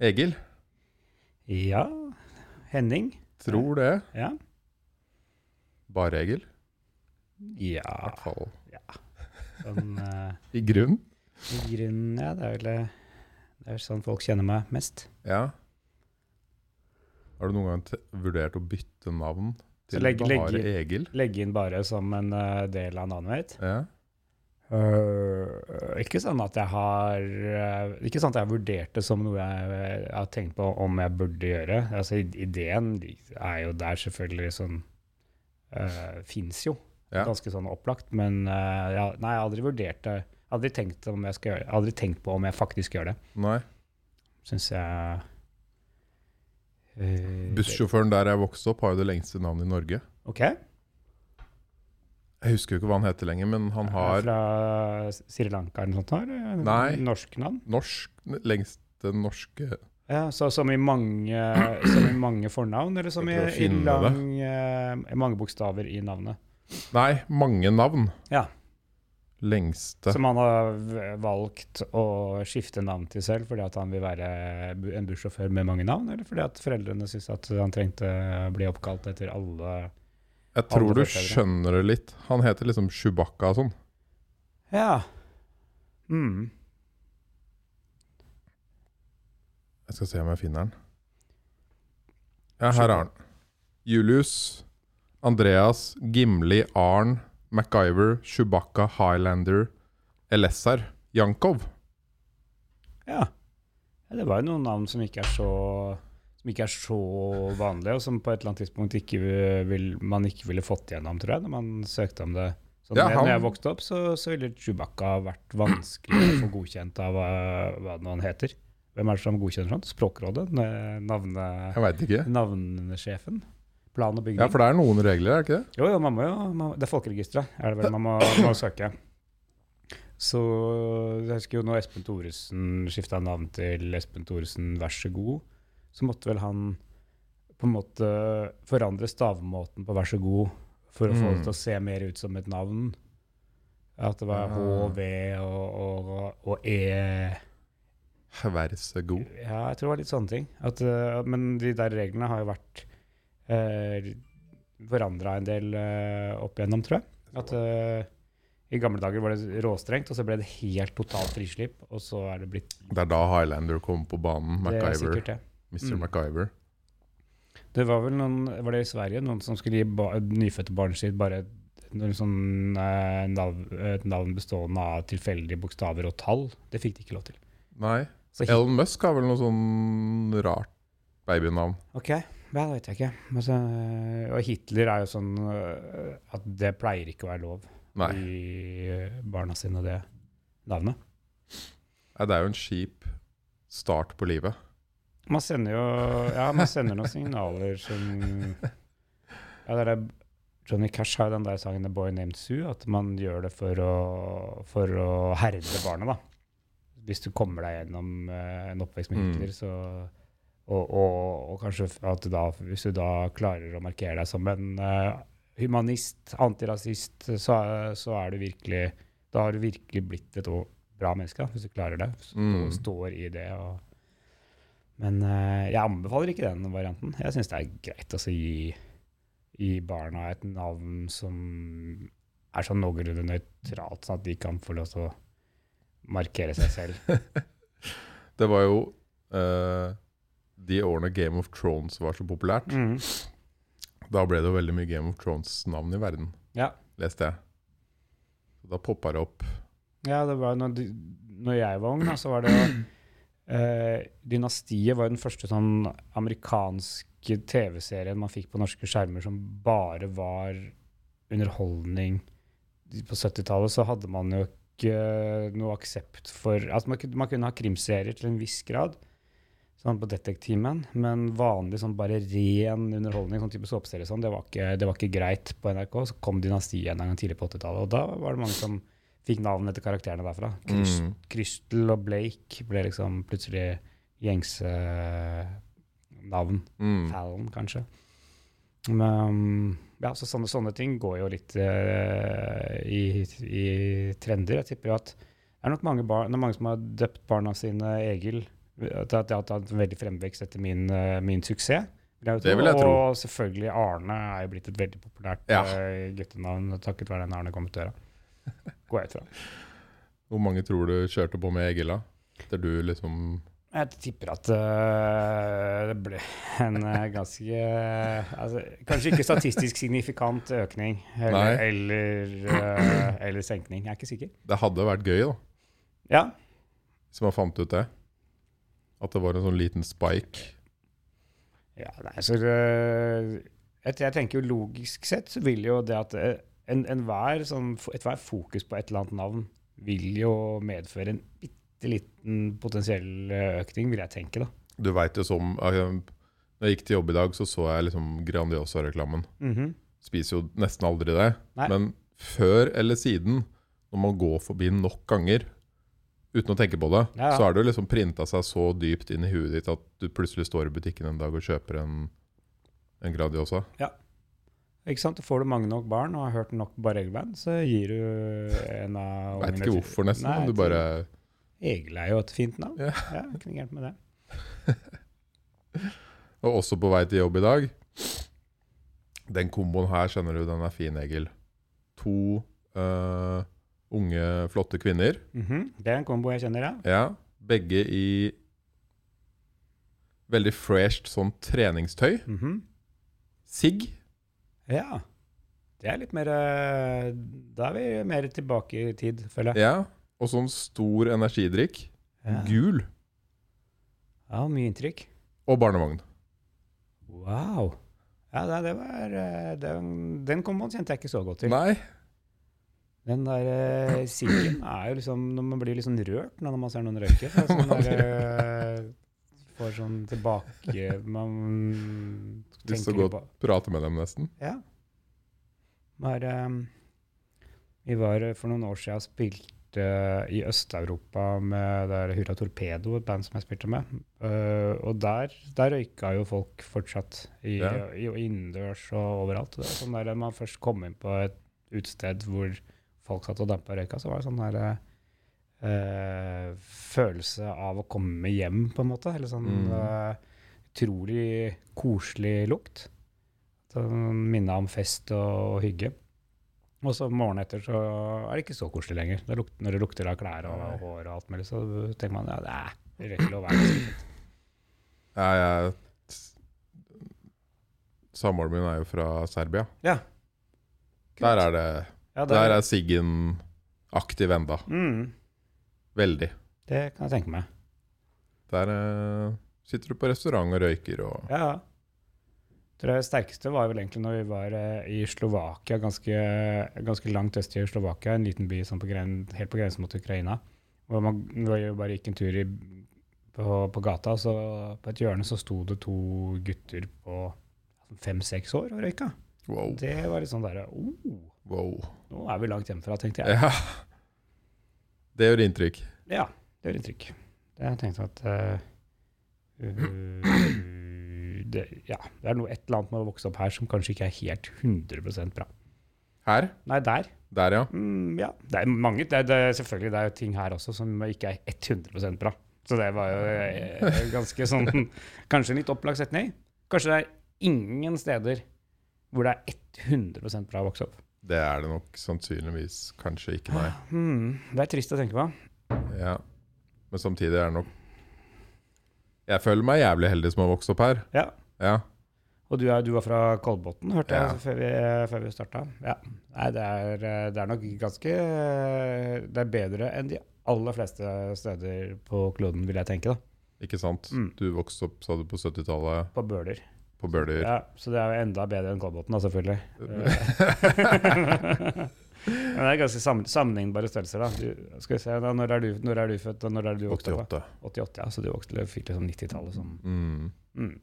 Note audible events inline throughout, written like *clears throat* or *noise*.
Egil? Ja. Henning. Tror det. Ja. Bare Egil? Ja. I hvert fall Sånn eh, i grunn. i grunnen, ja. Det er vel eh, det er sånn folk kjenner meg mest. Ja. Har du noen gang vurdert å bytte navn til legge, bare legge- Egil? Legge inn bare som en uh, del av navnet mitt. Ja. Øh, ikke sånn at jeg har uh, Ikke sånn at jeg har vurdert det som noe jeg jeg, har tenkt på om jeg burde gjøre. Altså, ideen er jo der selvfølgelig sånn uh, Fins jo. Ja. Ganske sånn opplagt. Men uh, jeg, nei, jeg har aldri vurdert det. Aldri tenkt, om jeg skal gjøre, aldri tenkt på om jeg faktisk gjør det. Nei. Syns jeg øh, Bussjåføren der jeg vokste opp, har jo det lengste navnet i Norge. OK. Jeg husker jo ikke hva han heter lenger, men han har Fra Sri Lanka eller noe sånt? Her? Nei. Norsk navn? norsk lengste norske Ja, så Som i mange, som i mange fornavn, eller som i, lang, eh, mange bokstaver i navnet? Nei, mange navn. Ja. Lengste Som han har valgt å skifte navn til selv fordi han vil være en bussjåfør med mange navn, eller fordi foreldrene syntes at han trengte å bli oppkalt etter alle Jeg tror du skjønner det litt. Han heter liksom Chewbacca og sånn. Ja. Mm. Jeg skal se om jeg finner den. Ja, her er han. Julius, Andreas, Gimli, Arn, MacGyver, Chewbacca, Highlander, Elessar, Jankov. ja. Ja, Det var jo noen navn som ikke er så som ikke er så vanlige, og som på et eller annet tidspunkt ikke vil, man ikke ville fått gjennom, tror jeg, når man søkte om det. Så Ja, han- når jeg vokste opp, så, så ville Chewbacca vært vanskelig å få godkjent av hva, hva det nå han heter. Hvem er det som godkjenner sånt? Språkrådet? Ne- Navne, Jeg vet ikke. navnesjefen? Plan og bygning? Ja, for det er noen regler, er det ikke det? Jo, jo, man må jo man, Det er folkeregisteret, er det vel man må, må søke. Så jeg husker jo når Espen Thoresen skifta navn til Espen Thoresen Vær så god, så måtte vel han på en måte forandre stavmåten på Vær så god for å få Mm. det til å se mer ut som et navn. At det var Ah. H, V og, og, og E Vær så god. Ja, jeg tror det var litt sånne ting. At, eh, men de der reglene har jo vært uh, forandra en del eh, opp igjennom, tror jeg. At eh, I gamle dager var det råstrengt, og så ble det helt totalt frislipp. Og så er det blitt Det er da Highlander kom på banen. MacGyver. Det er sikkert det. Mr. Mm. MacGyver. Det var vel noen Var det i Sverige noen som skulle gi ba nyfødte barnet sitt bare noen sånn, eh, navn, et navn bestående av tilfeldige bokstaver og tall? Det fikk de ikke lov til. Nei. Så Elon Musk har vel noe sånn rart babynavn. Ok, ja, det vet jeg ikke. Men så, og Hitler er jo sånn øh, at det pleier ikke å være lov Nei. gi øh, barna sine det navnet. Nei, det er jo en kjip start på livet. Man sender jo Ja, man sender noen signaler som Ja, det er det Johnny Cash har jo den der sangen 'The Boy Named Sue', at man gjør det for å, for å herde barnet, da. Hvis du kommer deg gjennom uh, en oppvekst med Mm. Hitler, så og, og, og kanskje at du da, hvis du da klarer å markere deg som en uh, humanist, antirasist, så, så er du virkelig Da har du virkelig blitt et bra menneske, da, hvis du klarer det. Stå, Mm. Står i det. Og, men eh, jeg anbefaler ikke den varianten. Jeg syns det er greit å gi, gi barna et navn som er sånn noenlunde nøytralt, sånn at de kan få lov til å markere seg selv. *laughs* Det var jo uh, de årene Game of Thrones var så populært. Mm. Da ble det jo veldig mye Game of Thrones-navn i verden, Ja. leste jeg. Så da poppa det opp. Ja, det var når, de- når jeg var ung, da, så var det jo *clears throat* eh, Dynastiet var jo den første sånn amerikanske TV-serien man fikk på norske skjermer som bare var underholdning. På 70-tallet så hadde man jo ikke noe aksept for Altså man man kunne ha krimserier til en viss grad, sånn på Detektimen, men vanlig sånn bare ren underholdning, sånn type såpeserie, sånn, det, var ikke, det var ikke greit på NRK. Så kom Dynastiet en gang tidlig på 80-tallet, og da var det mange som fikk navn etter karakterene derfra. Krystel Mm. Crystal og Blake ble liksom plutselig gjengse navn. Mm. Fallon, kanskje. Men ja, så sånne, sånne ting går jo litt uh, i, i trender. Jeg tipper jo at det er nok mange, barn, det er mange som har døpt barna sine Egil At det har hatt en veldig fremvekst etter min, eh, min suksess. vil Det vil jeg tro. Og selvfølgelig Arne er jo blitt et veldig populært Ja. eh, guttenavn takket være den Arne kom ut døra. *laughs* Går jeg ut fra. Hvor mange tror du kjørte på med Egil, da? Du liksom Jeg tipper at uh, det ble en uh, ganske uh, altså, Kanskje ikke statistisk signifikant økning eller, eller, eller senkning. Jeg er ikke sikker. Det hadde vært gøy, da, Ja, hvis man fant ut det. At det var en sånn liten spike. ja nei, så jeg, jeg tenker jo logisk sett så vil jo det at øh, en- hver, sånn, ethvert fokus på et eller annet navn vil jo medføre en bitte liten potensiell øh, økning, vil jeg tenke, da. Du veit jo som eh, Når jeg gikk til jobb i dag, så så jeg liksom Grandiosa-reklamen. Mhm. Spiser jo nesten aldri det. Nei. Men før eller siden, når man går forbi nok ganger uten å tenke på det, Ja, ja. så har det liksom printa seg så dypt inn i huet ditt at du plutselig står i butikken en dag og kjøper en, en Grandiosa. Ikke sant? Får du mange nok barn og har hørt nok Barrel-band, så gir du en av Veit ungene ikke hvorfor, nesten. Nei, du bare Egil er jo et fint navn. Ja. Ja, ikke gærent med det. *laughs* Og også på vei til jobb i dag. Den komboen her, skjønner du, den er fin, Egil. To uh, unge, flotte kvinner. Mhm. Det er en kombo jeg kjenner, ja. Ja, begge i veldig fresht sånn treningstøy. Mhm. Sigg. Ja. Det er litt mer eh, Da er vi mer tilbake i tid, føler jeg. Ja. Og sånn stor energidrikk. Ja, Gul. ja mye inntrykk. Og barnevogn. Wow. Ja, det, det var eh, Den, den komboen kjente jeg ikke så godt til. Nei. Den der eh, siggen er jo liksom Når man blir litt sånn rørt når man ser noen røyke. Sånn *laughs* der, eh, får sånn tilbake Man Lyst til å gå og prate med dem, nesten. Ja. Var, um, vi var eh, for noen år siden og spilte i Øst-Europa med der Hurra Torpedo, et band som jeg spilte med. Uh, og der, der røyka jo folk fortsatt, i, Ja. i, innendørs og overalt. Det sånn der man først kom inn på et utested hvor folk satt og dampa røyka, så var det sånn der eh, følelse av å komme hjem, på en måte. Eller sånn Mm. uh, utrolig koselig lukt. Sånn minne om fest og, hygge. Og så morgenen etter så er det ikke så koselig lenger. Det lukter, når det lukter av klær og Nei. hår og alt mulig, så tenker man ja, det er det er ikke lov å være fint. Ja, jeg Samboeren min er jo fra Serbia. Ja. Der er det Ja, Der er Siggen aktiv enda. mm, Veldig. det kan jeg tenke meg. Der uh, sitter du på restaurant og røyker og Ja. Det sterkeste var vel egentlig når vi var eh, i Slovakia, ganske, ganske langt øst i Slovakia, en liten by sånn på helt på grensen mot Ukraina. Hvor man bare gikk en tur i, på, på gata, så på et hjørne så sto det to gutter på fem-seks år og røyka. Wow. Det var litt sånn derre oh, wow. Nå er vi langt hjemmefra, tenkte jeg. Ja. Det gjør inntrykk. Ja, det gjør inntrykk. Det jeg tenkte at uh, *clears throat* det, ja, det er noe et eller annet med å vokse opp her som kanskje ikke er helt 100% bra. Her? Nei, der. Der, ja. Mm, ja. Det er mange det det Selvfølgelig det er jo ting her også som ikke er 100% bra. Så det var jo eh, *laughs* ganske sånn Kanskje en litt opplagt setning. Kanskje det er ingen steder hvor det er 100% bra å vokse opp. Det er det nok sannsynligvis kanskje ikke, nei. Hmm, det er trist å tenke på. Ja. Men samtidig er det nok Jeg føler meg jævlig heldig som har vokst opp her. Ja. Ja. Og du, er, du var fra Kolbotn, hørte Ja. jeg før vi, før vi starta. Ja. Nei, det er, det er nok ganske Det er bedre enn de aller fleste steder på kloden, vil jeg tenke. da. Ikke sant? Mm. Du vokste opp, sa du, på 70-tallet På Bøler. På Bøler. Ja, så det er jo enda bedre enn Kolbotn, da, selvfølgelig. *laughs* Men det er ganske sammenlignbare størrelser, da. Du, skal vi se, da når, er du, når er du født, og når er du vokst opp? 88. da? 88, ja. Så du vokste, fikk liksom 90-tallet sånn. Mm. Mm.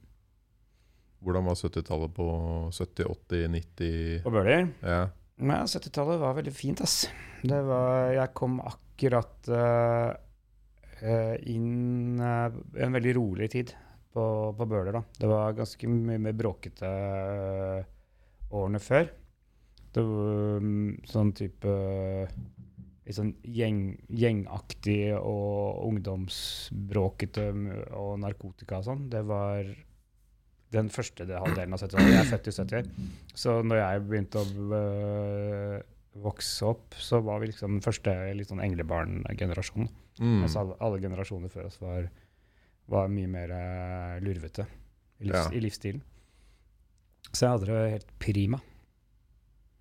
Hvordan var 70-tallet på 70-, 80-, 90 På Bøler? Ja. Nei, 70-tallet var veldig fint, ass. Det var Jeg kom akkurat eh, inn uh, en veldig rolig tid på, på Bøler, da. Det var ganske mye mer bråkete eh, årene før. Det var mm, sånn type litt sånn gjeng, gjengaktig og ungdomsbråkete og narkotika og sånn, det var den første halvdelen av 70-tallet. Jeg er født i 70. Så når jeg begynte å vokse opp, så var vi liksom den første litt sånn englebarn-generasjonen. Mm. Mens alle, alle generasjoner før oss var, var mye mer eh, lurvete i, livs, Ja. i livsstilen. Så jeg hadde det helt prima.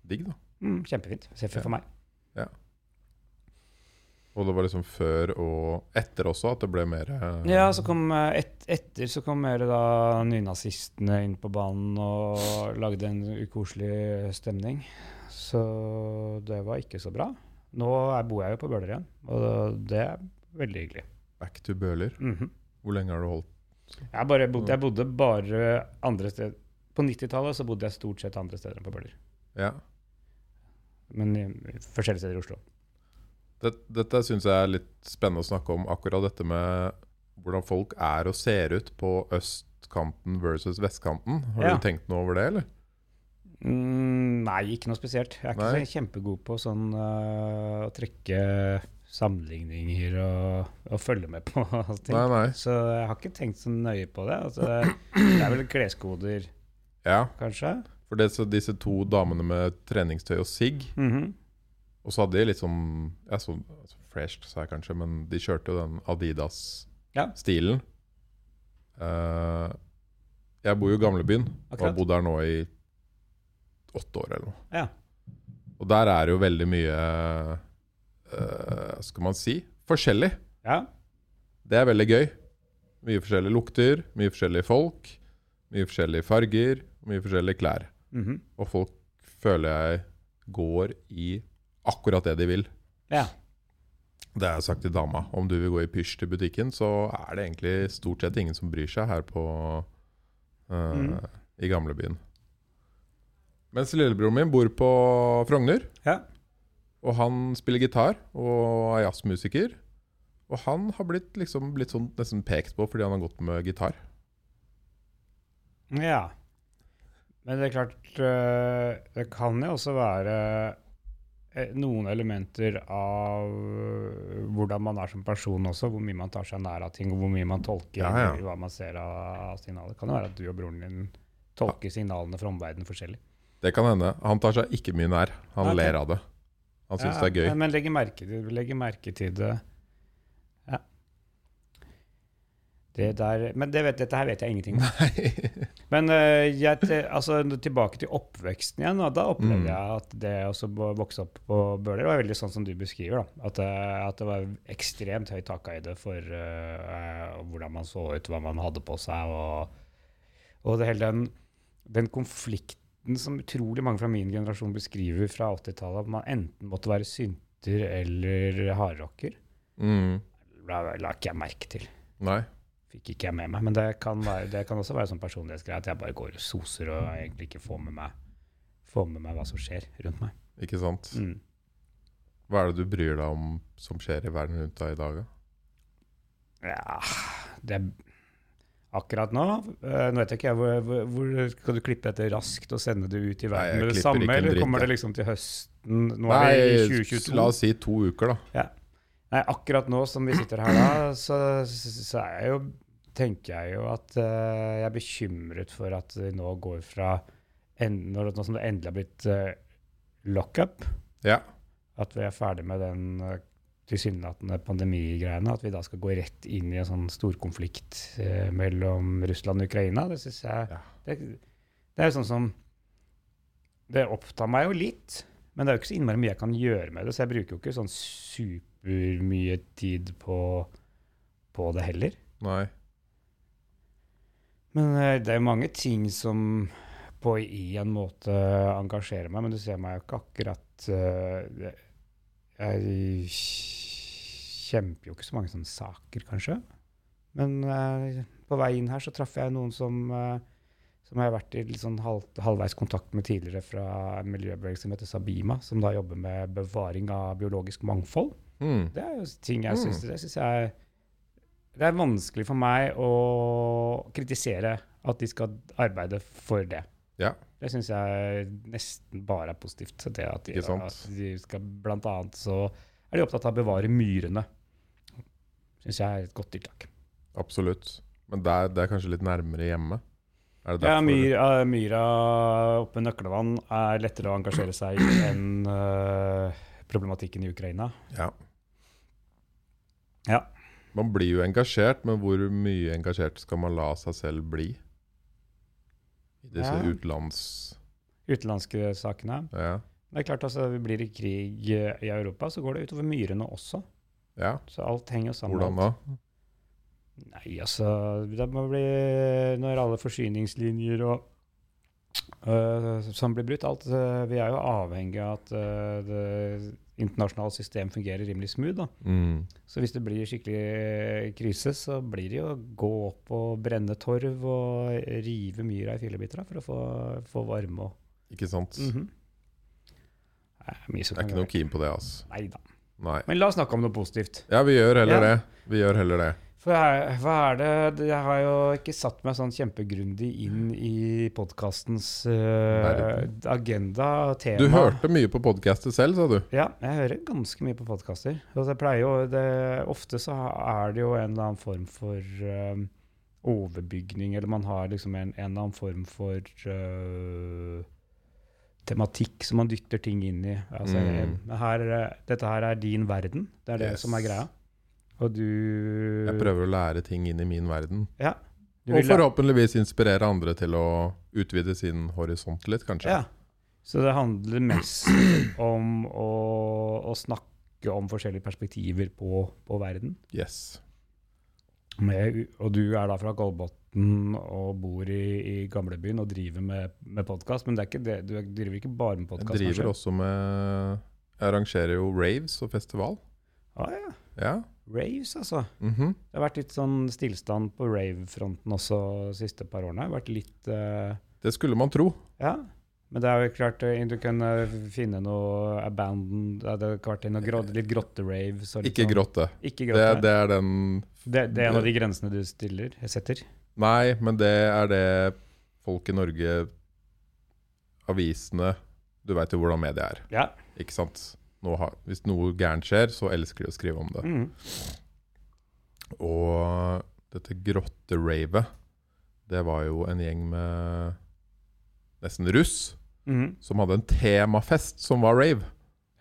Digg, da. Mm, kjempefint. For, Ja. for meg. Og det var liksom før og etter også at det ble mer uh, Ja, så kom eh, et, etter så kom mer da nynazistene inn på banen og lagde en ukoselig stemning. Så det var ikke så bra. Nå er, bor jeg jo på Bøler igjen, og det er veldig hyggelig. Back to Bøler. Mhm. Hvor lenge har du holdt jeg, bodde, jeg bodde bare andre steder. På 90-tallet så bodde jeg stort sett andre steder enn på Bøler. Ja. Men i, i forskjellige steder i Oslo. Det, dette syns jeg er litt spennende å snakke om, akkurat dette med hvordan folk er og ser ut på østkanten versus vestkanten. Har Ja. du tenkt noe over det, eller? Mm, nei, ikke noe spesielt. Jeg er ikke Nei. så kjempegod på sånn uh, å trekke sammenligninger og, og følge med på *laughs* ting. Nei, nei. Så jeg har ikke tenkt så nøye på det. Altså, det er vel kleskoder, Ja, kanskje. for det, så disse to damene med treningstøy og sigg, Mhm. og så hadde de sånn ja, så, altså Fresh, sa jeg kanskje, men de kjørte jo den Adidas-stilen. Eh, jeg bor jo i gamlebyen og har bodd her nå i åtte år eller noe. Ja. Og der er det jo veldig mye eh, Skal man si forskjellig. ja. Det er veldig gøy. Mye forskjellige lukter, mye forskjellige folk, mye forskjellige farger, mye forskjellige klær. Mhm. Og folk føler jeg går i akkurat det de vil. ja. Det har jeg sagt til dama. Om du vil gå i pysj til butikken, så er det egentlig stort sett ingen som bryr seg her på uh, Mm. i gamlebyen. Mens lillebroren min bor på Frogner, ja. Og han spiller gitar og er jazzmusiker. Og han har blitt, liksom, blitt sånn nesten pekt på fordi han har gått med gitar. Ja. Men det er klart øh, Det kan jo også være eh, noen elementer av øh, hvordan man er som person også. Hvor mye man tar seg nær av ting, og hvor mye man tolker Ja, ja. hva man ser av signaler. Det kan jo være at du og broren din tolker signalene fra omverdenen forskjellig. Det kan hende. Han tar seg ikke mye nær. Han okay. ler av det. Han syns det er gøy. Men, legger merke til, legger merke til det. Ja. Det der, men det vet, dette her vet jeg ingenting om. Men eh, jeg, altså, tilbake til oppveksten igjen. Da, opplever Mm. jeg at det å vokse opp på Bøler var veldig sånn som du beskriver. Da. At, eh, at det var ekstremt høy takhøyde for uh, hvordan man så ut, hva man hadde på seg. Og, og det hele den, den konflikten som utrolig mange fra min generasjon beskriver fra 80-tallet, at man enten måtte være synter eller hardrocker, Mm. la, la ikke jeg merke til. Nei. Fikk ikke jeg med meg. Men det kan, være, det kan også være sånn personlighetsgreie at jeg bare går og soser og egentlig ikke får med meg, får med meg hva som skjer rundt meg. Ikke sant? Mm. Hva er det du bryr deg om som skjer i verden rundt deg i dag? da? Ja, det Akkurat nå eh, Nå vet jeg ikke hvor, hvor, Skal du klippe dette raskt og sende det ut i verden med det samme, eller kommer det liksom til høsten? Nå er vi i 2022. la oss si to uker, da. Nei, akkurat nå som vi sitter her da, så, så er jeg jo tenker jeg jo at uh, jeg er bekymret for at det nå går fra Nå som det endelig har blitt uh, lockup, Ja. at vi er ferdig med den uh, tilsynelatende pandemigreiene, at vi da skal gå rett inn i en sånn storkonflikt eh, mellom Russland og Ukraina, det syns jeg Ja. det, det er jo sånn som Det opptar meg jo litt, men det er jo ikke så innmari mye jeg kan gjøre med det, så jeg bruker jo ikke sånn supermye tid på, på det heller. Nei. Men eh, det er jo mange ting som på i en måte engasjerer meg, men du ser meg jo ikke akkurat uh, Jeg kjemper jo ikke så mange sånne saker, kanskje. Men eh, på vei inn her så traff jeg noen som, eh, som jeg har vært i sånn halv, halvveis kontakt med tidligere fra en miljøbevegelse som heter Sabima, som da jobber med bevaring av biologisk mangfold. Mm. Det er jo ting jeg Mm. syns Det synes jeg Det er vanskelig for meg å kritisere at de skal arbeide for det. Ja. Det syns jeg nesten bare er positivt. Det at de, at de skal blant annet så er de opptatt av å bevare myrene. Syns jeg er et godt tiltak. Absolutt. Men det er, det er kanskje litt nærmere hjemme? Er det Ja, myra, myra oppe ved Nøklevann er lettere å engasjere seg i enn uh, problematikken i Ukraina. Ja. Ja. Man blir jo engasjert, men hvor mye engasjert skal man la seg selv bli? I disse Ja. utenlands... Utenlandske sakene. Ja. Det er klart altså, Blir det krig i Europa, så går det utover myrene også. Ja. Så alt henger sammen. Hvordan da? Nei, altså Det må bli Når alle forsyningslinjer og uh, som blir brutt alt, uh, Vi er jo avhengig av at uh, det internasjonale system fungerer rimelig smooth. Mm. Så hvis det blir skikkelig krise, så blir det jo å gå opp og brenne torv og rive myra i fillebiter for å få, få varme og Ikke sant? Mhm. Nei, Det som er ikke noe keen på det, altså. Nei da. Nei. Men la oss snakke om noe positivt. Ja, vi gjør heller Ja. det. Vi gjør heller det. For her, hva er det Jeg har jo ikke satt meg sånn kjempegrundig inn i podkastens agenda, tema. Du hørte mye på podkaster selv, sa du? Ja, jeg hører ganske mye på podkaster. Ofte så er det jo en eller annen form for uh, overbygning, eller man har liksom en, en eller annen form for eh, tematikk som man dytter ting inn i. Altså, Mm. en- her, eh, dette her er din verden. Det er det Yes. som er greia. Og du Jeg prøver å lære ting inn i min verden. Ja. Og forhåpentligvis inspirere andre til å utvide sin horisont litt, kanskje. Ja. Så det handler mest *clears throat* om å, å snakke om forskjellige perspektiver på, på verden. Yes. Med, og du er da fra Kolbotn og bor i, i gamlebyen og driver med, med podkast, men det er ikke det, du driver ikke bare med podkast? Jeg driver også med Jeg arrangerer jo raves og festival. Ah, ja. Ja. Raves, altså. mhm. Det har vært litt sånn stillstand på rave-fronten også de siste par årene. Det har vært litt Uh... Det skulle man tro. Ja. Men det er jo klart eh, du kan eh, finne noe abandoned Det hadde vært noe grot, litt grotte-rave. og Ikke sånn- grotte. Ikke Det, grotte. det er den Det, det er en av de grensene du stiller, setter? Nei, men det er det folk i Norge Avisene Du veit jo hvordan media er, Ja. ikke sant? Noe, hvis noe gærent skjer, så elsker de å skrive om det. Mm. Og dette grotteravet, det var jo en gjeng med nesten russ Mhm. som hadde en temafest som var rave.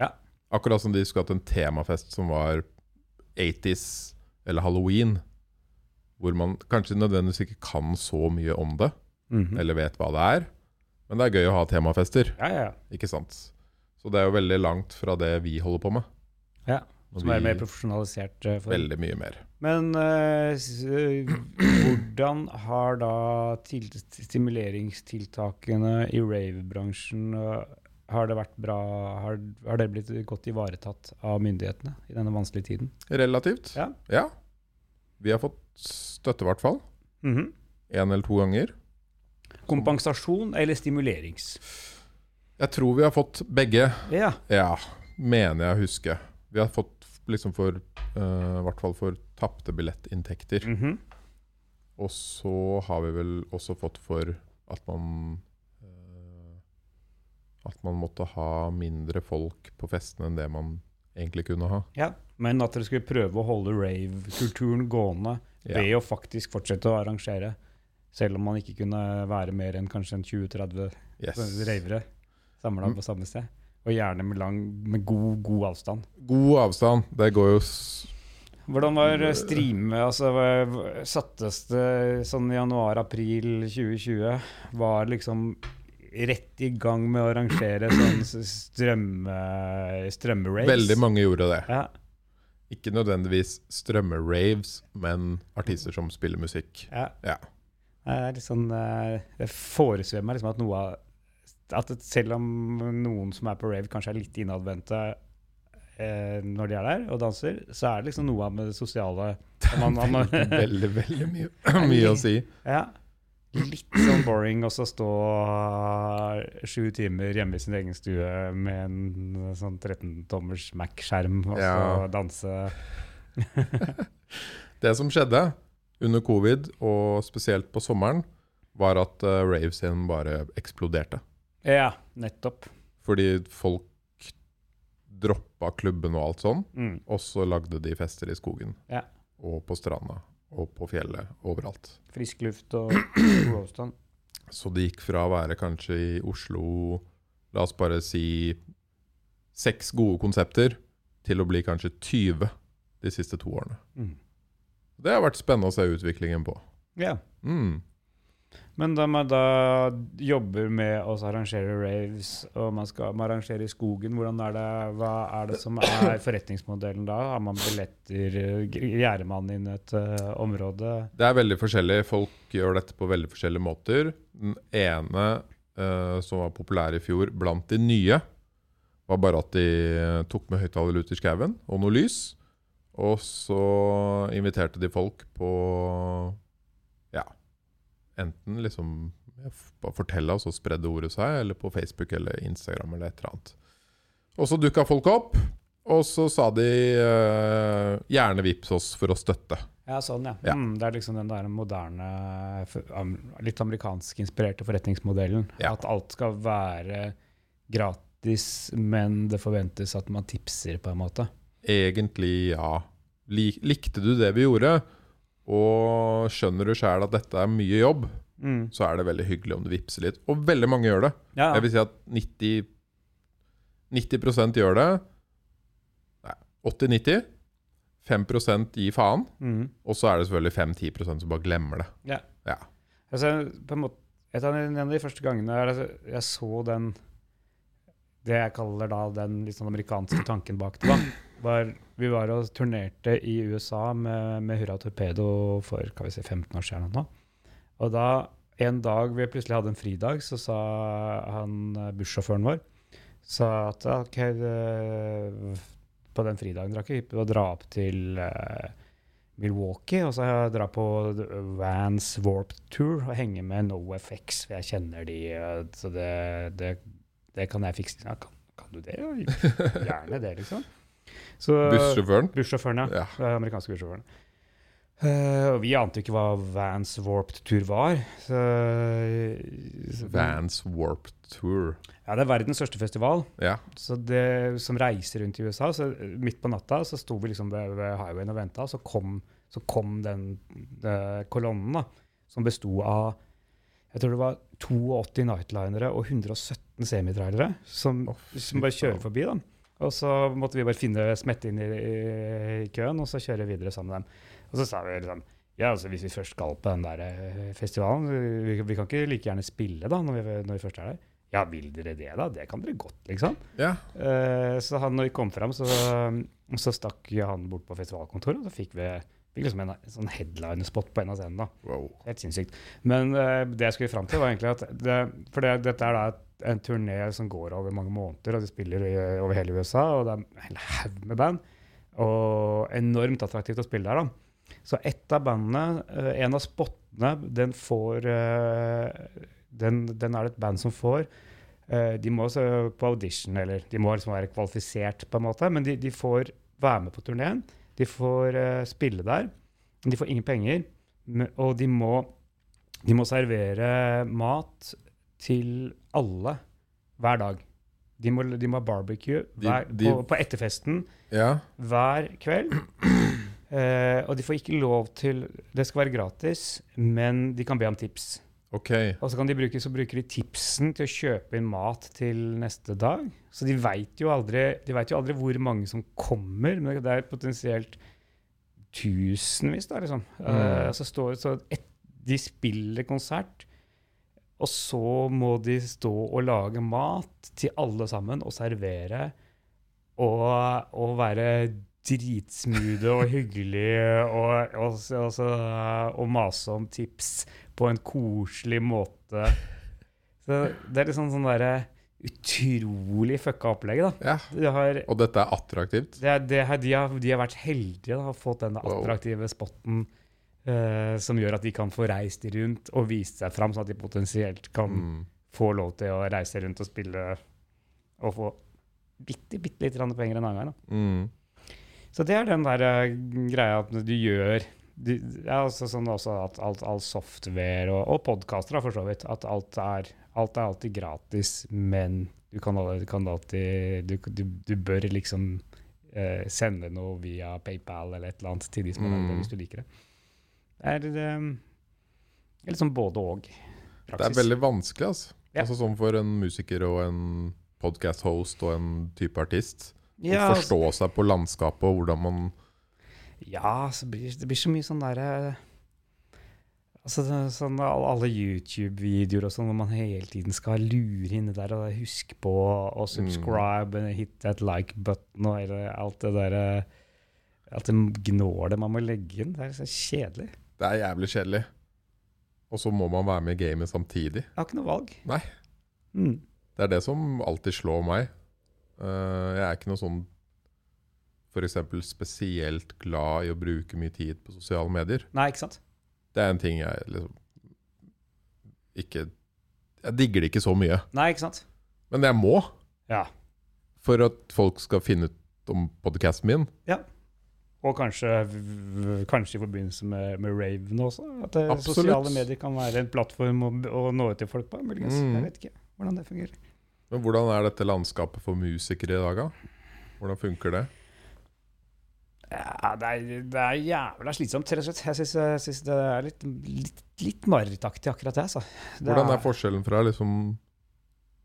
Ja. Akkurat som de skulle hatt en temafest som var 80s eller halloween. Hvor man kanskje nødvendigvis ikke kan så mye om det, Mhm. eller vet hva det er. Men det er gøy å ha temafester, Ja, ja, ja. ikke sant? Så det er jo veldig langt fra det vi holder på med. Ja, Som er mer profesjonalisert. eh, For. Veldig mye mer. Men uh, hvordan har da til, stimuleringstiltakene i rave-bransjen har det vært bra? Har, har det blitt godt ivaretatt av myndighetene i denne vanskelige tiden? Relativt. Ja. ja. Vi har fått støtte, i hvert fall. Mhm. Én eller to ganger. Kompensasjon eller stimulerings? Jeg tror vi har fått begge. Ja. Ja, mener jeg å huske. Vi har fått liksom for uh, I hvert fall for tapte billettinntekter. Mhm. Og så har vi vel også fått for at man uh, At man måtte ha mindre folk på festene enn det man egentlig kunne ha. ja. Men at dere skulle prøve å holde rave-kulturen gående Ja. ved å faktisk fortsette å arrangere. Selv om man ikke kunne være mer enn kanskje en 20-30 Yes. ravere samla Mm. på samme sted. Og gjerne med, lang, med god, god avstand. God avstand. Det går jo s Hvordan var streamet streame altså, Sattes det sånn januar-april 2020? Var liksom rett i gang med å arrangere sånn *clears throat* s- strømme, strømmeraves? Veldig mange gjorde det. Ja. Ikke nødvendigvis strømmeraves, men artister som spiller musikk. ja. Ja. Det er litt sånn eh, Det foresvever meg liksom at noe av At selv om noen som er på rave, kanskje er litt innadvendte eh, når de er der og danser, så er det liksom noe av med det sosiale *laughs* man, man, Veldig, veldig mye, *laughs* mye å si. Ja. Litt sånn boring også stå sju timer hjemme i sin egen stue med en sånn 13-tommers Mac-skjerm og så danse. *laughs* Det som skjedde under covid, og spesielt på sommeren, var at uh, rave-scenen bare eksploderte. Ja, nettopp. Fordi folk droppa klubben og alt sånn, Mm. og så lagde de fester i skogen. Ja. Og på stranda. Og på fjellet. Overalt. Frisk luft og god avstand. *clears throat* Så det gikk fra å være kanskje i Oslo La oss bare si seks gode konsepter, til å bli kanskje 20 de siste to årene. Mm. Det har vært spennende å se utviklingen på. Ja. Mm. Men da man da jobber med å arrangere raves, og man skal arrangere i skogen, hvordan er det, hva er det som er forretningsmodellen da? Har man billetter? Gjerder man inn et uh, område? Det er veldig forskjellig. Folk gjør dette på veldig forskjellige måter. Den ene uh, som var populær i fjor blant de nye, var bare at de eh, tok med høyttaler ut i skauen og noe lys. Og så inviterte de folk på enten liksom fortelle, og så spredde ordet seg, eller på Facebook eller Instagram eller et eller annet. Og så dukka folk opp, og så sa de uh, gjerne vips oss for å støtte. Ja, sånn, ja. Ja. Mm, det er liksom den der moderne, litt amerikansk inspirerte forretningsmodellen. Ja. At alt skal være gratis, men det forventes at man tipser, på en måte. Egentlig, ja. Likte du det vi gjorde, og skjønner du sjæl at dette er mye jobb, Mm. så er det veldig hyggelig om du vippser litt. Og veldig mange gjør det. Ja, Jeg vil si at 90, 90 gjør det. Nei, 80-90. 5 gir faen. mm. Og så er det selvfølgelig 5-10% som bare glemmer det. Altså, på en måte, et av de, en av de første gangene jeg, så den Det jeg kaller da den sånn amerikanske tanken bak det, da, var Vi var og turnerte i USA med, med Hurra Torpedo for hva vi si, 15 år siden. Nå. Og da en dag vi plutselig hadde en fridag, så sa han eh, bussjåføren vår sa at OK, på den fridagen dere ikke å dra opp til uh, Milwaukee og så dra på Vans Warp Tour og henge med NoFX, for jeg kjenner de, eh, så det, det, det kan jeg fikse. Ja, kan, kan du det? Gjerne det, liksom. Så, Bussjåføren. Bussjåføren, ja. Ja. Amerikanske bussjåføren. Uh, og vi ante ikke hva Vans Warped Tour var. Så, så- Vans Warped Tour. Ja, det er verdens største festival. Ja. Så det som reiser rundt i USA. Så midt på natta så sto vi liksom ved, ved highwayen og venta, så kom, så kom den de, kolonnen, da, som besto av jeg tror det var 82 nightlinere og 117 semitrailere som, oh, som bare kjører forbi. da. Og så måtte vi bare finne smette inn i, i, køen og så kjøre videre sammen med dem. Og så sa vi liksom ja, altså Hvis vi først skal på den der eh, festivalen, vi, vi kan ikke like gjerne spille da, når vi, når vi først er der. Ja, vil dere det, da? Det kan dere godt, liksom. ja. Uh, så han, når vi kom fram, så, så stakk han bort på festivalkontoret, og så fikk vi fikk liksom en, en sånn headliner-spot på en av scenene. da. Wow. Helt sinnssykt. Men uh, det jeg skulle fram til, var egentlig at det, For det, dette er da et, en turné som går over mange måneder, og de spiller over hele USA, og det er en haug med band. Og enormt attraktivt å spille der, da. Så ett av bandene, eh, en av spottene, den får eh, den, den er det et band som får. Eh, de må også på audition, eller de må liksom være kvalifisert, på en måte, men de, de får være med på turneen. De får spille der. De får ingen penger, og de må, de må servere mat til alle hver dag. De må, de må ha barbecue hver, de- på, på etterfesten Ja. hver kveld. *clears throat* Eh, og de får ikke lov til Det skal være gratis, men de kan be om tips. Okay. Og så, kan de bruke, så bruker de tipsen til å kjøpe inn mat til neste dag. Så de veit jo, aldri- de vet jo aldri hvor mange som kommer, men det er potensielt tusenvis, da, liksom. Eh, så står, så et, de spiller konsert, og så må de stå og lage mat til alle sammen og servere. Og, og være dritsmoothe og hyggelige og, og, og, mase om tips på en koselig måte. Så det er liksom sånn derre utrolig fucka opplegg, da. Ja. De har, Og dette er attraktivt? det det de, har, de har vært heldige da, og fått denne attraktive spotten eh, som gjør at de kan få reist rundt og vist seg fram, sånn at de potensielt kan Mm. få lov til å reise rundt og spille og få bitte, bitte litt penger en annen gang. Mm. Så det er den der uh, greia at du gjør du, ja, altså sånn også at alt, all software og, og podkaster, for så vidt. At alt er, alt er alltid gratis, men Du kan, du kan alltid Du, du, du bør liksom uh, sende noe via PayPal eller et eller annet til de som har mm. det, hvis du liker det. Det er, um, er liksom både og. Det er veldig vanskelig, altså. Ja. Altså Som for en musiker og en podcast-host og en type artist. Ja, å forstå seg på landskapet og hvordan man Ja, så blir, det blir så mye sånn derre Altså er sånn Alle YouTube-videoer og sånn hvor man hele tiden skal lure inni der og huske på å subscribe and hit that like button og alt det derre Alt det gnålet man må legge inn. Det er så kjedelig. Det er jævlig kjedelig. Og så må man være med i gamet samtidig. Jeg har ikke noe valg. Nei. Mm. Det er det som alltid slår meg. Uh, jeg er ikke noe sånn f.eks. spesielt glad i å bruke mye tid på sosiale medier. Nei, ikke sant? Det er en ting jeg liksom ikke Jeg digger det ikke så mye. Nei, ikke sant? Men jeg må, Ja. for at folk skal finne ut om podkasten min. Og kanskje, kanskje i forbindelse med, med Raven også. At det, sosiale medier kan være en plattform å, å nå ut til folk på. muligens. Mm. Jeg vet ikke hvordan det fungerer. Men hvordan er dette landskapet for musikere i dag, da? Hvordan funker det? Ja, det er, det er jævla slitsomt, rett og slett. Jeg syns, jeg syns det er litt, litt, litt marerittaktig, akkurat det. Altså. Det Hvordan er forskjellen fra liksom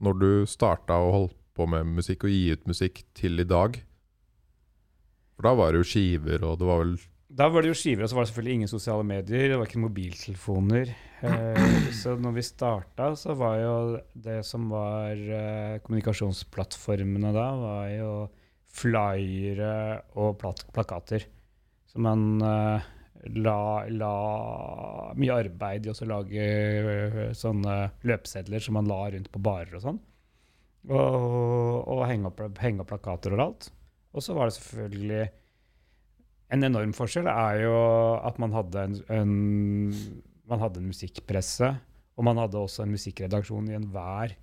når du starta og holdt på med musikk og gi ut musikk, til i dag? For da var det jo skiver, og det var vel Da var det jo skiver, og så var det selvfølgelig ingen sosiale medier. Det var ikke mobiltelefoner. Eh, så når vi starta, så var jo det som var eh, kommunikasjonsplattformene da, var jo flyere og plat plakater. Så man eh, la, la mye arbeid i å lage sånne løpesedler som man la rundt på barer og sånn. Og, og henge, opp, henge opp plakater overalt. Og så var det selvfølgelig en enorm forskjell er jo at man hadde en, en, man hadde en musikkpresse, og man hadde også en musikkredaksjon i enhver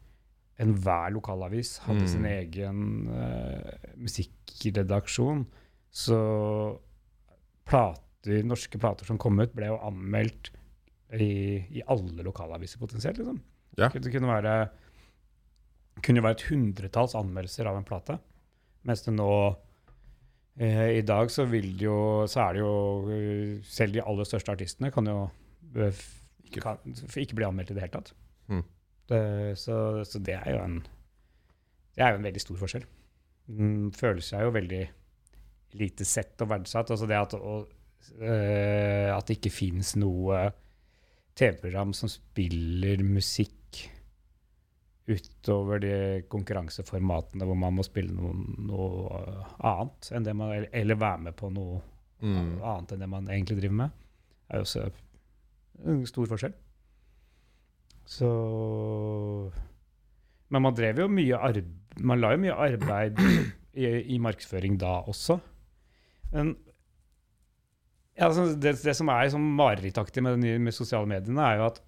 enhver lokalavis hadde Mm. sin egen uh, musikkredaksjon. Så plater, norske plater som kom ut, ble jo anmeldt i, i alle lokalaviser potensielt. Liksom. Ja. Det kunne være kunne være et hundretalls anmeldelser av en plate. Mens det nå eh, I dag så vil det jo Så er det jo eh, Selv de aller største artistene kan jo eh, kan, ikke bli anmeldt i det hele tatt. Mm. Det, så, så det er jo en Det er jo en veldig stor forskjell. Den føler seg jo veldig lite sett og verdsatt. Altså det at, og, eh, at det ikke fins noe TV-program som spiller musikk utover de konkurranseformatene hvor man må spille noe, noe annet enn det man, eller- være med på noe mm. annet enn det man egentlig driver med, er jo også en stor forskjell. Så Men man drev jo mye arbeid Man la jo mye arbeid i, i markedsføring da også. Men ja, altså det, det som er sånn marerittaktig med, med sosiale mediene, er jo at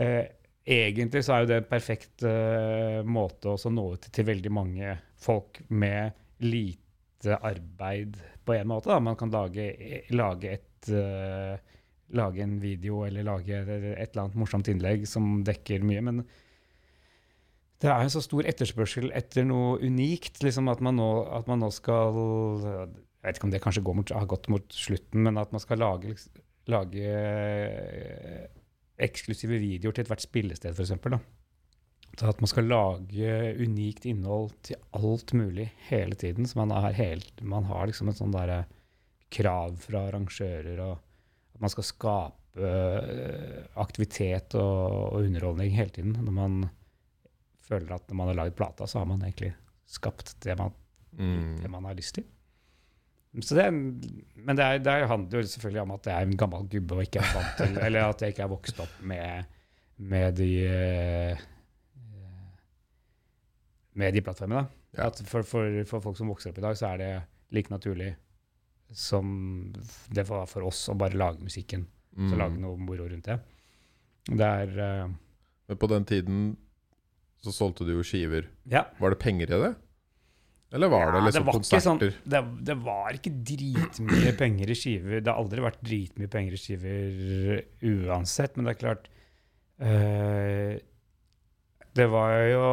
eh, egentlig så er jo det en perfekt uh, måte å nå ut til veldig mange folk med lite arbeid på en måte. Da. Man kan lage, lage, et, uh, lage en video eller lage et eller annet morsomt innlegg som dekker mye. Men det er en så stor etterspørsel etter noe unikt liksom at, man nå, at man nå skal Jeg vet ikke om det kanskje går mot, har gått mot slutten, men at man skal lage, lage eh, eksklusive videoer til ethvert spillested, f.eks. Så at man skal lage unikt innhold til alt mulig hele tiden. Så man, er helt, man har liksom et sånn derre krav fra arrangører og at man skal skape eh, aktivitet og, og underholdning hele tiden. Når man føler at når man har laget plata, så har man egentlig skapt det man, det Mm. man har lyst til. Så det, men det, er, det handler jo selvfølgelig om at jeg er en gammel gubbe og ikke er vant til *laughs* Eller at jeg ikke er vokst opp med, med de eh, med de plattformene. Ja. For, for, for folk som vokser opp i dag, så er det like naturlig som det var for oss å bare lage musikken. Så lage Mm. noe moro rundt det. Det er uh, Men på den tiden så solgte du jo skiver. Ja. Var det penger i det? Eller var det Ja, liksom var konserter? sånn- konserter? det, det var ikke dritmye penger i skiver. Det har aldri vært dritmye penger i skiver uansett, men det er klart uh, Det var jo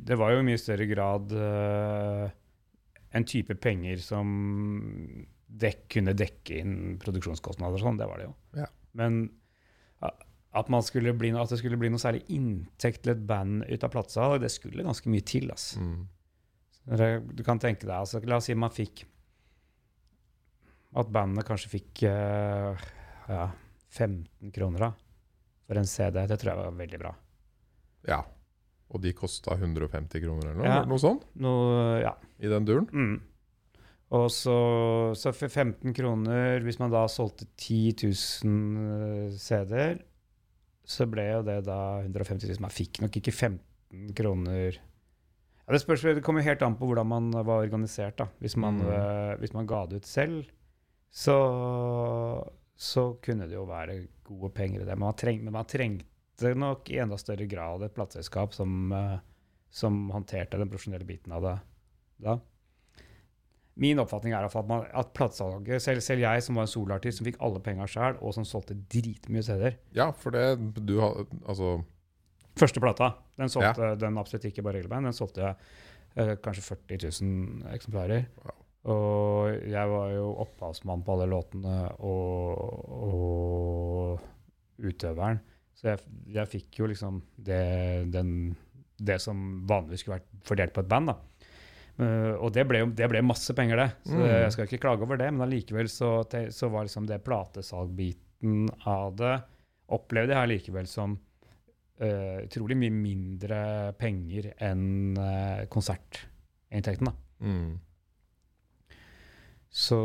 det var jo i mye større grad uh, en type penger som dek, kunne dekke inn produksjonskostnader og sånn. Det var det jo. Ja. Men a- at, bli, at det skulle bli noe særlig inntekt til et band ut av platesalg, det skulle ganske mye til. altså. Mm. Du kan tenke deg, altså, La oss si man fikk At bandet kanskje fikk uh, ja, 15 kroner da, for en CD. Det tror jeg var veldig bra. Ja. Og de kosta 150 kroner eller noe, Ja. noe sånt Noe, ja. i den duren. Mm. Og så, så for 15 kroner, hvis man da solgte 10 000 CD-er, så ble jo det da 150 000. Man fikk nok ikke 15 kroner ja, Det spørs, det kommer helt an på hvordan man var organisert. da. Hvis man, Mm. eh, hvis man ga det ut selv, så, så kunne det jo være gode penger i det. Man, treng, men man trengte nok i enda større grad et plateselskap som, eh, som håndterte den profesjonelle biten av det da. Min oppfatning er at, man- at platesalget, selv, selv jeg som var en soloartist som fikk alle penga sjøl, og som solgte dritmye CD-er Ja, for det du har Altså Første plata den solgte den absolutt ikke bare Regelband, den solgte eh, kanskje 40 000 eksemplarer. Wow. Og jeg var jo opphavsmann på alle låtene og, og utøveren. Så jeg, jeg fikk jo liksom det, den, det som vanligvis skulle vært fordelt på et band. da. Uh, og det ble, det ble masse penger, det. Så Mm. jeg skal ikke klage over det, men allikevel så, så var liksom det platesalgbiten av det Opplevde jeg likevel som eh, utrolig mye mindre penger enn uh, konsertinntekten. da. mm. Så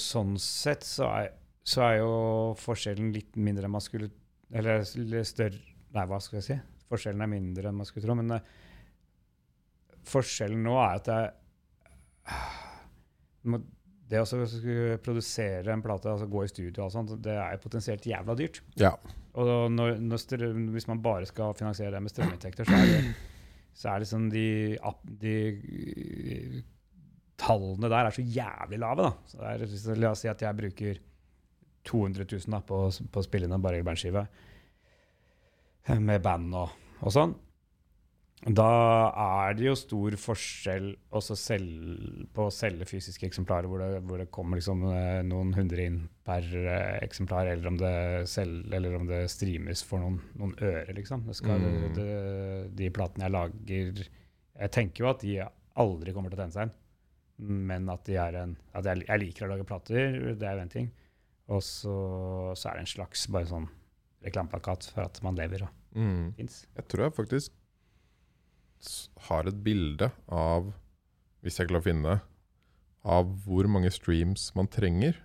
sånn sett så er, så er jo forskjellen litt mindre enn man skulle Eller større Nei, hva skal jeg si? Forskjellen er mindre enn man skulle tro. Men uh, forskjellen nå er at jeg uh, må- Det å produsere en plate, altså gå i studio og sånt, det er potensielt jævla dyrt. Ja. Og når, når hvis man bare skal finansiere det med strøminntekter, så er det, så er det sånn de, de tallene der er så jævlig lave. da. Så er, så la oss si at jeg bruker 200 000 da, på, på å spille inn en Barrel Band-skive eh, med band og, og sånn. Da er det jo stor forskjell også selv, på å selge fysiske eksemplarer, hvor det, hvor det kommer liksom eh, noen hundre inn per eh, eksemplar, eller om det, selv, eller om det streames for noen, noen øre, liksom. Det skal, Mm. det, de platene jeg lager Jeg tenker jo at de aldri kommer til å tjene seg inn, men at de er en at jeg, jeg liker å lage plater, det er jo en ting. Og så, så er det en slags bare sånn reklameplakat for at man lever og Mm. fins. Jeg tror jeg faktisk har et bilde av, hvis jeg klarer å finne det, av hvor mange streams man trenger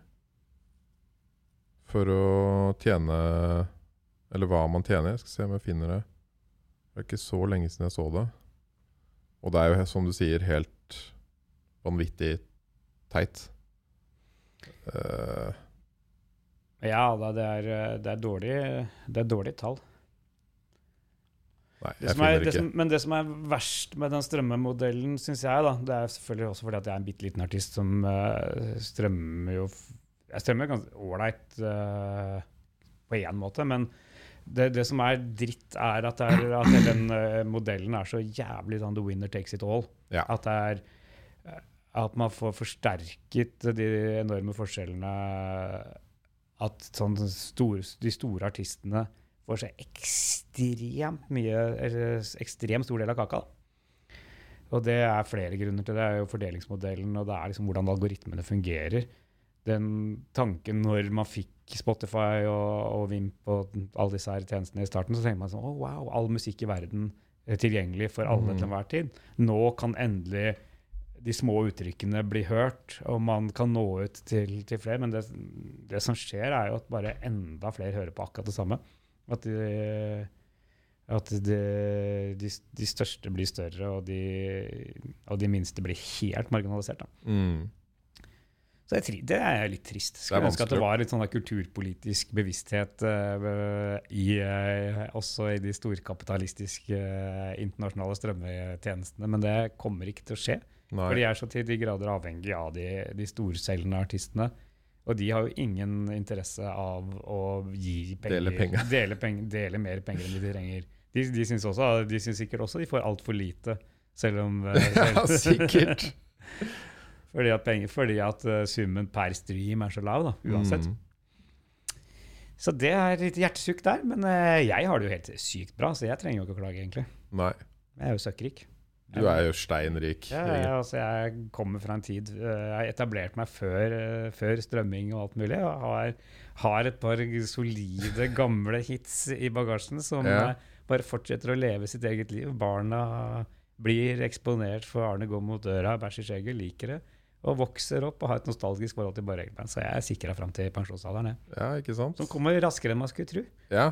for å tjene Eller hva man tjener. Jeg skal se om jeg finner det. Det er ikke så lenge siden jeg så det. Og det er jo, som du sier, helt vanvittig teit. Uh, Ja da, det er, det er dårlig Det er dårlig tall. Nei, Det er, det som, men det som er verst med den strømmemodellen, syns jeg, da, det er selvfølgelig også fordi at jeg er en bitte liten artist som uh, strømmer jo Jeg strømmer ganske ålreit uh, på én måte, men det, det som er dritt, er at, det er, at hele den uh, modellen er så jævlig sånn the winner takes it all. Ja. At det er at man får forsterket de enorme forskjellene. At sånn store, de store artistene får så ekstremt mye eller ekstremt stor del av kaka. da. Og det er flere grunner til det. Det er jo fordelingsmodellen, og det er liksom hvordan algoritmene fungerer. Den tanken når man fikk Spotify og, og Vimp og alle disse her tjenestene i starten, så tenker man sånn Å, wow, all musikk i verden er tilgjengelig for alle mm. til enhver tid. Nå kan endelig de små uttrykkene bli hørt, og man kan nå ut til, til flere. Men det, det som skjer, er jo at bare enda flere hører på akkurat det samme. At de, at de, de, de største blir større, og de, og de minste blir helt marginalisert. Mm. Så det det er litt trist. Skulle ønske at det var litt sånn kulturpolitisk bevissthet uh, i, uh, også i de storkapitalistiske uh, internasjonale strømmetjenestene, men det kommer ikke til å skje. Nei. For de er så til de grader avhengig av de, de storselgende artistene. Og de har jo ingen interesse av å gi penger, Dele penger. *laughs* dele, penger, dele mer penger enn de trenger. De, de syns sikkert også de får altfor lite, selv om eh, *laughs* Ja, sikkert. *laughs* fordi at, penger, fordi at eh, summen per stream er så lav, da, uansett. Mm. Så det er litt hjertesukk der, men eh, jeg har det jo helt sykt bra, så jeg trenger jo ikke å klage, egentlig. Nei. Jeg er jo søkkrik. Du er jo steinrik. Ja, ja, altså jeg kommer fra en tid eh, Jeg har etablert meg før, eh, før strømming og alt mulig. Og har, har et par solide, gamle hits i bagasjen som Ja. eh, bare fortsetter å leve sitt eget liv. Barna blir eksponert for Arne går mot døra, bæsj i skjegget, liker det. Og vokser opp og har et nostalgisk forhold til Bård Så jeg er sikra fram til pensjonsalderen. Ja, ikke sant? Som kommer raskere enn man skulle tro. Ja.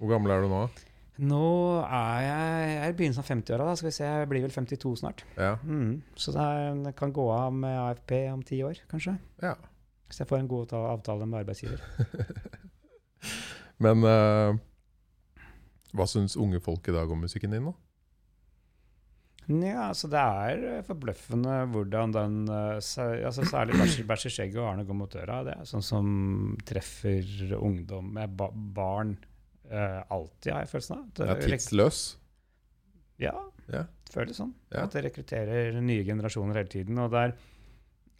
Hvor gammel er du nå? Nå er jeg, jeg er i begynnelsen av 50-åra. Skal vi se, Jeg blir vel 52 snart. Ja. Mm. Så det kan gå av med AFP om ti år, kanskje. ja. Hvis jeg får en god avtale med arbeidsgiver. *laughs* Men uh, hva syns unge folk i dag om musikken din, da? Ja, altså Det er forbløffende hvordan den eh, altså Særlig bæsj i skjegget og Arne går mot døra. Det er sånn som treffer ungdom, med ba barn, eh, alltid, har jeg følelsen av. Det Ja, tidsløs? Ja, Ja. føles sånn. Ja. At det rekrutterer nye generasjoner hele tiden. Og det er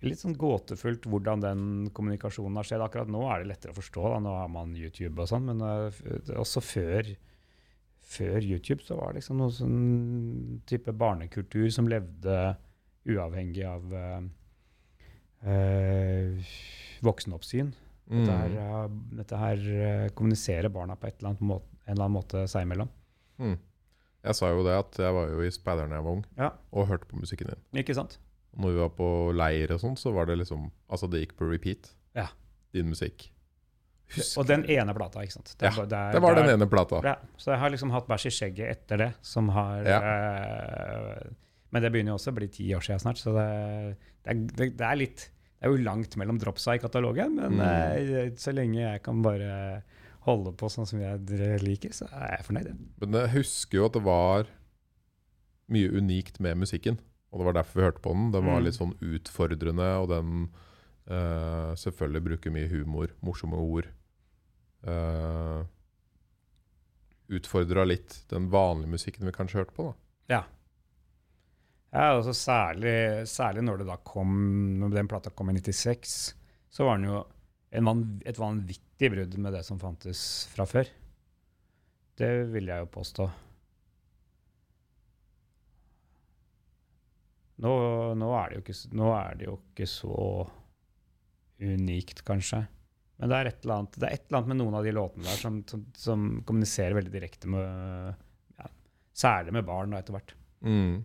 litt sånn gåtefullt hvordan den kommunikasjonen har skjedd. Akkurat nå er det lettere å forstå, da. nå har man YouTube og sånn, men uh, også før, før YouTube så var det liksom noe sånn type barnekultur som levde uavhengig av uh, uh voksenoppsyn. Dette her, Mm. eh, dette her eh, kommuniserer barna på et eller måte, en eller annen måte seg imellom. Mm. Jeg sa jo det at jeg var jo i speideren da jeg var ung, Ja. og hørte på musikken din. Ikke sant? Når vi var på leir og sånn, så var det liksom Altså, det gikk på repeat. Ja. Din musikk. Husk. Og den ene plata, ikke sant? Ja, det, er- Det var den ene plata. Ja, så jeg har liksom hatt bæsj i skjegget etter det, som har Ja. øh, Men det begynner jo også å bli ti år siden snart, så det, det, er, det, det er litt Det er jo langt mellom dropsa i katalogen, men Mm. eh, så lenge jeg kan bare holde på sånn som jeg liker, så er jeg fornøyd. Men jeg husker jo at det var mye unikt med musikken. Og det var derfor vi hørte på den. Den var Mm. litt sånn utfordrende, og den uh, selvfølgelig bruker mye humor, morsomme ord. Uh, Utfordra litt den vanlige musikken vi kanskje hørte på, da. Ja. Ja altså særlig, særlig når det da kom Når den plata kom i 96, så var den jo en van, et vanvittig brudd med det som fantes fra før. Det vil jeg jo påstå. Nå, nå, er jo ikke, nå er det jo ikke så unikt, kanskje. Men det er, et eller annet, et eller annet med noen av de låtene der som, som, som kommuniserer veldig direkte med ja, Særlig med barn da, etter hvert. Mm.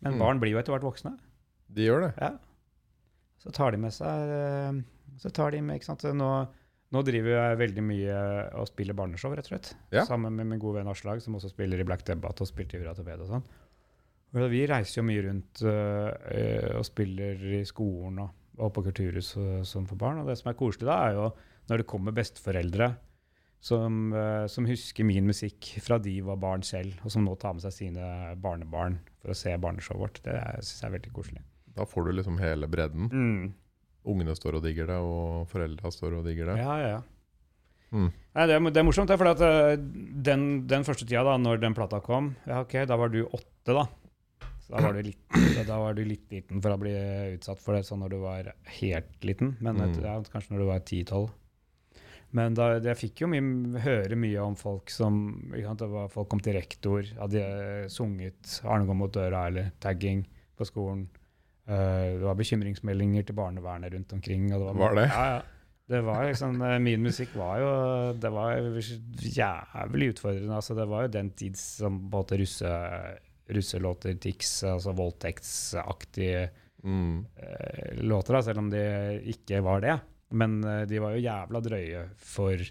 Men Mm. barn blir jo etter hvert voksne. De gjør det. Ja. Så tar de med seg eh, Så tar de med, ikke sant Nå, nå driver jeg veldig mye og spiller barneshow, rett og slett. Ja. Sammen med min gode venn Aslag, som også spiller i Black Debate og spilte i Ura og sånn. Vi reiser jo mye rundt eh, eh, og spiller i skolen og, og på kulturhus og, sånn for barn. Og det som er koselig da, er jo når det kommer besteforeldre som, eh, som husker min musikk fra de var barn selv, og som nå tar med seg sine barnebarn for å se barneshowet vårt. Det syns jeg er veldig koselig. Da får du liksom hele bredden. Mm. Ungene står og digger det, og foreldra står og digger det. Ja, ja, ja. Mm. Nei, det, er, det er morsomt, for at, eh, den, den første tida, da når den plata kom, ja, ok, da var du åtte, da. Så da var du litt, da, var du litt liten for å bli utsatt for det sånn når du var helt liten. Men Mm. ja, kanskje når du var 10-12. Men da, jeg fikk jo mye, høre mye om folk som sant, var, Folk kom til rektor, hadde eh, sunget 'Arne går mot døra' eller tagging på skolen. Uh, det var bekymringsmeldinger til barnevernet rundt omkring. Det var, Var det? Ja, ja. Det var liksom, eh, Min musikk var jo det var jævlig utfordrende. altså Det var jo den tids som måte russe, russelåter, Tix, altså voldtektsaktige Mm. uh, låter, da, selv om de ikke var det. Men eh, de var jo jævla drøye for,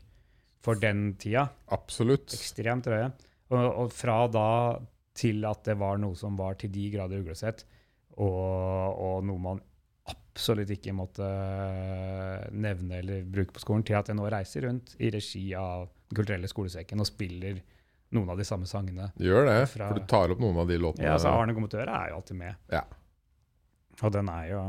for den tida. Absolutt. Ekstremt drøye. Og, og fra da til at det var noe som var til de grader uglesett, og, og noe man absolutt ikke måtte eh, nevne eller bruke på skolen, til at jeg nå reiser rundt i regi av Den kulturelle skolesekken og spiller noen av de samme sangene. Gjør det, Fra- for du tar opp noen av de låtene. Ja, altså Arne Gommetøre er jo alltid med. Ja. Og den er jo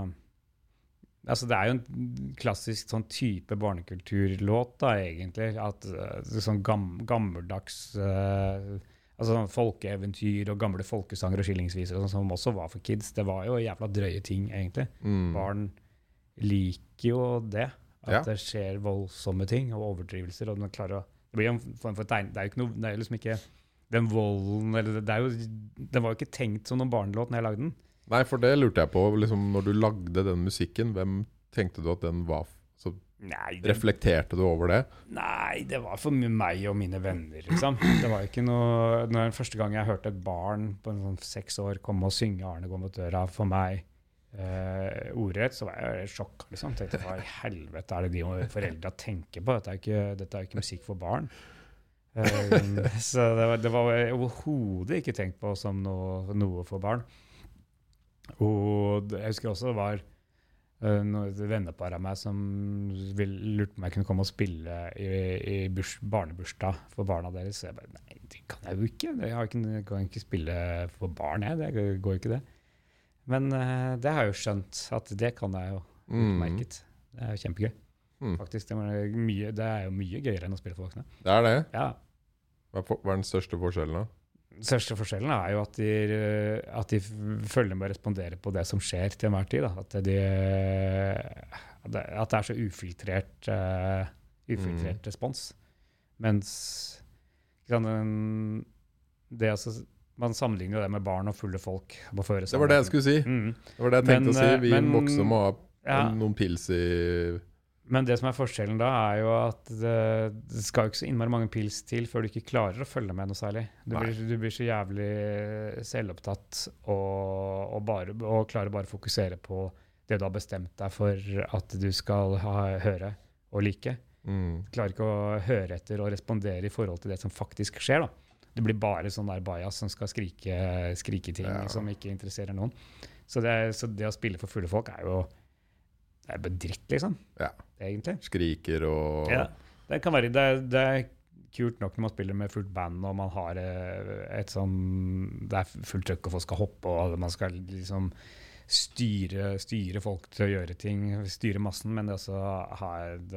Altså, det er jo en klassisk sånn type barnekulturlåt, da, egentlig. At uh, Sånn gam, gammeldags uh, altså sånn Folkeeventyr og gamle folkesanger og skillingsviser og sånn, som også var for kids. Det var jo jævla drøye ting, egentlig. Mm. Barn liker jo det. At Ja. det skjer voldsomme ting og overdrivelser. og man klarer å, Det blir en form for tegn. Det er jo ikke noe, det er liksom ikke den volden eller det, det er jo, Den var jo ikke tenkt som noen barnelåt når jeg lagde den. Nei, for det lurte jeg på. Liksom, når du lagde den musikken, hvem tenkte du at den var så Nei, det, Reflekterte du over det? nei, det var for meg og mine venner, liksom. Det var ikke noe når Første gang jeg hørte et barn på en sånn seks år komme og synge 'Arne går mot døra' for meg eh, ordrett, så var jeg sjokka. Liksom. Tenkte, Hva i helvete er det de foreldra tenker på? Dette er jo ikke, dette er ikke musikk for barn. Um, så det var, det var overhodet ikke tenkt på som noe, noe for barn. Og jeg husker også det var et noen vennepar av meg som lurte på om jeg kunne komme og spille i, i burs, barnebursdag for barna deres. Så jeg bare Nei, det kan jeg jo ikke. Jeg har ikke, jeg kan ikke spille for barn, jeg. Det går jo ikke, det. Men eh, det har jeg jo skjønt, at det kan jeg jo Mm. utmerket. Det er jo kjempegøy. Mm. Faktisk, det, er, mye, det er jo mye gøyere enn å spille for voksne. Det er det. Ja, hva er den største forskjellen, da? Største forskjellen er jo at de, eh, at de følger med å respondere på det som skjer til enhver tid. At, de, at det er så ufiltrert, uh, ufiltrert respons. Mens den- det altså, Man sammenligner jo det med barn og fulle folk. Det var det jeg skulle si. Mm. Det var det jeg tenkte Men, å si. eh, Vi men- voksne må ha Ja. noen pils i Men det som er forskjellen da, er jo at det, det skal ikke så innmari mange pils til før du ikke klarer å følge med noe særlig. Du, blir, du blir så jævlig selvopptatt og, og, bare, og klarer bare å fokusere på det du har bestemt deg for at du skal ha, høre og like. mm. Klarer ikke å høre etter og respondere i forhold til det som faktisk skjer. da. Det blir bare sånn der bajas som skal skrike, skrike ting Ja. som ikke interesserer noen. Så det, så det å spille for fulle folk er jo det er bare dritt, liksom. Ja. Egentlig. Skriker og Ja, det kan være det er, det er kult nok når man spiller med fullt band og man har eh, et sånn Det er fullt trøkk og folk skal hoppe og man skal liksom styre, styre folk til å gjøre ting, styre massen, men det også ha et,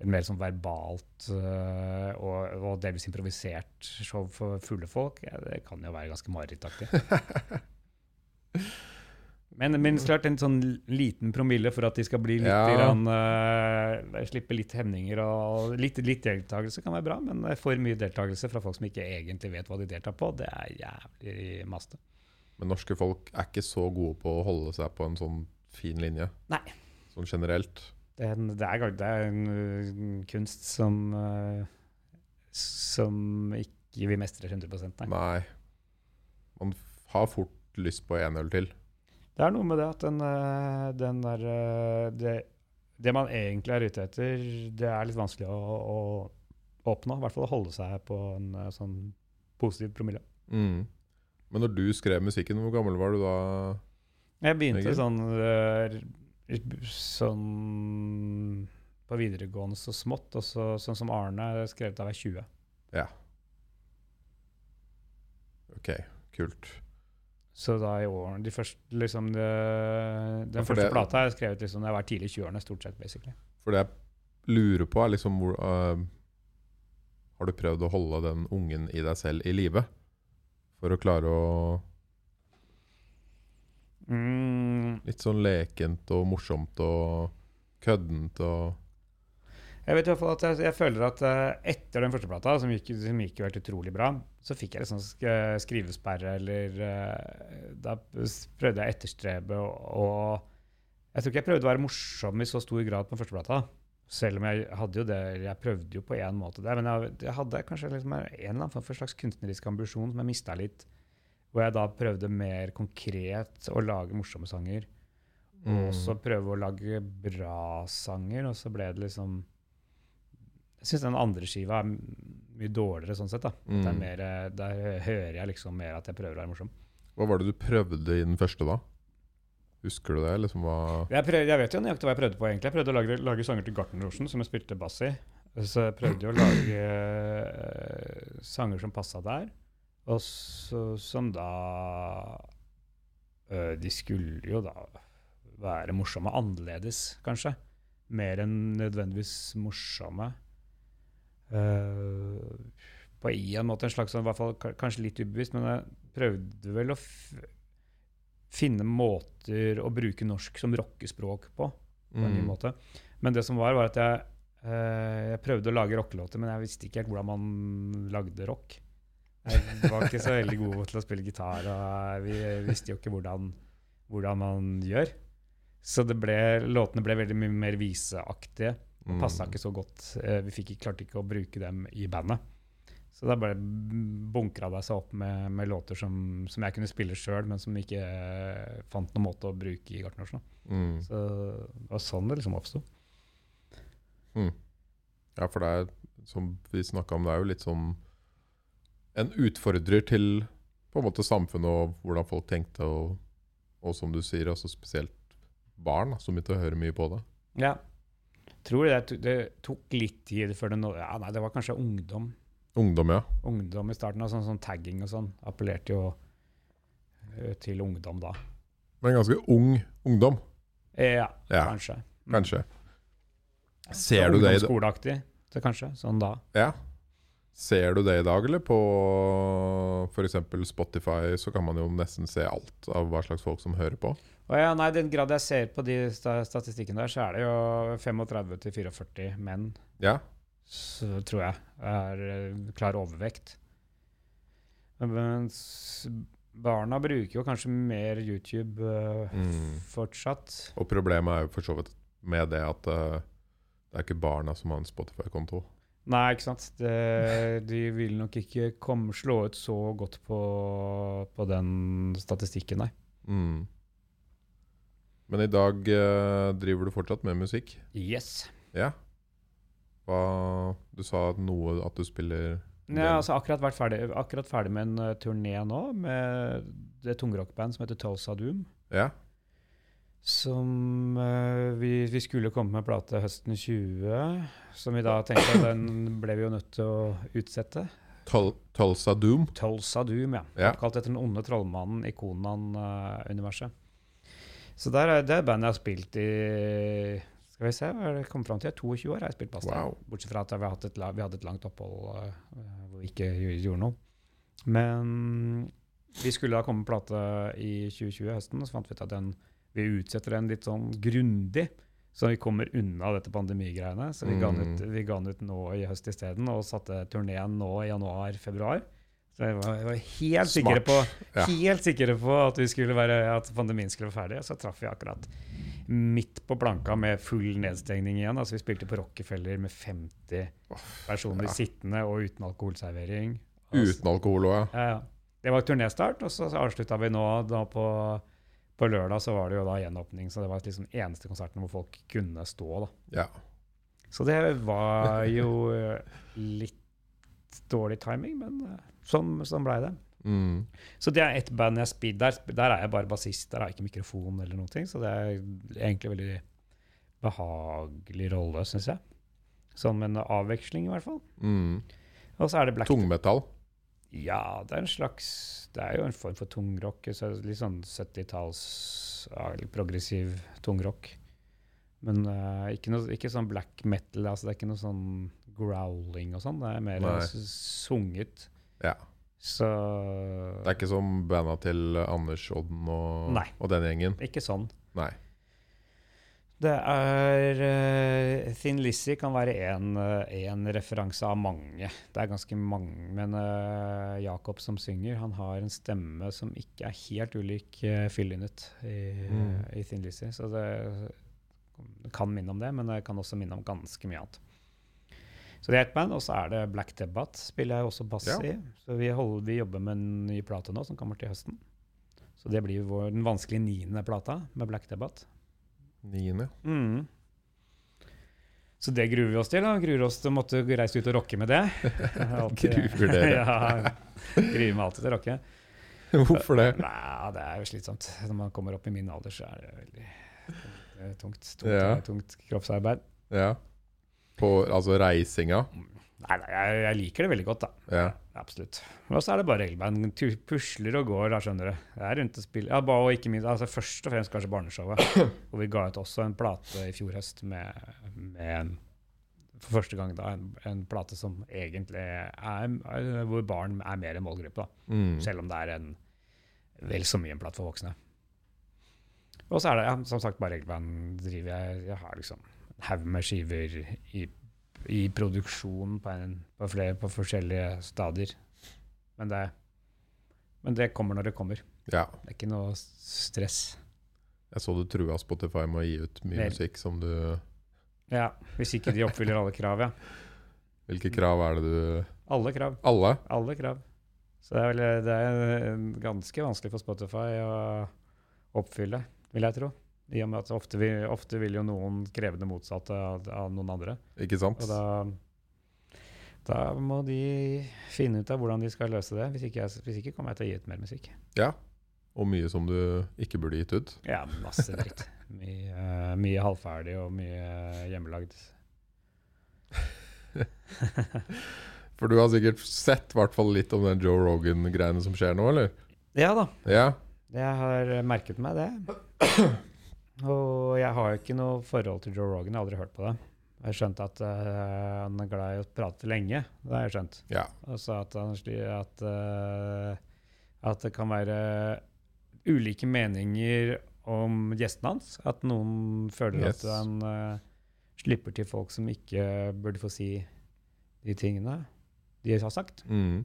et mer sånn verbalt eh, og, og delvis improvisert show for fulle folk, ja, det kan jo være ganske marerittaktig. *laughs* Men, men klart en sånn liten promille for at de skal bli litt Ja. grann, uh, Slippe litt hemninger og litt, litt deltakelse kan være bra, men for mye deltakelse fra folk som ikke egentlig vet hva de deltar på, det er jævlig maste. Men norske folk er ikke så gode på å holde seg på en sånn fin linje. Nei. Sånn generelt. Det er en, det er, det er en kunst som uh, som ikke vi mestrer 100 nei. Nei. Man har fort lyst på en øl til. Det er noe med det at den, uh, den der uh, det, det man egentlig er ute etter, det er litt vanskelig å, å oppnå. I hvert fall å holde seg på en uh, sånn positiv promille. Mm. Men når du skrev musikken, hvor gammel var du da? Jeg begynte sånn, sånn på videregående så smått, og så, sånn som Arne skrev da jeg var 20. Ja. Ok, kult. Så da i årene De første liksom det, Den Ja, første det- plata har skrevet liksom jeg var tidlig i 20-årene, stort sett, basically. For det jeg lurer på, er liksom hvor uh, Har du prøvd å holde den ungen i deg selv i live? For å klare å Mm, Litt sånn lekent og morsomt og køddent og jeg vet i hvert fall at jeg, jeg føler at eh, etter den første plata, som gikk, som gikk jo helt utrolig bra, så fikk jeg liksom sk skrivesperre, eller eh, Da prøvde jeg å etterstrebe og, Jeg tror ikke jeg prøvde å være morsom i så stor grad på den første plata. Selv om jeg hadde jo det Jeg prøvde jo på én måte der, men jeg, jeg hadde kanskje liksom en eller annen form for slags kunstnerisk ambisjon som jeg mista litt. Hvor jeg da prøvde mer konkret å lage morsomme sanger. Og også prøve å lage bra sanger, og så ble det liksom Jeg syns den andre skiva er mye dårligere sånn sett. da. Mm. mer, der hører jeg liksom mer at jeg prøver å være morsom. Hva var det du prøvde i den første, da? Husker du det? Liksom Jeg, prøv, jeg vet jo nøyaktig hva jeg prøvde på, egentlig. Jeg prøvde å lage, lage sanger til Gartnerlosjen, som jeg spilte bass i. Så jeg prøvde jo å lage uh, sanger som passa der, og så, som da uh, De skulle jo da være morsomme. Annerledes, kanskje. Mer enn nødvendigvis morsomme. Eh, på en måte en slags sånn, i hvert fall kanskje litt ubevisst, men jeg prøvde vel å finne måter å bruke norsk som rockespråk på. på en ny Mm. måte. Men det som var, var at jeg, eh, jeg prøvde å lage rockelåter, men jeg visste ikke helt hvordan man lagde rock. Jeg var ikke så veldig god til å spille gitar, og vi visste jo ikke hvordan, hvordan man gjør. Så det ble, låtene ble veldig mye mer viseaktige. Og Mm. Passa ikke så godt. Eh, Vi fikk, ikke- klarte ikke å bruke dem i bandet. Så da bare bunkra det seg opp med, med låter som, som jeg kunne spille sjøl, men som ikke eh, fant noen måte å bruke i Gartnersen. Mm. Så det var sånn det liksom oppsto. Ja, for det er, som vi snakka om, det er jo litt som en utfordrer til på en måte samfunnet og hvordan folk tenkte, og, og som du sier, altså spesielt barn som begynte å høre mye på det. Ja. Tror det, det tok litt tid før det nå Ja, nei, det var kanskje ungdom. Ungdom, ja. Ungdom i starten, og sånn, sånn tagging og sånn. Appellerte jo eh, til ungdom da. Men ganske ung ungdom, Eh, Ja, Ja. kanskje. Kanskje. kanskje. Ser du det i dag? Ungdomsskoleaktig, så kanskje. Sånn da. Ja. Ser du det i dag, eller på f.eks. Spotify, så kan man jo nesten se alt av hva slags folk som hører på. Og ja, nei, den grad jeg ser på de sta statistikkene der, så er det jo 35-44 menn, Ja. så tror jeg, er eh, klar overvekt. Mens barna bruker jo kanskje mer YouTube uh, Mm. fortsatt. Og problemet er jo for så vidt med det at uh, det er ikke barna som har en Spotify-konto. Nei, ikke sant. Det, de vil nok ikke komme, slå ut så godt på, på den statistikken, nei. Mm. Men i dag eh, driver du fortsatt med musikk? Yes. Ja. Hva Du sa noe at du spiller Jeg har altså akkurat vært ferdig, akkurat ferdig med en uh, turné nå, med det tungrockband som heter Tulsa Doom. Ja. Som uh, vi, vi skulle komme med plate høsten 20, som vi da tenkte at den ble vi jo nødt til å utsette. Tul Tulsa Doom. Tulsa Doom, ja. Ja. Kalt etter den onde trollmannen i Konan-universet. Så der er det er bandet jeg har spilt i Skal vi se, det kom fram til? 22 år har jeg spilt bass. Wow. Bortsett fra at vi, hadde et, vi hadde et langt opphold uh, hvor vi ikke gjorde noe. Men vi skulle da komme med plate i 2020 høsten, og så fant vi ut at den, vi utsetter den litt sånn grundig. Så vi kommer unna dette pandemigreiene. Så vi ga den ut, Mm. vi ga den ut nå i høst isteden, og satte turneen nå i januar-februar. Jeg var, jeg var helt, sikre på, Ja. helt sikre på at, vi skulle være, at pandemien skulle være ferdig. Og så traff vi akkurat midt på planka med full nedstengning igjen. Altså Vi spilte på Rockefeller med 50 personer ja. sittende og uten alkoholservering. Altså, Uten alkohol òg, ja. ja. Det var turnéstart, og så avslutta vi nå på, på lørdag. Så var det jo da gjenåpning, så det var liksom eneste konserten hvor folk kunne stå. da. ja. Så det var jo eh, litt dårlig timing, men eh, sånn, sånn blei det. Mm. Så det er ett band jeg spiller der, der er jeg bare bassist. Der har jeg ikke mikrofon eller noen ting. Så det er egentlig veldig behagelig rolle, syns jeg. Sånn med en avveksling, i hvert fall. Mm. Og så er det black Tungmetall. Ja, det er en slags Det er jo en form for tungrock. Så litt sånn 70-talls ja, litt progressiv tungrock. Men uh, ikke, noe, ikke sånn black metal. Altså det er ikke noe sånn growling og sånn. Det er mer sunget. Ja. Så Det er ikke som banda til Anders Odden og, Nei. og den gjengen. Ikke sånn. Nei. Det er uh, Thin Lizzie kan være én referanse av mange. Det er ganske mange. Men uh, Jakob som synger, han har en stemme som ikke er helt ulik uh, Fyllynet i, Mm. i Thin Lizzie. Så det, det kan minne om det, men det kan også minne om ganske mye annet. Så det er ett band, og så er det Black Debate spiller jeg også bass Ja. i. Så vi, holder, vi jobber med en ny plate nå som kommer til høsten. Så det blir vår, den vanskelige niende plata med Black Debate. Niende. Mm. Så det gruer vi oss til. da. Gruer oss til å måtte reise ut og rocke med det. *laughs* Gruer dere? *laughs* ja, gruer meg alltid til å rocke. *laughs* Hvorfor det? Nei, det er jo slitsomt. Når man kommer opp i min alder, så er det veldig tungt. Tungt, Ja. tungt kroppsarbeid. Ja. På altså reisinga. Nei, nei jeg, jeg liker det veldig godt, da. Ja. Absolutt. Og så er det bare regelband. Pusler og går, da, skjønner du. Det er rundt å spille. Ja, bare, og ikke minst, altså Først og fremst kanskje barneshowet. *clears throat* Hvor vi ga ut også en plate i fjor høst med, med en For første gang da, en, en plate som egentlig er, er Hvor barn er mer en målgruppe, da. Mm. Selv om det er en vel så mye en plate for voksne. Og så er det, ja, som sagt, bare regelband driver jeg Jeg har liksom haug med skiver i, i produksjon på, en, på, flere, på forskjellige stadier. Men det, men det kommer når det kommer. ja. Det er ikke noe stress. Jeg så du trua Spotify med å gi ut mye Vel. musikk som du Ja, Hvis ikke de oppfyller alle krav, ja. Hvilke krav er det du Alle krav. Alle? Alle krav. Så det er, vel, det er ganske vanskelig for Spotify å oppfylle, vil jeg tro. I og med at ofte, vil- ofte vil jo noen kreve det motsatte av, av noen andre. Ikke sant? Og da, da må de finne ut av hvordan de skal løse det. Hvis ikke, jeg, hvis ikke kommer jeg til å gi ut mer musikk. Ja. Og mye som du ikke burde gitt ut. Ja, masse dritt. Mye, uh, mye halvferdig og mye hjemmelagd. *laughs* For du har sikkert sett hvert fall litt om den Joe Rogan-greiene som skjer nå, eller? Ja da. Ja. Jeg har merket meg det. Og jeg har jo ikke noe forhold til Joe Rogan. Jeg har aldri hørt på det. Jeg har skjønt at uh, han er glad i å prate lenge. Det har jeg skjønt. Ja. Og så at, han, at, uh, at det kan være ulike meninger om gjestene hans. At noen føler Yes. at han uh, slipper til folk som ikke burde få si de tingene de har sagt. Mm.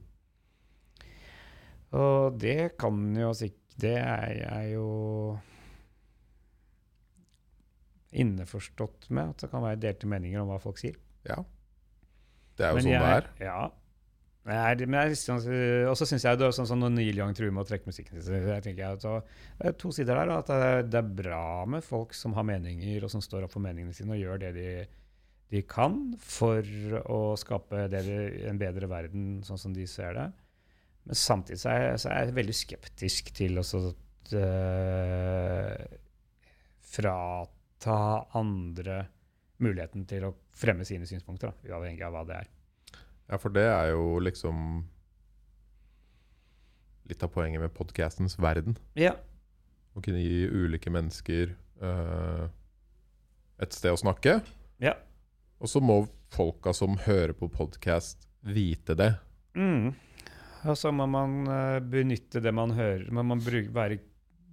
Og det kan jo sikkert Det er er jo innforstått med, at det kan være delte meninger om hva folk sier. ja. Det er jo Men sånn jeg- det er. Ja. Men men jeg, liksom, og så syns jeg det er sånn sånn når Neil Young truer med å trekke musikken. Jeg tenker så- Det er to sider der. At det er, det er bra med folk som har meninger, og som står opp for meningene sine og gjør det de, de kan for å skape det de, en bedre verden sånn som de ser det. Men samtidig så er, jeg- så er jeg veldig skeptisk til også at uh, eh, frata andre muligheten til å fremme sine synspunkter, da, uavhengig av hva det er. Ja, for det er jo liksom litt av poenget med podkastens verden. Ja. Å kunne gi ulike mennesker uh, et sted å snakke. Ja. Og så må folka som hører på podkast, vite det. Mm. Og så må man uh, benytte det man hører. Må man bruke, være,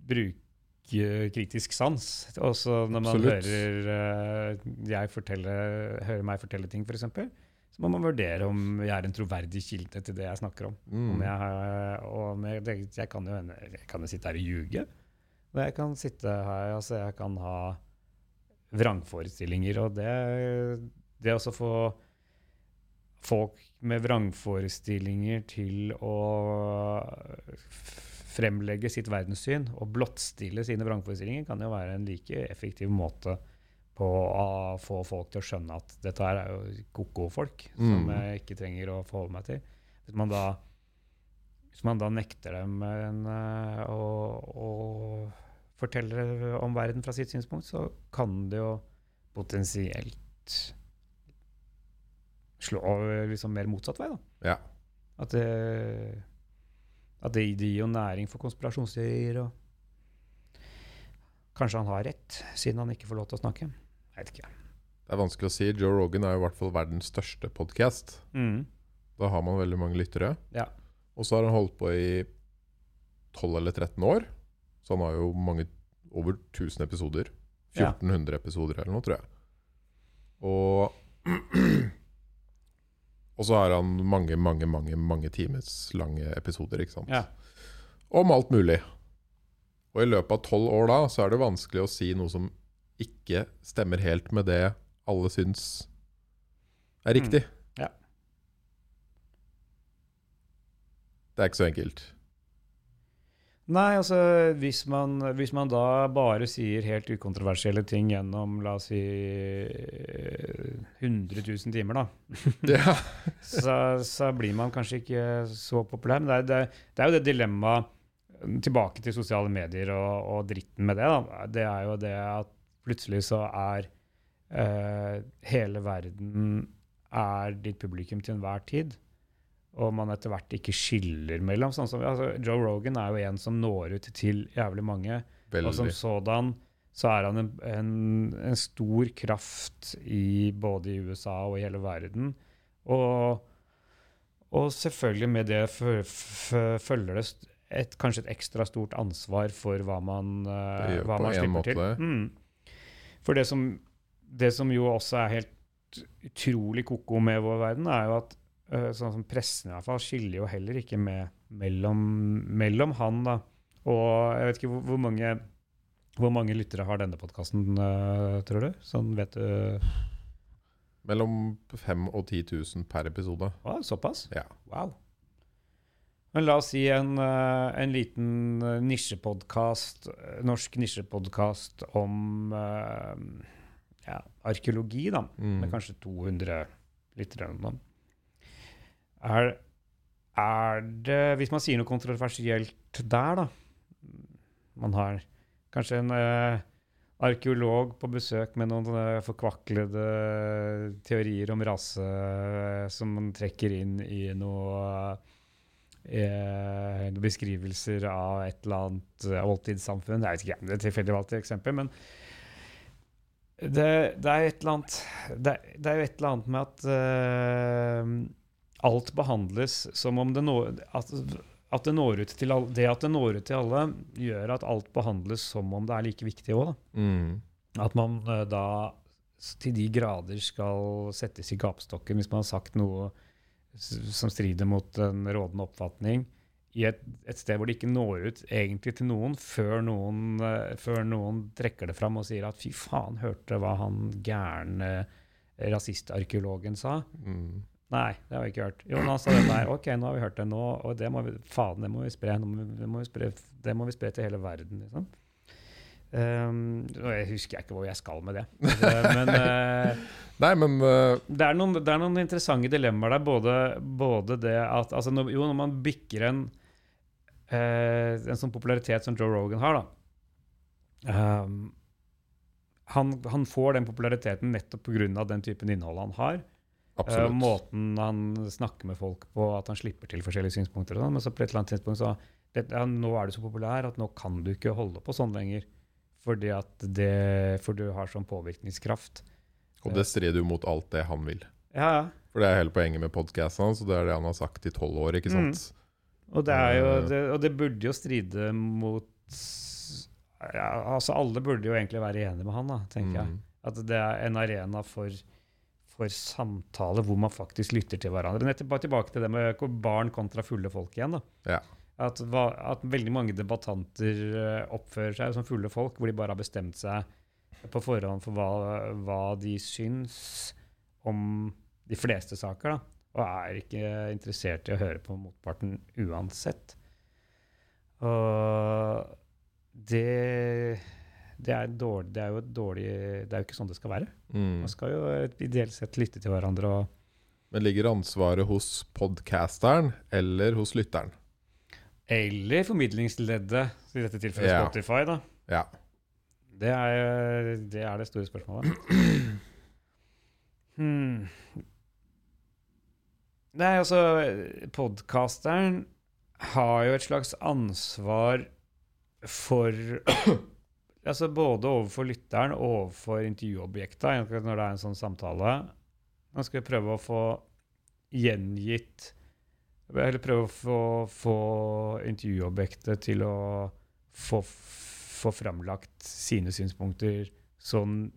bruke kritisk sans. Også når man Absolutt. hører, eh, jeg fortelle, hører meg fortelle ting, f.eks., så må man vurdere om jeg er en troverdig kilde til det jeg snakker om. Mm. Om jeg, jeg, jeg kan jo jeg kan jo sitte her og ljuge. Og jeg kan sitte her altså Jeg kan ha vrangforestillinger. Og det, det også få folk med vrangforestillinger til å fremlegge sitt verdenssyn og blottstille sine vrangforestillinger, kan jo være en like effektiv måte på å få folk til å skjønne at dette her er jo ko-ko-folk som Mm. jeg ikke trenger å forholde meg til. Hvis man da, hvis man da nekter dem en, eh, å, å fortelle om verden fra sitt synspunkt, så kan det jo potensielt slå liksom mer motsatt vei. da. Ja. At det, at det gir jo næring for konspirasjonsteorier. og Kanskje han har rett, siden han ikke får lov til å snakke. Jeg vet ikke. Det er vanskelig å si. Joe Rogan er jo i hvert fall verdens største podkast. Mm. Da har man veldig mange lyttere. Ja. Og så har han holdt på i 12 eller 13 år. Så han har jo mange over 1000 episoder. Ja. 1400 episoder eller noe, tror jeg. Og *clears throat* Og så har han mange, mange, mange mange times lange episoder, ikke sant. Ja. Om alt mulig. Og i løpet av tolv år da, så er det vanskelig å si noe som ikke stemmer helt med det alle syns er riktig. Mm. Ja. Det er ikke så enkelt. Nei, altså hvis man, hvis man da bare sier helt ukontroversielle ting gjennom la oss si eh, 100 000 timer, da, *laughs* Ja. så, så blir man kanskje ikke så populær. Men det er, det, det er jo det dilemmaet Tilbake til sosiale medier og, og dritten med det. Da. Det er jo det at plutselig så er eh, hele verden er ditt publikum til enhver tid. Og man etter hvert ikke skiller mellom. Sånn som, altså, Joe Rogan er jo en som når ut til jævlig mange. Og som Veldig. sådan så er han en, en, en stor kraft i både i USA og i hele verden. Og, og selvfølgelig med det fø- fø- følger det et, kanskje et ekstra stort ansvar for hva man, uh, hva man slipper til. Mm. For det som, det som jo også er helt utrolig ko-ko med vår verden, er jo at sånn som pressen i hvert fall skiller jo heller ikke med mellom, mellom han da. Og jeg vet ikke hvor, hvor mange hvor mange lyttere har denne podkasten, tror du? Sånn vet du Mellom 5000 og 10 000 per episode. Ah, Såpass? Ja. Wow. Men la oss si en, eh, en liten eh, nisjepodkast, eh, norsk nisjepodkast om eh, ja, arkeologi, da. Mm. Med kanskje 200 lyttere eller noe. Er, er det Hvis man sier noe kontroversielt der, da Man har kanskje en uh, arkeolog på besøk med noen uh, forkvaklede teorier om rase uh, som man trekker inn i noe eh, beskrivelser av et eller annet eh, oldtidssamfunn. Jeg vet ikke, det er tilfeldig valgt eksempel, men det, det er et eller annet det, det er et eller annet med at eh, alt behandles som om det når at, at det når ut til alle, Det at det når ut til alle, gjør at alt behandles som om det er like viktig òg. Mm. At man eh, da til de grader skal settes i gapestokken hvis man har sagt noe som strider mot en rådende oppfatning, i et, et sted hvor det ikke når ut egentlig til noen, før noen, eh, før noen trekker det fram og sier at fy faen, hørte hva han gærne rasistarkeologen sa? Mm. Nei, det har vi ikke hørt. Jo, nå sa det. Nei, ok, nå har vi hørt det nå, og det må vi, faen, det må vi spre. Må vi- Det må vi spre, det må vi spre til hele verden, liksom. Um, og jeg husker ikke hvor jeg skal med det. Men *laughs* uh, Nei, men uh, det, er noen, det er noen interessante dilemmaer der. Både, både det at altså når, Jo, når man bikker en, uh, en sånn popularitet som Joe Rogan har, da um, han, han får den populariteten nettopp pga. den typen innhold han har. Absolutt. måten han snakker med folk på, at han slipper til forskjellige synspunkter. Og sånn, men så på et eller annet tidspunkt så det, ja, Nå er du så populær at nå kan du ikke holde på sånn lenger. Fordi at det, for du har sånn påvirkningskraft. Og det strider jo mot alt det han vil. Ja, ja. For det er hele poenget med podkasten hans, og det er det han har sagt i tolv år. ikke sant? Og det, jo, Eh. det, og det burde jo stride mot ja, altså Alle burde jo egentlig være enige med han, da, tenker jeg. Mm. At det er en arena for, for samtale hvor man faktisk lytter til hverandre. Nett tilbake til det med barn kontra fulle folk igjen. Ja. At, at veldig mange debattanter eh, oppfører seg som fulle folk, hvor de bare har bestemt seg på forhånd for hva, hva de syns om de fleste saker. da. Og er ikke interessert i å høre på motparten uansett. Og det, det, er dårlig, det er jo dårlig Det er jo ikke sånn det skal være. Mm. Man skal jo ideelt sett lytte til hverandre. og Men ligger ansvaret hos podcasteren eller hos lytteren? Eller formidlingsleddet, i dette tilfellet Ja. Spotify. da. Ja. Det er, det er det store spørsmålet. *clears throat* Hmm. Nei, altså Podkasteren har jo et slags ansvar for Altså både overfor lytteren og overfor intervjuobjektet, når det er en sånn samtale. Nå skal vi prøve å få gjengitt Eller prøve å få, få intervjuobjektet til å få, få framlagt sine synspunkter sånn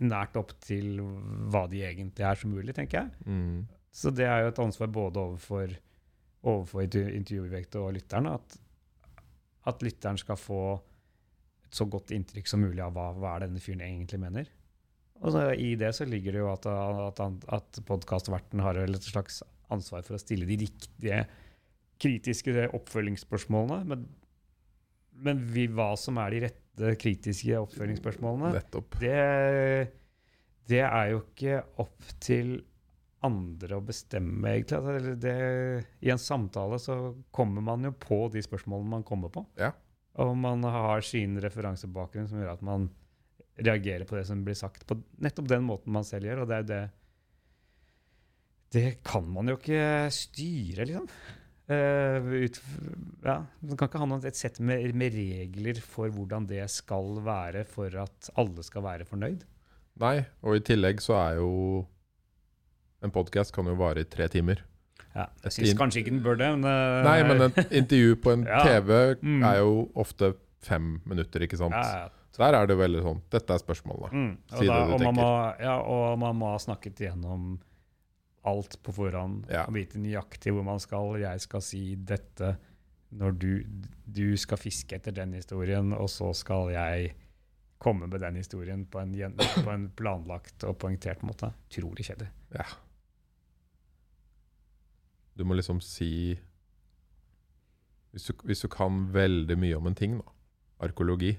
nært opp til hva de egentlig er som mulig, tenker jeg. Mm. Så det er jo et ansvar både overfor, overfor intervjuobjektet og lytteren, at, at lytteren skal få så godt inntrykk som mulig av hva, hva er denne fyren egentlig mener. Og så I det så ligger det jo at, at, at podkastverten har et slags ansvar for å stille de riktige kritiske oppfølgingsspørsmålene. Men, men vi, hva som er de rette kritiske oppfølgingsspørsmålene, Nettopp. det, det er jo ikke opp til andre å bestemme, egentlig. Det, det, I en samtale så kommer man jo på de spørsmålene man kommer på. Ja. Og man har sin referansebakgrunn som gjør at man reagerer på det som blir sagt, på nettopp den måten man selv gjør. Og det er det Det kan man jo ikke styre, liksom. Uh, ut, ja, Man kan ikke ha et sett med, med regler for hvordan det skal være for at alle skal være fornøyd. Nei, og i tillegg så er jo En podkast kan jo vare i tre timer. Ja, jeg syns kanskje ikke den bør det, men eh, Nei, men et *laughs* intervju på en. TV Mm. er jo ofte fem minutter, ikke sant? ja, ja. Der er det veldig sånn Dette er spørsmålet. Mm. Og, da, det du og, man tenker. må, ja, og man må ha snakket igjennom alt på forhånd. Ja. Vite nøyaktig hvor man skal. Jeg skal si dette når du, du skal fiske etter den historien, og så skal jeg komme med den historien på en, på en planlagt og poengtert måte. Utrolig kjedelig. Ja. Du må liksom si hvis du, hvis du kan veldig mye om en ting, da, arkeologi,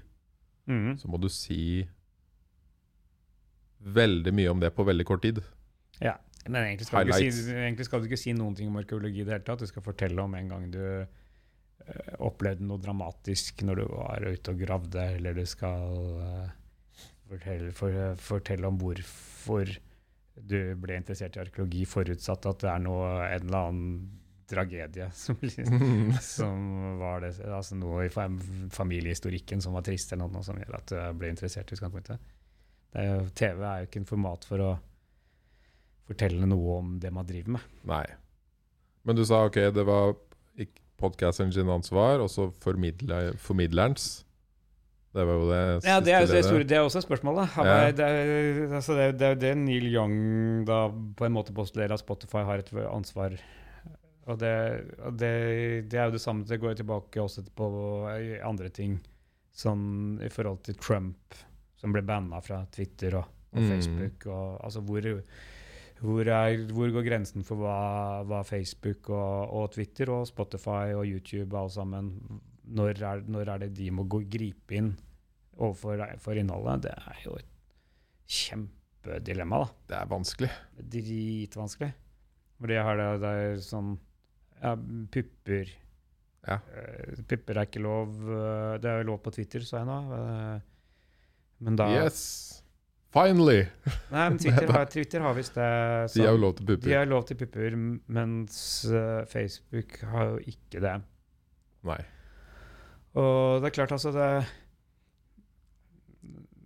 mm. så må du si veldig mye om det på veldig kort tid. Ja. Men egentlig skal, si, egentlig skal du ikke si noen ting om arkeologi i det hele tatt. Du skal fortelle om en gang du uh, opplevde noe dramatisk når du var ute og gravde, eller du skal uh, fortelle, for, fortelle om hvorfor du ble interessert i arkeologi, forutsatt at det er noe, en eller annen tragedie *laughs* som, som var det, altså noe i familiehistorikken som var trist, eller noe som gjør at du ble interessert i utgangspunktet. Er jo, TV er jo ikke en format for å fortelle noe om det man driver med. Nei. Men du sa ok, det var podkasteren sin ansvar, og så formidler, formidlerens. Det var jo det Ja, det er, det store, det er også et spørsmål, da. Ja. det, er, altså det, det det Neil Young da på en måte postulerer at Spotify har et ansvar. Og det, det, det er jo det samme, det går tilbake også på andre ting. Sånn i forhold til Trump, som ble banna fra Twitter og, og Mm. Facebook. Og, altså hvor, hvor, er, hvor går grensen for hva, hva Facebook og, og Twitter og Spotify og YouTube alle sammen når er, når er det de må gå, gripe inn overfor for innholdet? Det er jo et kjempedilemma, da. Det er vanskelig. Dritvanskelig. Fordi jeg har det, det er sånn ja, Pupper. Ja. Uh, pupper er ikke lov. eh, Det er jo lov på Twitter, sa jeg nå. eh, Men da Yes! Finally! *laughs* Nei, men Twitter har, Twitter har visst det. De har jo lov til pupper. de har lov til pupper, mens Facebook har jo ikke det. Nei. Og det er klart, altså det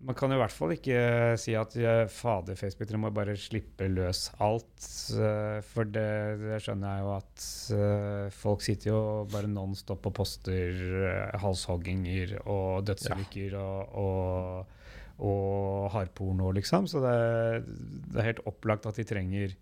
Man kan i hvert fall ikke si at ja, fader, Facebook, dere må bare slippe løs alt. eh, For det, det skjønner jeg jo at eh, folk sitter jo bare nonstop og poster eh, halshogginger og dødsulykker og, og, og hardporno, liksom. Så det, det er helt opplagt at de trenger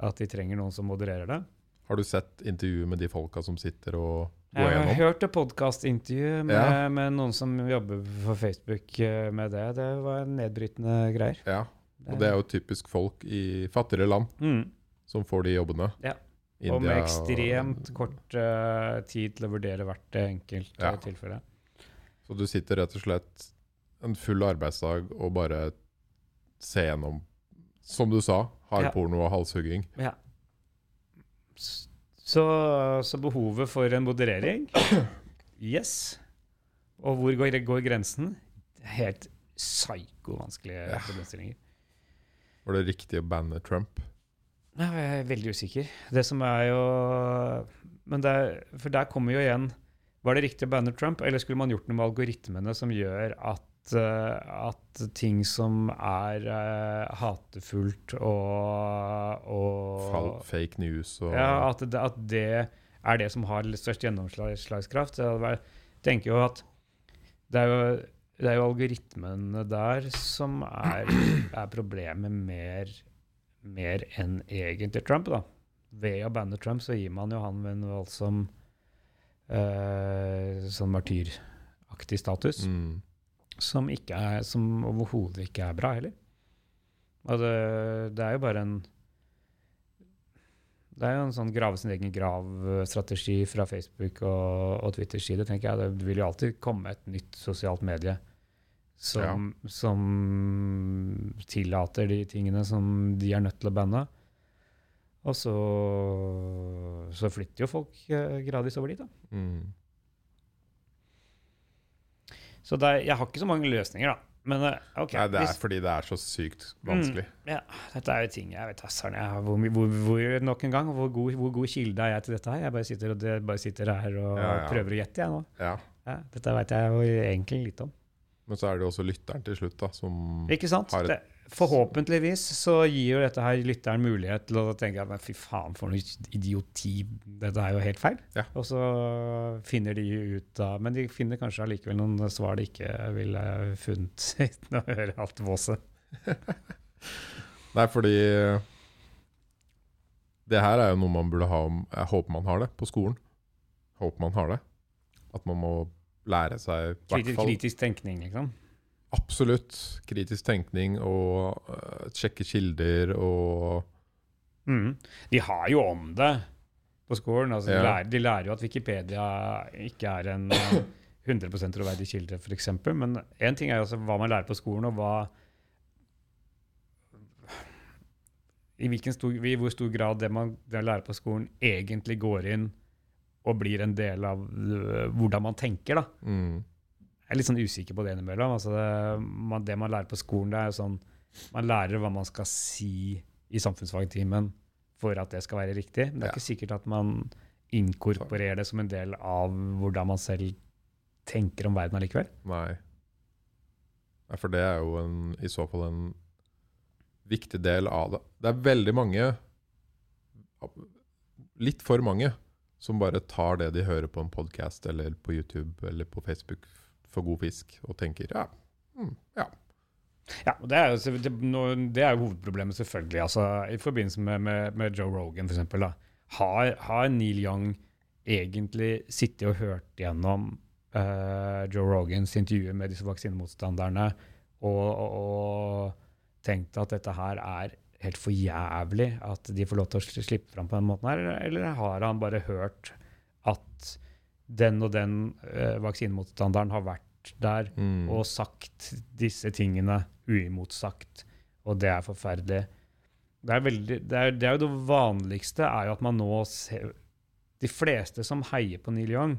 at de trenger noen som modererer det. Har du sett intervjuet med de folka som sitter og Jeg har hørt et podkastintervju med, Ja. med noen som jobber for Facebook eh, med det. Det var nedbrytende greier. Ja. Og det er jo typisk folk i fattigere land mm. som får de jobbene. Ja. India Og med ekstremt kort uh, tid til å vurdere hvert enkelt Ja. uh, tilfelle. Så du sitter rett og slett en full arbeidsdag og bare ser gjennom, som du sa, hardporno og halshugging. Ja. Så, så behovet for en moderering Yes. Og hvor går, går grensen? Helt psyko-vanskelige Ja. problemstillinger. Var det riktig å banne Trump? Nei, Jeg er veldig usikker. Det som er jo Men det er, For der kommer jo igjen Var det riktig å banne Trump, eller skulle man gjort noe med algoritmene som gjør at, at ting som er eh, hatefullt og, og fake news og ja, at, det, at det er det som har størst gjennomslagskraft. Jeg tenker jo at det er jo, det er jo algoritmene der som er, er problemet mer, mer enn egentlig Trump. da. Ved å banne Trump så gir man jo han en voldsom uh, sånn martyraktig status, mm. Som, er, som overhodet ikke er bra heller. Og det, det er jo bare en det er jo en sånn grave sin egen grav-strategi fra Facebook og, og Twitters side. tenker jeg. Det vil jo alltid komme et nytt sosialt medie som, som tillater de tingene som de er nødt til å banne. Og så, så flytter jo folk eh, gradvis over dit. da. Mm. Så er, jeg har ikke så mange løsninger, da. Men okay, Nei, det er hvis- fordi det er så sykt vanskelig. ja, dette er jo ting Jeg vet jeg har hvor, hvor, hvor, nok en gang, hvor god, hvor god kilde er jeg til dette her? Jeg bare sitter, og det, bare sitter her og Ja, ja. prøver å gjette, jeg nå. Ja. Ja, dette vet jeg jo egentlig litt om. Men så er det jo også lytteren til slutt, da, som? Har et- Det, forhåpentligvis så gir jo dette her lytteren mulighet til å tenke at fy faen, for noe idioti, dette er jo helt feil. Ja. Og så finner de ut av Men de finner kanskje allikevel noen svar de ikke ville funnet *laughs* uten å høre alt våset. *laughs* Nei, fordi Det her er jo noe man burde ha om Jeg håper man har det på skolen. Håper man har det. At man må lære seg hvert Kritisk, kritisk tenkning, liksom. Absolutt. Kritisk tenkning og sjekke kilder og mm. De har jo om det på skolen. Altså, de, lærer, de lærer jo at Wikipedia ikke er en eh, 100% troverdig kilde, f.eks. Men én ting er jo altså hva man lærer på skolen, og hva I stor, i hvor stor grad det man, lærer på skolen, egentlig går inn og blir en del av øh, hvordan man tenker. da. mm, Jeg er litt sånn usikker på det innimellom. Altså det, man, det man lærer på skolen, det er jo sånn Man lærer hva man skal si i samfunnsfagtimen for at det skal være riktig. Men det er Ja. ikke sikkert at man inkorporerer det som en del av hvordan man selv tenker om verden allikevel. Nei. Nei, for det er jo en, i så fall en viktig del av det. Det er veldig mange, litt for mange, som bare tar det de hører på en podkast eller på YouTube eller på Facebook for god fisk, og tenker ja, mm, ja. Ja, det er, jo, det, er jo hovedproblemet, selvfølgelig. Altså, I forbindelse med, med, med Joe Rogan, eksempel. Har, har Neil Young egentlig sittet og hørt gjennom uh, Joe Rogans intervjuer med disse vaksinemotstanderne og, og, og tenkt at dette her er helt for jævlig at de får lov til å slippe fram på den måten her, eller, har han bare hørt den og den eh, vaksinemotstanderen har vært der Mm, og sagt disse tingene uimotsagt, og det er forferdelig. Det er, veldig, det, er, det er jo det vanligste, er jo at man nå ser De fleste som heier på Neil Young,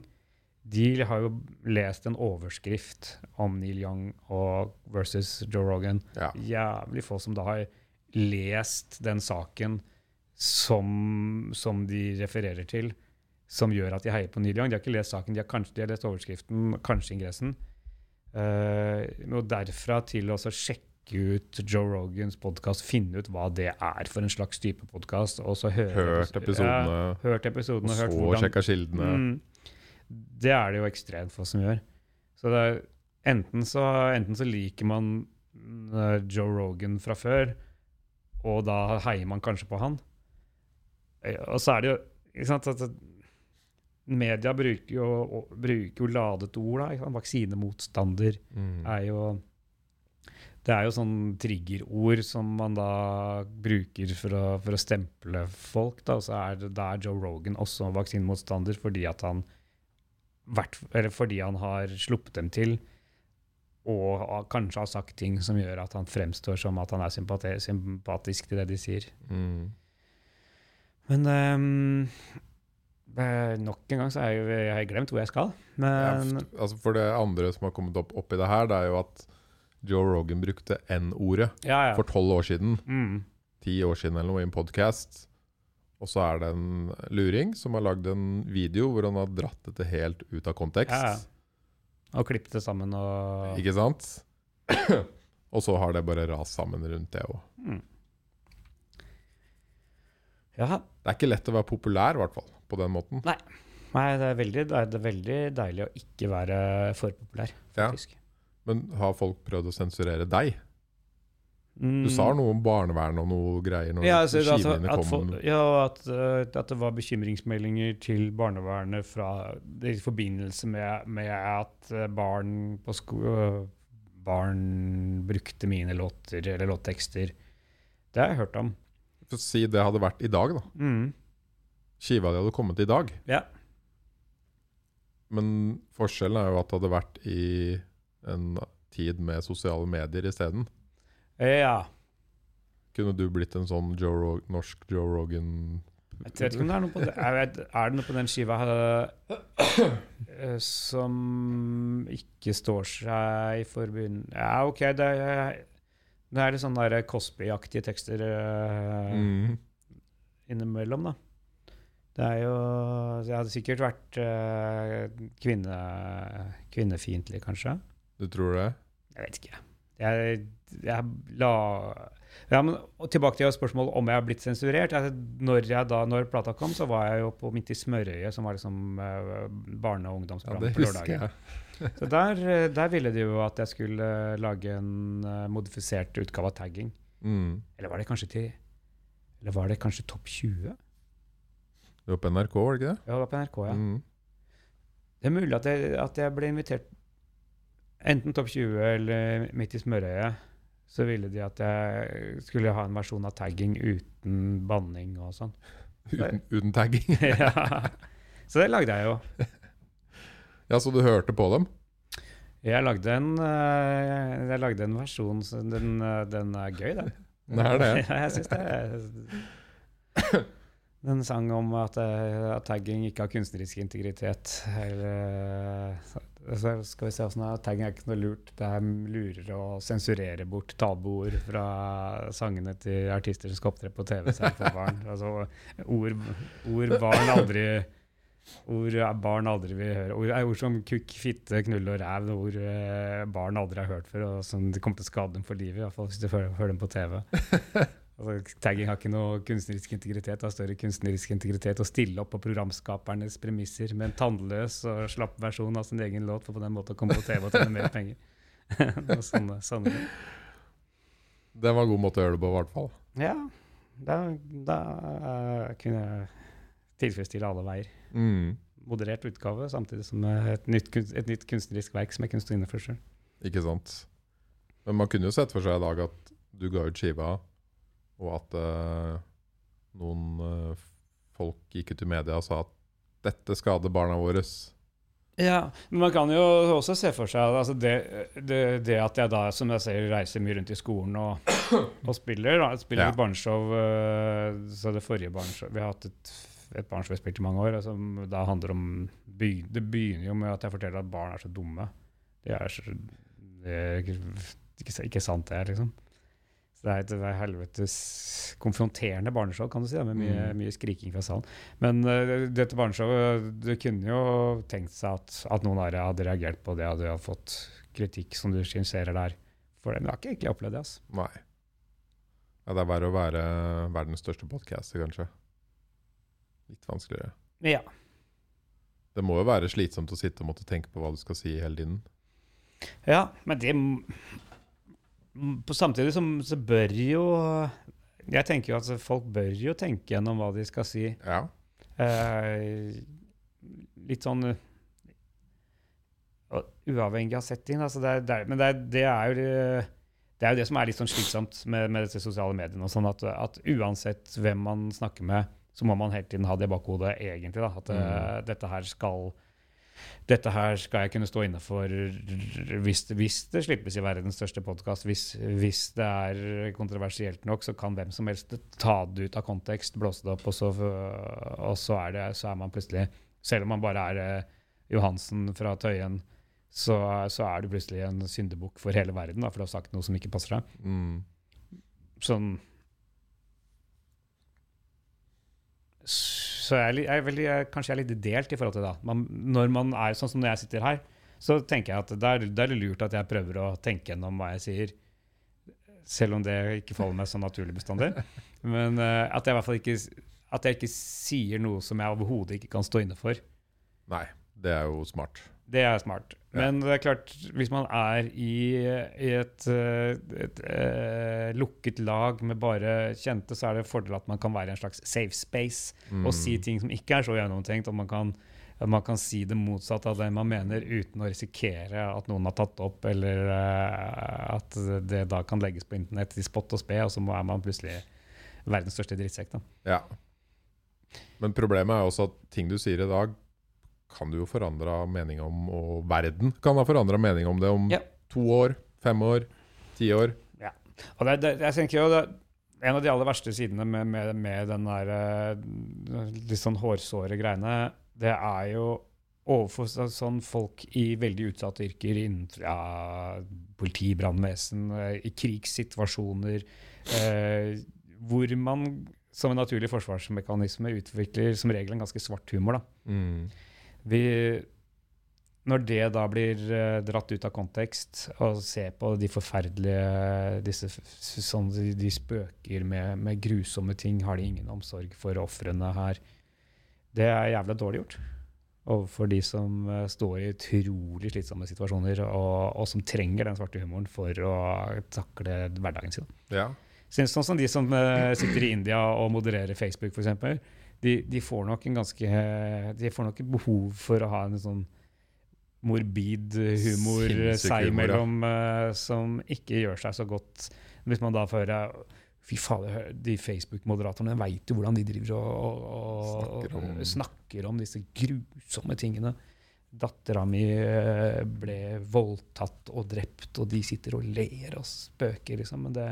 de har jo lest en overskrift om Neil Young og versus Joe Rogan. ja. Jævlig få som da har lest den saken som, som de refererer til, som gjør at de heier på Neil Young. De har ikke lest saken, de har, kanskje, de har lest overskriften, kanskje ingressen. Uh, og derfra til å sjekke ut Joe Rogans podkast, finne ut hva det er for en slags type podkast, Hørt episodene, Ja, hørt episodene og så hvordan sjekka kildene. Mm. Det er det jo ekstremt få som gjør. Så det er, enten, så, enten så liker man mm, Joe Rogan fra før, og da heier man kanskje på han. Eh, Og så er det jo sant, at Media bruker jo, bruker jo ladet ord. da? Vaksinemotstander Mm. er jo Det er jo sånn triggerord som man da bruker for å, for å stemple folk. Da. Og så er det, da er Joe Rogan også vaksinemotstander fordi at han fordi han har sluppet dem til og kanskje har sagt ting som gjør at han fremstår som at han er sympatisk til det de sier. Mm. Men eh, nok en gang så har jeg, jeg har glemt hvor jeg skal. Men ja, altså for det andre som har kommet opp oppi det her, det er jo at Joe Rogan brukte N-ordet ja, ja. for tolv år siden. Mm. Ti år siden eller noe i en podkast. Og så er det en luring som har lagd en video hvor han har dratt dette helt ut av kontekst. Og klippet det sammen og Ikke sant? *clears throat* og så har det bare rast sammen rundt det òg. Mm. Ja. Det er ikke lett å være populær, i hvert fall, på den måten. Nei, det er, veldig, det er veldig deilig å ikke være for populær, Ja. Men har folk prøvd å sensurere deg? Mm. Du sa noe om barnevern og noe greier når ja, altså, altså, regimene at, kom. fol- ja, at, uh, at det var bekymringsmeldinger til barnevernet fra, i forbindelse med, med at uh, barn på sko uh, barn brukte mine låter eller låttekster. Det har jeg hørt om. Si det hadde vært i dag, da. Mm. Skiva di hadde kommet i dag. Ja. Men forskjellen er jo at det hadde vært i en tid med sosiale medier isteden. ja. Kunne du blitt en sånn Joe Rog norsk Joe Rogan Jeg vet ikke om det er noe på det. Vet, er det noe på den skiva? Eh, som ikke står seg i forbund... Ja, OK, det det er litt sånn Cosby-aktige tekster uh, Mm. innimellom, da. Det er jo Jeg hadde sikkert vært uh, kvinne, kvinnefiendtlig, kanskje. Du tror det? Jeg vet ikke. Jeg, jeg la ja, men Tilbake til spørsmålet om jeg har blitt sensurert. Jeg, når, jeg da, når plata kom, så var jeg jo på Midt i smørøyet, som var liksom uh, barne- og ungdomsprogram ja, på lørdager. Så der, der ville de jo at jeg skulle eh, lage en uh, modifisert utgave av tagging. Mm. Eller var det kanskje til Eller var det kanskje Topp 20? Du var på NRK, var det ikke det? Ja, det var på NRK, ja. Mm. Det er mulig at jeg, at jeg ble invitert enten Topp 20 eller Midt i smørøyet. Så ville de at jeg skulle ha en versjon av tagging uten banning og sånn. *laughs* Uten, uten tagging. *laughs* ja. Så det lagde jeg jo. *laughs* Ja, så du hørte på dem? Jeg lagde en, eh, jeg lagde en versjon, så den, eh, den er gøy, den. Det er det. Ja, jeg syns det. er- Den sang om at, eh, at tagging ikke har kunstnerisk integritet. Eller, eh, så skal vi se sånn er. Tagging er ikke noe lurt. Det er lurere å sensurere bort tabuord fra sangene til artister som skal opptre på TV selv for barn. *laughs* Altså, ord, ord barn aldri Ord barn aldri vil høre. Ord ord som kukk, fitte, knull og ræv. Ord eh, barn aldri har hørt før, og som de kommer til å skade dem for livet. I hvert fall hvis du hører dem på TV. *laughs* Altså, tagging har ikke noe kunstnerisk integritet. Har større kunstnerisk integritet å stille opp på programskapernes premisser med en tannløs og slapp versjon av sin egen låt, for på den måten å komme på TV og tjene mer penger. *laughs* Og sånne, sånne. Det var en god måte å gjøre det på, i hvert fall. Ja, da, da uh, kunne jeg tilfredsstille alle veier. Mm. Moderert utgave, samtidig som et nytt, kunst- et nytt kunstnerisk verk som jeg kunne stå inne for sjøl. Ikke sant? Men man kunne jo sett for seg i dag at du ga ut skiva, og at uh, noen uh, folk gikk ut i media og sa at dette skader barna våre. Ja, men man kan jo også se for seg altså det, det, det at jeg da, som jeg ser, reiser mye rundt i skolen og, og spiller. Da. Jeg spiller Ja. barneshow, øh, så det forrige barneshow Vi har hatt et, et barneshow jeg har spilt i mange år, Altså, da handler om Det begynner jo med at jeg forteller at barn er så dumme. De er så Det er ikke, ikke, sant, det, liksom. Det er et helvetes konfronterende barneshow, kan du si, med mye, Mm. mye skriking fra salen. Men uh, dette barneshowet du kunne jo tenkt seg at, at noen av dere hadde reagert på det, og du hadde fått kritikk som du skisserer der. For det. Men jeg har ikke egentlig opplevd det. altså. Nei. Ja, det er verre å være verdens største podcaster, kanskje. Litt vanskeligere. Ja. Det må jo være slitsomt å sitte og måtte tenke på hva du skal si hele tiden. ja, men det Samtidig som, så bør jo Jeg tenker jo at folk bør jo tenke gjennom hva de skal si. Ja. Eh, litt sånn uh, Uavhengig av setting. Altså det er, det er, men det er, det er jo det, er jo det som er litt sånn slitsomt med, med disse sosiale mediene. og Sånn at, at uansett hvem man snakker med, så må man hele tiden ha det i bakhodet, egentlig. Da, at eh, dette her skal dette her skal jeg kunne stå inne for hvis, hvis det slippes i verdens største podkast. Hvis, hvis det er kontroversielt nok, så kan hvem som helst ta det ut av kontekst, blåse det opp, og så, og så, er, det, så er man plutselig Selv om man bare er eh, Johansen fra Tøyen, så, så er du plutselig en syndebukk for hele verden, da, for du har sagt noe som ikke passer deg. Mm. Sånn Så jeg jeg veldig, jeg, kanskje jeg er litt delt i forhold til det. Man, når man er sånn som når jeg sitter her, så tenker jeg at det er, det er lurt at jeg prøver å tenke gjennom hva jeg sier. Selv om det ikke faller meg så naturlig bestandig. Men uh, at jeg i hvert fall ikke, at jeg ikke sier noe som jeg overhodet ikke kan stå inne for. Nei, det er jo smart. Det er smart. Men det er klart, hvis man er i, et, et, et, eh, lukket lag med bare kjente, så er det en fordel at man kan være i en slags safe space Mm. og si ting som ikke er så gjennomtenkt. Og man kan, at man kan si det motsatte av det man mener, uten å risikere at noen har tatt opp, eller uh, at det da kan legges på internett i spott og spe, og så er man plutselig verdens største drittsekk. Ja. Men problemet er også at ting du sier i dag, kan du jo forandre mening om, og verden kan ha forandra mening om det om Ja. to år, fem år, ti år. Og det, det, jeg tenker jo det, En av de aller verste sidene med, med, med den der eh, litt sånn hårsåre greiene, det er jo overfor sånn folk i veldig utsatte yrker, innen ja, politi, brannvesen, eh, i krigssituasjoner, eh, hvor man som en naturlig forsvarsmekanisme utvikler som regel en ganske svart humor. da. Mm. Vi, når det da blir eh, dratt ut av kontekst, og ser på de forferdelige disse, sånn, de, spøker med, med grusomme ting, har de ingen omsorg for ofrene her. Det er jævla dårlig gjort. Overfor de som eh, står i utrolig slitsomme situasjoner, og, og som trenger den svarte humoren for å takle hverdagen sin. Ja. Synes sånn som de som eh, sitter i India og modererer Facebook, f.eks. De, de får nok en ganske De får nok et behov for å ha en sånn morbid humor seg imellom ja. eh, som ikke gjør seg så godt. Hvis man da får høre Fy fader, de Facebook-moderatorene veit jo hvordan de driver og, og, Snakker om- og snakker om disse grusomme tingene. Dattera mi eh, ble voldtatt og drept, og de sitter og ler og spøker, liksom. Men det,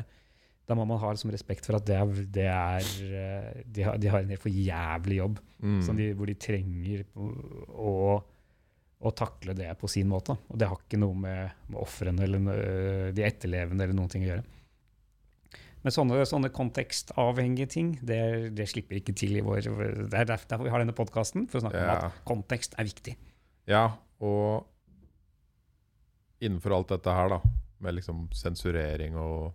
da må man ha liksom respekt for at det er, det er eh, de, har, de har en helt for jævlig jobb, Mm. som de, hvor de trenger å, å takle det på sin måte. Og det har ikke noe med, med ofrene eller øh, de etterlevende eller noen ting å gjøre. Men sånne, sånne kontekstavhengige ting, det, det slipper ikke til i vår Det er derfor vi har denne podkasten, for å snakke om at kontekst er viktig. Ja, og innenfor alt dette her, da, med liksom sensurering og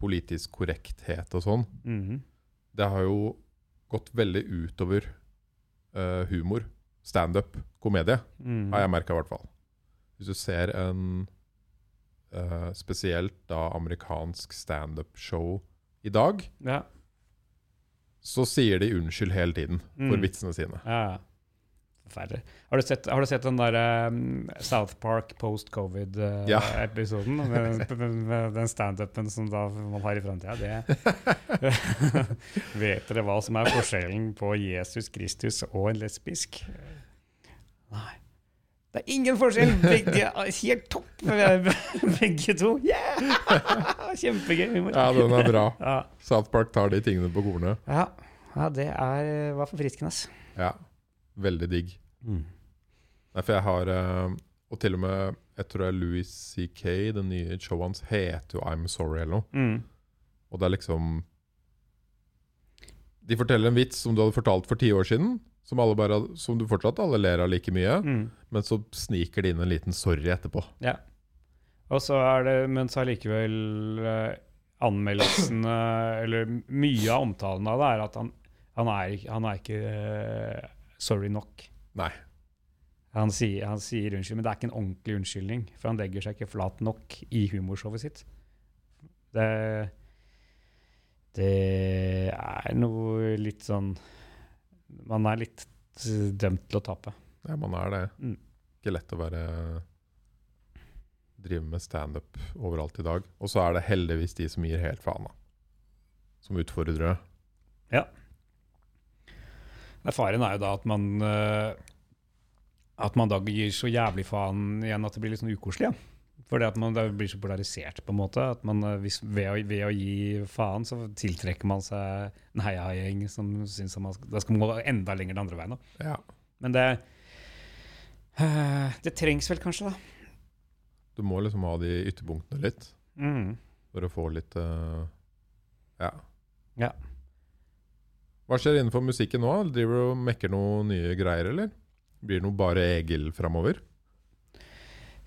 politisk korrekthet og sånn, Mhm. det har jo gått veldig utover uh, humor. Standup, komedie, Mhm. har jeg merka i hvert fall. Hvis du ser en uh, spesielt da amerikansk standup-show i dag, Ja. så sier de unnskyld hele tiden for Mm. vitsene sine. Ja, ja. Forferdelig. Har du sett, har du sett den der um, South Park post-covid-episoden? Ja. episoden med, med, med den standupen som da man har i framtida? Det *laughs* Vet dere hva som er forskjellen på Jesus Kristus og en lesbisk? Nei. Det er ingen forskjell! Begge er helt topp, *laughs* begge to. Yeah! Kjempegøy humor. Ja, den er bra. Ja, South Park tar de tingene på kornet. ja. ja det er, var forfriskende. ass. Ja, veldig digg. Nei, for jeg har eh, Og til og med Jeg tror det er Louis C.K., det nye showet hans, heter jo I'm Sorry eller noe. Mm. Og det er liksom De forteller en vits som du hadde fortalt for ti år siden, som, bare, som du fortsatt alle ler av like mye, Mm. men så sniker det inn en liten sorry etterpå. Ja. Og så er det, men så allikevel eh, anmeldelsene Eller mye av omtalen av det er at han, han er, han er ikke eh, sorry nok. Nei. Han sier, han sier unnskyld, men det er ikke en ordentlig unnskyldning. For han legger seg ikke flat nok i humorshowet sitt. Det, det er noe litt sånn Man er litt dømt til å tape. Ja, man er det. Mm. Ikke lett å være Drive med standup overalt i dag. Og så er det heldigvis de som gir helt faen, da. Som utfordrer. Men Faren er jo da at man eh, At man da gir så jævlig faen igjen at det blir litt sånn ukoselig. Ja. Fordi at man blir så polarisert, på en måte. At man, eh, hvis, ved, å, ved å gi faen, så tiltrekker man seg en heiagjeng som syns man skal, da skal man gå enda lenger den andre veien. Ja. Men det eh, Det trengs vel kanskje, da. Du må liksom ha de ytterpunktene litt Mm. for å få litt eh, Ja. Ja. Hva skjer innenfor musikken nå? Driver du og mekker noen nye greier, eller? Blir det noe bare Egil framover?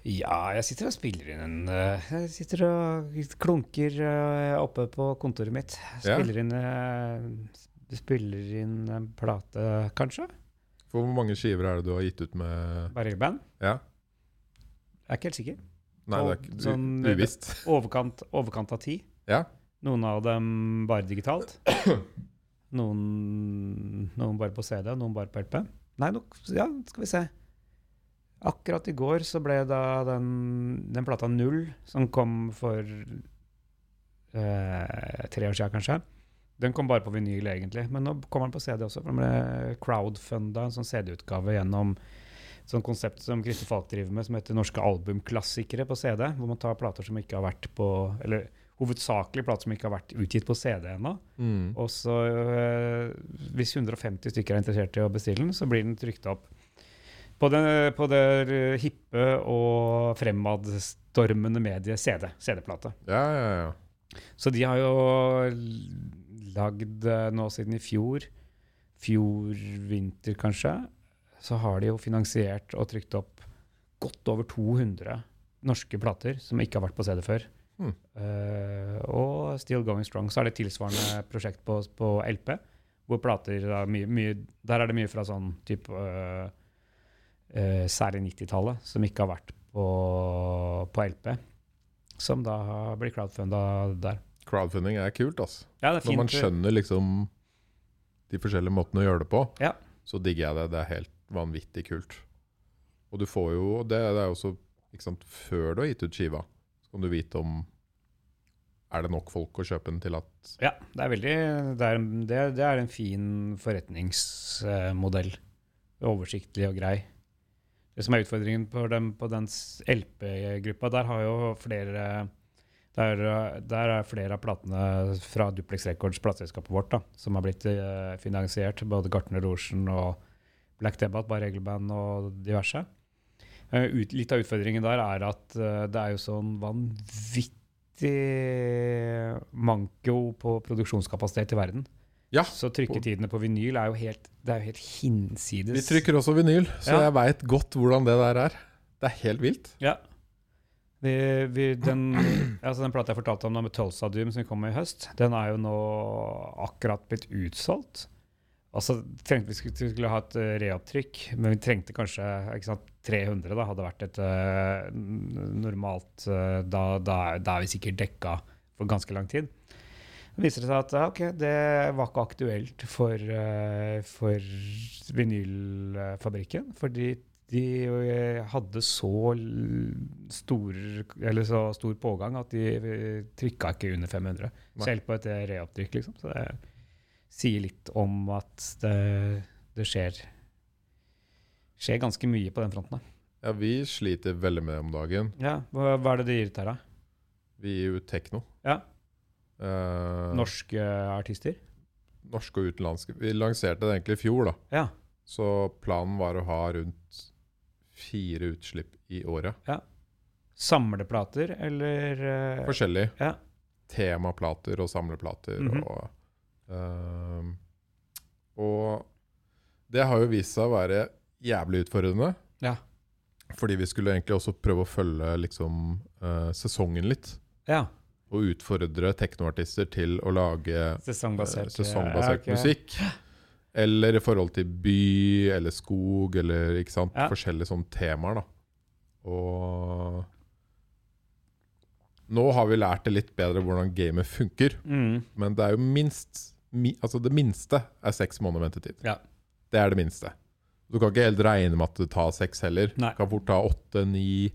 Ja, jeg sitter og spiller inn en eh, Jeg sitter og klunker eh, oppe på kontoret mitt. Ja. Spiller inn eh, Spiller inn en plate, kanskje? For hvor mange skiver er det du har gitt ut med Bare band? Ja? Jeg er ikke helt sikker. Nei, det er ikke Sånn- uvisst. Overkant, overkant av ti. Ja. Noen av dem bare digitalt. *clears throat* Noen, noen bare på CD, noen bare på LP. Nei, nok, ja, skal vi se. Akkurat i går så ble da den, den plata Null, som kom for eh, tre år siden kanskje, den kom bare på vinyl egentlig. Men nå kommer den på CD også, for den ble crowdfunda, en sånn CD-utgave gjennom et sånt konsept som Kristin Falk driver med, som heter Norske albumklassikere på CD. Hvor man tar plater som ikke har vært på Eller hovedsakelig plater som ikke har vært utgitt på CD ennå. Mm. Og så, øh, hvis 150 stykker er interessert i å bestille den, så blir den trykt opp På den, på det hippe og fremadstormende mediet CD, CD-plate. Ja, ja, ja. Så de har jo lagd eh, nå siden i fjor, fjor vinter kanskje, så har de jo finansiert og trykt opp godt over 200 norske plater som ikke har vært på CD før. Eh, og Still Going Strong. Så er det tilsvarende prosjekt på, på LP, hvor plater er mye, mye, Der er det mye fra sånn type uh, uh, Særlig 90-tallet, som ikke har vært på, på LP. Som da blir crowdfunda der. Crowdfunding er kult, altså. Ja, er Når man eh, skjønner liksom de forskjellige måtene å gjøre det på, Ja. så digger jeg det. Det er helt vanvittig kult. Og du får jo Det, det er jo også Før du har gitt ut skiva, kan du vite om Er det nok folk å kjøpe den til at Ja, det er veldig Det er, det, det er en fin forretningsmodell. Oversiktlig og grei. Det som er utfordringen på den, på den LP-gruppa, der har jo flere der, der er flere av platene fra Duplex Records, plateselskapet vårt, da, som har blitt eh, finansiert. Både Gartner Rosen og Black Debate, Bare Regelband og diverse. Eh, ut, litt av utfordringen der er at eh, det er jo sånn vanvittig manko på produksjonskapasitet i verden. Ja! Så trykketidene på vinyl er jo helt, det er jo helt hinsides. Vi trykker også vinyl, så Ja. jeg veit godt hvordan det der er. Det er helt vilt. Ja. Vi, vi, den, altså den plata jeg fortalte om med Tulsa Doom som kom med i høst, den er jo nå akkurat blitt utsolgt. Altså, vi skulle, vi skulle ha et eh, reopptrykk, men vi trengte kanskje ikke sant, 300. da, hadde vært et uh, normalt uh, da, da, da er vi sikkert dekka for ganske lang tid. Det viser seg at ok, det var ikke aktuelt for, uh, for vinylfabrikken. Fordi de hadde så stor, eller så stor pågang at de trykka ikke under 500. Nei. Selv på et reopptrykk, liksom. Så det sier litt om at det, det skjer skjer ganske mye på den fronten. da. Ja, vi sliter veldig med det om dagen. Ja, hva, hva er det de gir ut her, da? Vi gir ut tekno. Ja. Uh, Norske artister? norske og utenlandske. Vi lanserte det egentlig i fjor, da. Ja. Så planen var å ha rundt fire utslipp i året. Ja. Samleplater, eller uh, Forskjellig. Ja. Temaplater og samleplater Mhm. og uh, Og det har jo vist seg å være jævlig utfordrende. Ja. Fordi vi skulle egentlig også prøve å følge liksom uh, sesongen litt. ja. Og utfordre teknoartister til å lage sesongbasert, Sesongbasert, sesongbasert ja, okay. musikk. Eller i forhold til by eller skog eller ikke sant? Ja. forskjellige sånne temaer. da. Og nå har vi lært det litt bedre hvordan gamet funker. Mm. Men det er jo minst mi, Altså det minste er seks måneder ventetid. Ja. Det er det minste. Du kan ikke helt regne med at det tar seks heller. Nei. Du kan fort ta åtte, ni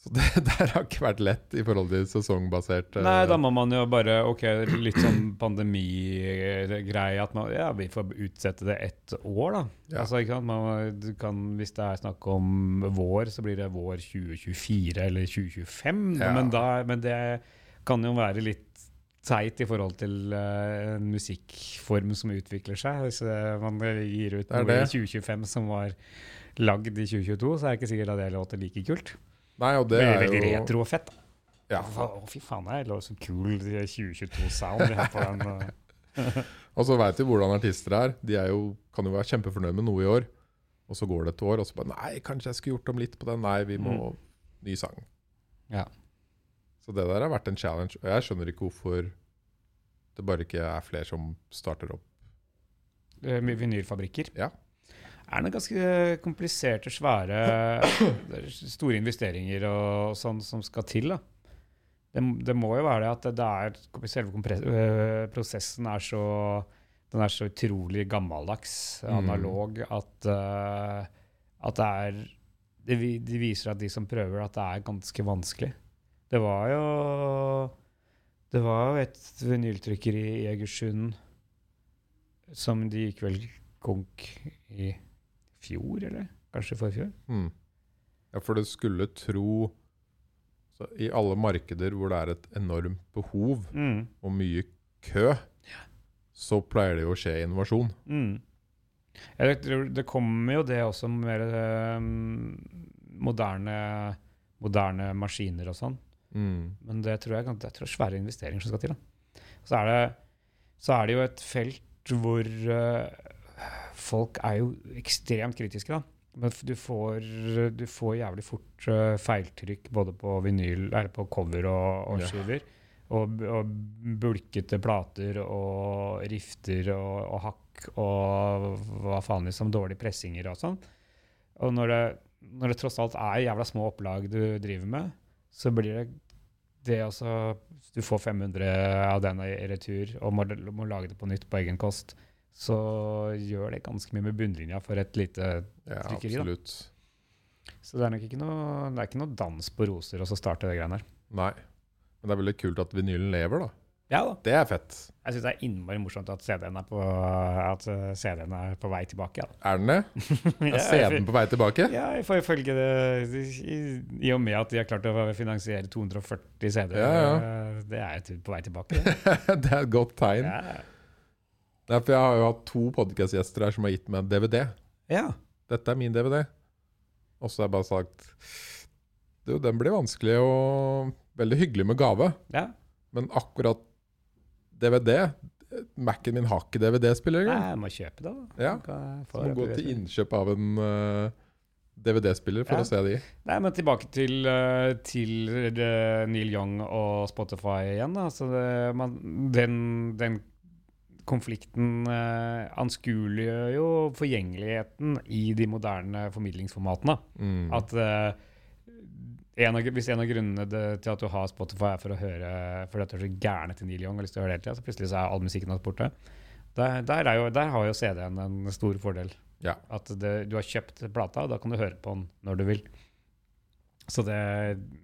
Så det *laughs* der har ikke vært lett i forhold til sesongbasert eh, Nei, da må man jo bare Ok, litt sånn pandemigreie at man Ja, vi får utsette det ett år, da. Ja. Altså, ikke sant? Man, du kan, hvis det er snakk om vår, så blir det vår 2024 eller 2025. Ja. Men, da, men det kan jo være litt teit i forhold til eh, en musikkform som utvikler seg. Hvis uh, man gir ut noe i 2025 som var lagd i 2022, så er det ikke sikkert at det låter like kult. Nei, og det Det er veldig jo retro og fett. ja. Å, fy faen, det er så kul 2022-sound de har på den. uh, *laughs* Og så veit vi hvordan artister er. De er jo, kan jo være kjempefornøyd med noe i år, og så går det et år, og så bare Nei, kanskje jeg skulle gjort om litt på den. Nei, vi må Ny sang. Ja. Så det der har vært en challenge. Og jeg skjønner ikke hvorfor det bare ikke er flere som starter opp. eh, vinylfabrikker. Ja. Det Er noen ganske kompliserte, svære, er store investeringer og sånn som skal til? da? Det, det må jo være det at det er, selve øh, prosessen er så den er så utrolig gammeldags, Mm. analog, at, uh, at det er det, vi- viser at de som prøver, at det er ganske vanskelig. Det var jo Det var jo et vinyltrykkeri i Egersund som de gikk vel konk i fjor, eller? Kanskje forfjor? Mm. Ja, for det skulle tro så I alle markeder hvor det er et enormt behov Mm. og mye kø, så pleier det jo å skje innovasjon. Mm. Jeg tror det kommer jo det også med mer eh, moderne, moderne maskiner og sånn. Mm. Men det tror jeg, det er svære investeringer som skal til. Så, er det, så er det jo et felt hvor uh, folk er jo ekstremt kritiske. da. Men du får, du får jævlig fort uh, feiltrykk både på vinyl, eller på cover og, og Ja. skiver. Og, og bulkete plater og rifter og, og hakk og hva faen liksom, dårlige pressinger og sånn. Og når det, når det tross alt er jævla små opplag du driver med, så blir det det også Du får 500 av den i retur og må, må lage det på nytt på egen kost. Så gjør det ganske mye med bunnlinja for et lite Ja, Trykkeri, da. Så det er nok ikke noe, det er ikke noe dans på roser å så starte det greiene her. Nei. Men det er veldig kult at vinylen lever, da. Ja da. Det er fett. Jeg syns det er innmari morsomt at CD-en er, på- eh, CD-en er på vei tilbake. Ja. Er den det? *laughs* Er CD-en på vei tilbake? Ja, ifølge det i, I og med at de har klart å finansiere 240 CD-er, Ja, ja. eh, det er på vei tilbake. det. *laughs* det er et godt tegn. Ja. Nei, for jeg har jo hatt to podkastgjester her som har gitt meg en DVD. ja. Dette er min DVD. Og så har jeg bare sagt Du, den blir vanskelig og veldig hyggelig med gave. ja. Men akkurat DVD Mac-en min har ikke DVD-spiller Nei, jeg må kjøpe det, da. Ja. Så må gå til innkjøp av en uh, DVD-spiller for Ja. å se de. Nei, men tilbake til, eh, til eh, Neil Young og Spotify igjen. Da. Altså det, man, den, den konflikten uh, anskueliggjør jo forgjengeligheten i de moderne formidlingsformatene. Mm. At eh, en av, hvis en av grunnene det, til at du har Spotify, er for å høre For at du er så gæren etter Neil Young og har lyst til å høre det hele tida, så plutselig så er all musikken hans borte. Der, der, er jo, der har jo CD-en en stor fordel. Ja. At det, du har kjøpt plata, og da kan du høre på den når du vil. Så det,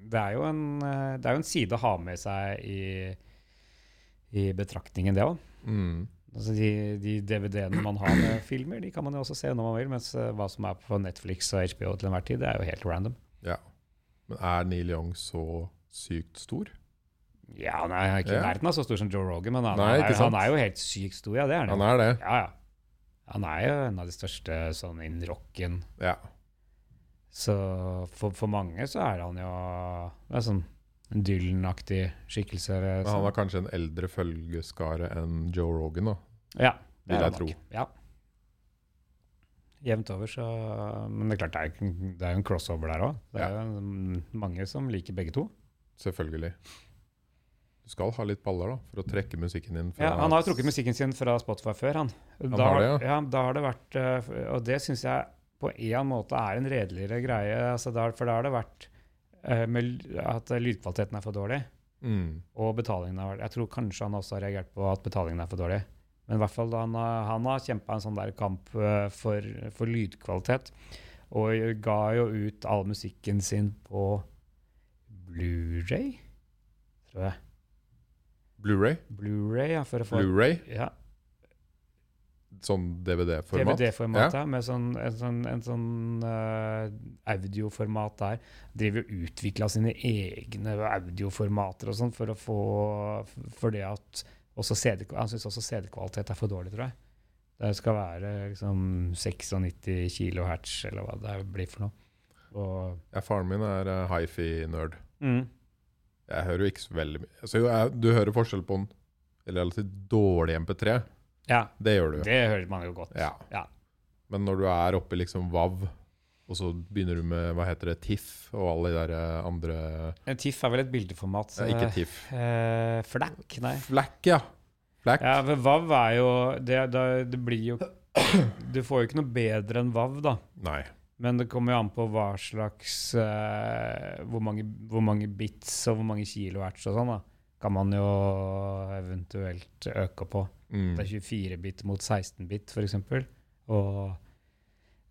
det, er, jo en, det er jo en side å ha med seg i, i betraktningen, det òg. Mm. Altså de, de DVD-ene man har med filmer, de kan man jo også se når man vil. Mens eh, hva som er på Netflix og HBO til enhver tid, det er jo helt random. ja. Men er Neil Young så sykt stor? Ja, han er ikke i nærheten av så stor som Joe Rogan, men han, Nei, er, han er jo helt sykt stor. Ja, det er han. Han er det. Ja, ja. Han er jo en av de største sånn innen rocken. Ja. Så for, for mange så er han jo det er sånn en Dylan-aktig skikkelse. Men han har kanskje en eldre følgeskare enn Joe Rogan, da. Ja, det er han nok. Ja. Jevnt over, så Men det er klart, det er, det er jo en crossover der òg. Det er jo mange som liker begge to. Selvfølgelig. Du skal ha litt baller, da, for å trekke musikken din Ja, han har jo trukket musikken sin fra Spotify før, han. Da, har det, ja. ja. Da har det vært eh, Og det syns jeg på en måte er en redeligere greie. Altså der, for da har det vært eh, med, at lydkvaliteten er for dårlig, mm. og betalingen har vært Jeg tror kanskje han også har reagert på at betalingen er for dårlig. Men i hvert fall han, han har kjempa en sånn der kamp eh, for, for lydkvalitet. Og ga jo ut all musikken sin på Blu-ray, tror jeg. Blu-ray? Blu-ray, ja, Blu-ray? ja, Sånn DVD-format? DVD-format, ja. Med sånn, en sånn, en sånn uh, audioformat der. Driver og utvikla sine egne audioformater og sånn for å få For det at også CD, Han syns også CD-kvalitet er for dårlig, tror jeg. Det skal være liksom 96 kilohertz, eller hva det blir for noe. Og, Ja, faren min er uh, hifi-nerd. mm, Jeg hører jo ikke så veldig mye altså, Du hører forskjell på en relativt dårlig MP3. ja, Det gjør du. det hører man jo godt. Ja. Ja. Men når du er oppe i liksom WAV, og så begynner du med hva heter det, TIFF og alle de der eh, andre En TIFF er vel et bildeformat? ja, Ikke TIFF. Eh, Flack, nei. Flack, ja. Flack. Ja, for VAV er jo det, det, det blir jo Du får jo ikke noe bedre enn VAV, da. Nei. Men det kommer jo an på hva slags eh, hvor, mange, hvor mange bits og hvor mange kilohertz og sånn, da. Kan man jo eventuelt øke på. Mm. Det er 24 bit mot 16 bit, f.eks. Og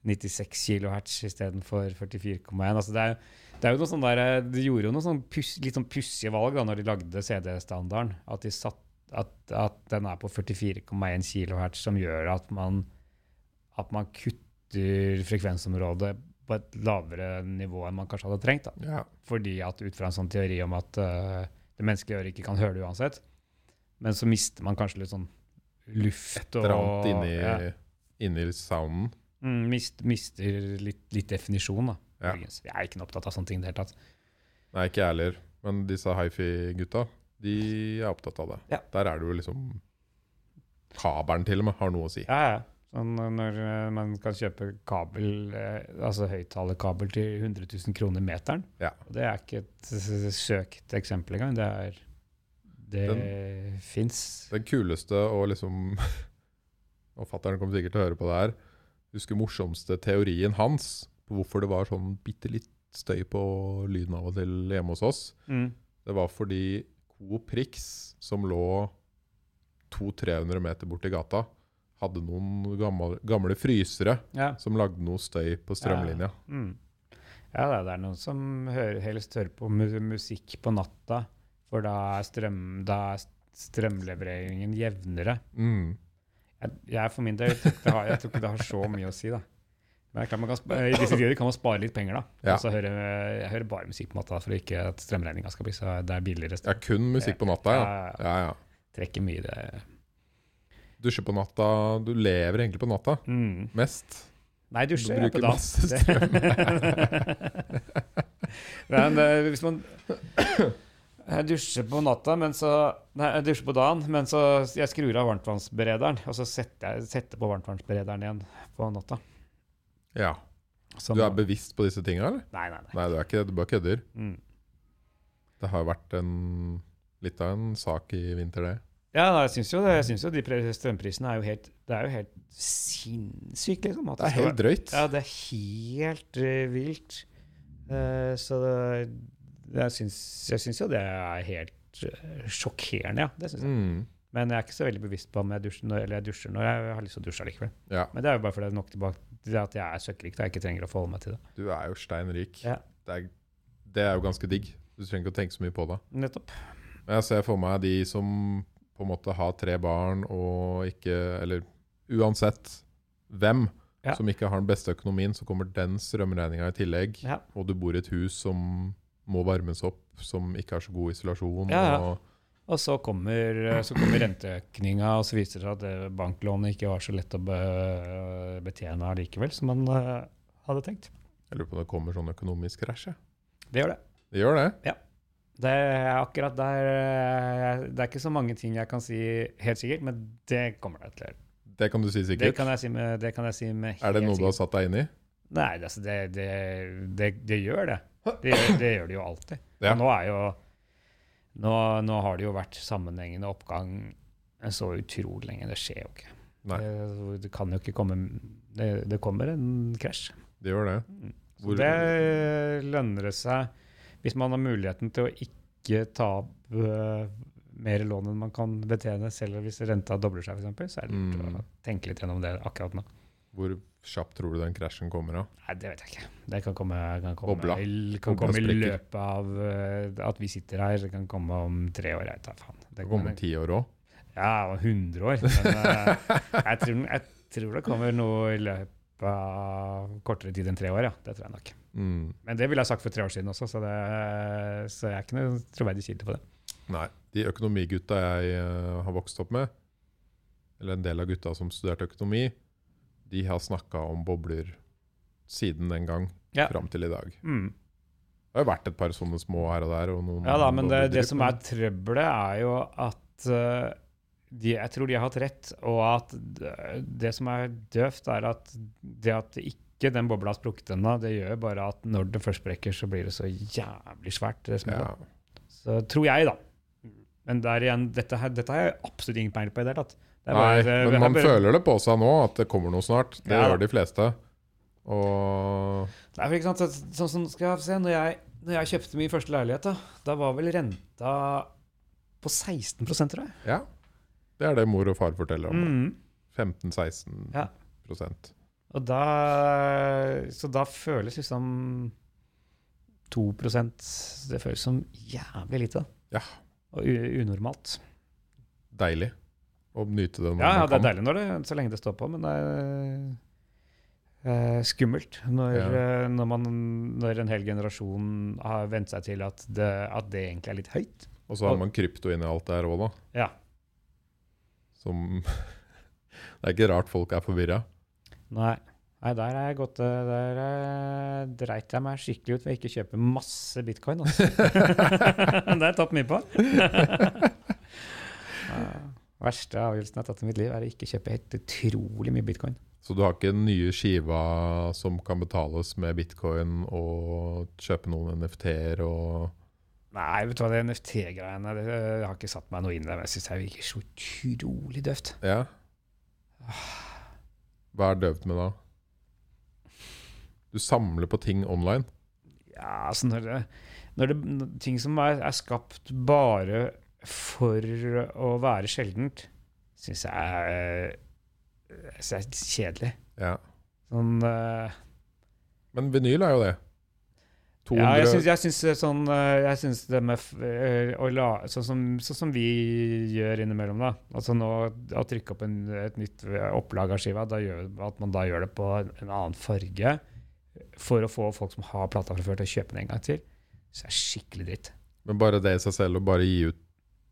96 kilohertz istedenfor 44,1. Altså det, er, det er jo noe sånn der, De gjorde jo noen sånn pus, litt sånn pussige valg da når de lagde CD-standarden. At, at, at den er på 44,1 kilohertz, som gjør at man, at man kutter frekvensområdet på et lavere nivå enn man kanskje hadde trengt. Ja. Fordi at ut fra en sånn teori om at uh, det menneskelige øret ikke kan høre det uansett. Men så mister man kanskje litt sånn luft eller annet inni ja. inni sounden. Mm, mist, mister litt, litt definisjon, da. Ja. Jeg er ikke noe opptatt av sånne ting i det hele tatt. Nei, ikke jeg heller. Men disse hifi-gutta, de er opptatt av det. Ja. Der er det jo liksom Kabelen til og med har noe å si. Ja, ja. Sånn eh, når eh, man kan kjøpe kabel, eh, altså høyttalerkabel til 100 000 kroner meteren. Ja. Det er ikke et søkt eksempel engang. Det er Det fins. Den kuleste og liksom *laughs* Og fatter'n kommer sikkert til å høre på det her. Husker morsomste teorien hans på hvorfor det var sånn bitte litt støy på lyden av og til hjemme hos oss. Mm. Det var fordi Coop Prix, som lå 200-300 meter borti gata, hadde noen gamle, gamle frysere Ja. som lagde noe støy på strømlinja. Mm. Ja, det er- noen som hører, helst hører på musikk på natta, for da er, strøm, da er strømlevereringen jevnere. Mm. Jeg, for min del jeg tror ikke det har så mye å si, da. Men er klart man kan, I disse tider kan man spare litt penger, da. Ja. Og så høre, jeg hører bare musikk på natta for ikke at strømregninga skal bli så det er billigere. Ja, kun musikk på natta, ja. Ja, ja. Trekker mye, det. Dusje på natta Du lever egentlig på natta Mm. mest. Nei, Du dusjer jeg på bruker dagen. masse *laughs* Men uh, hvis man *coughs* jeg dusjer på natta, men så Nei, jeg dusjer på dagen, men så jeg skrur av varmtvannsberederen, og så setter jeg setter på varmtvannsberederen igjen på natta. Ja. Som- Du er bevisst på disse tinga, eller? Nei, nei, nei. Nei, du er ikke du bare kødder. Mm. Det har jo vært en, litt av en sak i vinter, det. Ja, jeg syns jo, det, jeg synes jo de strømprisene er jo helt Det er jo helt sinnssykt, liksom. Det er helt drøyt. Ja, det er helt eh, vilt. Uh, så det, jeg, syns, jo det er helt eh, sjokkerende, ja. Det syns jeg. Mm. Men jeg er ikke så veldig bevisst på om jeg dusjer når, eller jeg dusjer når jeg har lyst til å dusje likevel. Ja, Men det er jo bare fordi det er nok tilbake til at jeg er søkkrik, og jeg ikke trenger å forholde meg til det. du er jo stein rik. Ja. Det, er, det er jo ganske digg. Du trenger ikke å tenke så mye på det. Nettopp. Jeg ser for meg de som på en måte har tre barn og ikke Eller uansett hvem Ja. som ikke har den beste økonomien, så kommer den strømregninga i tillegg. Og du bor i et hus som må varmes opp, som ikke har så god isolasjon. Ja, ja. Og, Og så kommer, så kommer renteøkninga, og så viser det seg at banklånet ikke var så lett å be, betjene allikevel som man eh, hadde tenkt. jeg lurer på om det kommer sånn økonomisk krasj. Det gjør det. Det gjør det. Det er akkurat der eh, Det er ikke så mange ting jeg kan si helt sikkert, men det kommer det til. Det kan du si sikkert? Det kan jeg si med, det kan jeg si med Er det noe noe du har satt deg inn i? Nei, altså, det, det, det, det gjør det. Det det gjør de jo alltid. *laughs* Ja. Nå er jo nå, nå har det jo vært sammenhengende oppgang så utrolig lenge. Det skjer jo ikke. Det, det kan jo ikke komme Det, det kommer en krasj. det gjør det. Hvor- det lønner det seg hvis man har muligheten til å ikke ta opp øh, mer lån enn man kan betjene, selv hvis renta dobler seg, f.eks., så er det lurt Mm. å tenke litt gjennom det akkurat nå. Hvor kjapt tror du den krasjen kommer av? Nei, det vet jeg ikke. Det kan komme, kan komme, Obla. kan komme i løpet av uh, at vi sitter her. Det kan komme om tre år. Jeg tar faen. Det kan komme om ti år òg. Ja, om 100 år. Men uh, *laughs* jeg, tror, jeg tror det kommer noe i løpet av kortere tid enn tre år, ja. Det tror jeg nok. Mm. Men det ville jeg sagt for tre år siden også, så, det, så jeg er ikke noe troverdig kilde på det. Nei. De økonomigutta jeg uh, har vokst opp med, eller en del av gutta som studerte økonomi, de har snakka om bobler siden den gang Ja. fram til i dag. Mm. Det har jo vært et par sånne små her og der. Og Ja da, men det, det som er trøbbelet, er jo at uh, de, jeg tror de har hatt rett, og at det, som er døvt, er at det at ikke den bobla har sprukket ennå, det gjør bare at når det først sprekker, så blir det så jævlig svært. det ja. Så tror jeg, da. Men der igjen, dette, her, dette har jeg absolutt ingen peiling på i det hele tatt. Nei, men man føler det på seg nå, at det kommer noe snart. Det Ja gjør de fleste. Og Nei, for ikke sant, så- sånn som skal jeg se, når jeg, når jeg kjøpte min første leilighet, da, da var vel renta på 16 tror jeg. ja, det er det mor og far forteller om. Mm. 15-16 Ja. Og da, så da føles liksom 2% Det føles som jævlig lite. Ja. Og unormalt. Deilig å nyte det når Ja, ja, man det er deilig når det, så lenge det står på, men det er eh, skummelt når, Ja. eh, når, man, når en hel generasjon har vent seg til at det, at det egentlig er litt høyt. Og så har man krypto inni alt det her òg, da. Ja. Som *laughs* Det er ikke rart folk er forvirra. Nei. Nei, der er jeg gått eh, Der er, dreit jeg meg skikkelig ut ved å ikke kjøpe masse bitcoin. Altså. *laughs* *laughs* det har jeg tapt mye på. Verste avgjørelsen jeg har tatt i mitt liv, er å ikke kjøpe helt utrolig mye bitcoin. Så du har ikke den nye skiva som kan betales med bitcoin, og kjøpe noen NFT-er og Nei, vet du hva, det NFT-greiene det det har ikke satt meg noe inn i det. Men jeg syns det virker så utrolig døvt. Ja. Hva er døvt med da? Du samler på ting online. Ja, altså når det, når det Ting som er, er skapt bare for å være sjeldent, syns jeg er, synes jeg er kjedelig. Ja. Sånn uh, Men vinyl er jo det. 200 Ja, jeg syns, jeg syns sånn eh, Jeg syns det med eh, la Sånn som, sånn som vi gjør innimellom, da. Altså nå å trykke opp en, et nytt opplag av skiva, gjør, at man da gjør det på en, en annen farge for å få folk som har plata fra før, til å kjøpe den en gang til, så er det skikkelig dritt. Men bare det i seg selv, å bare gi ut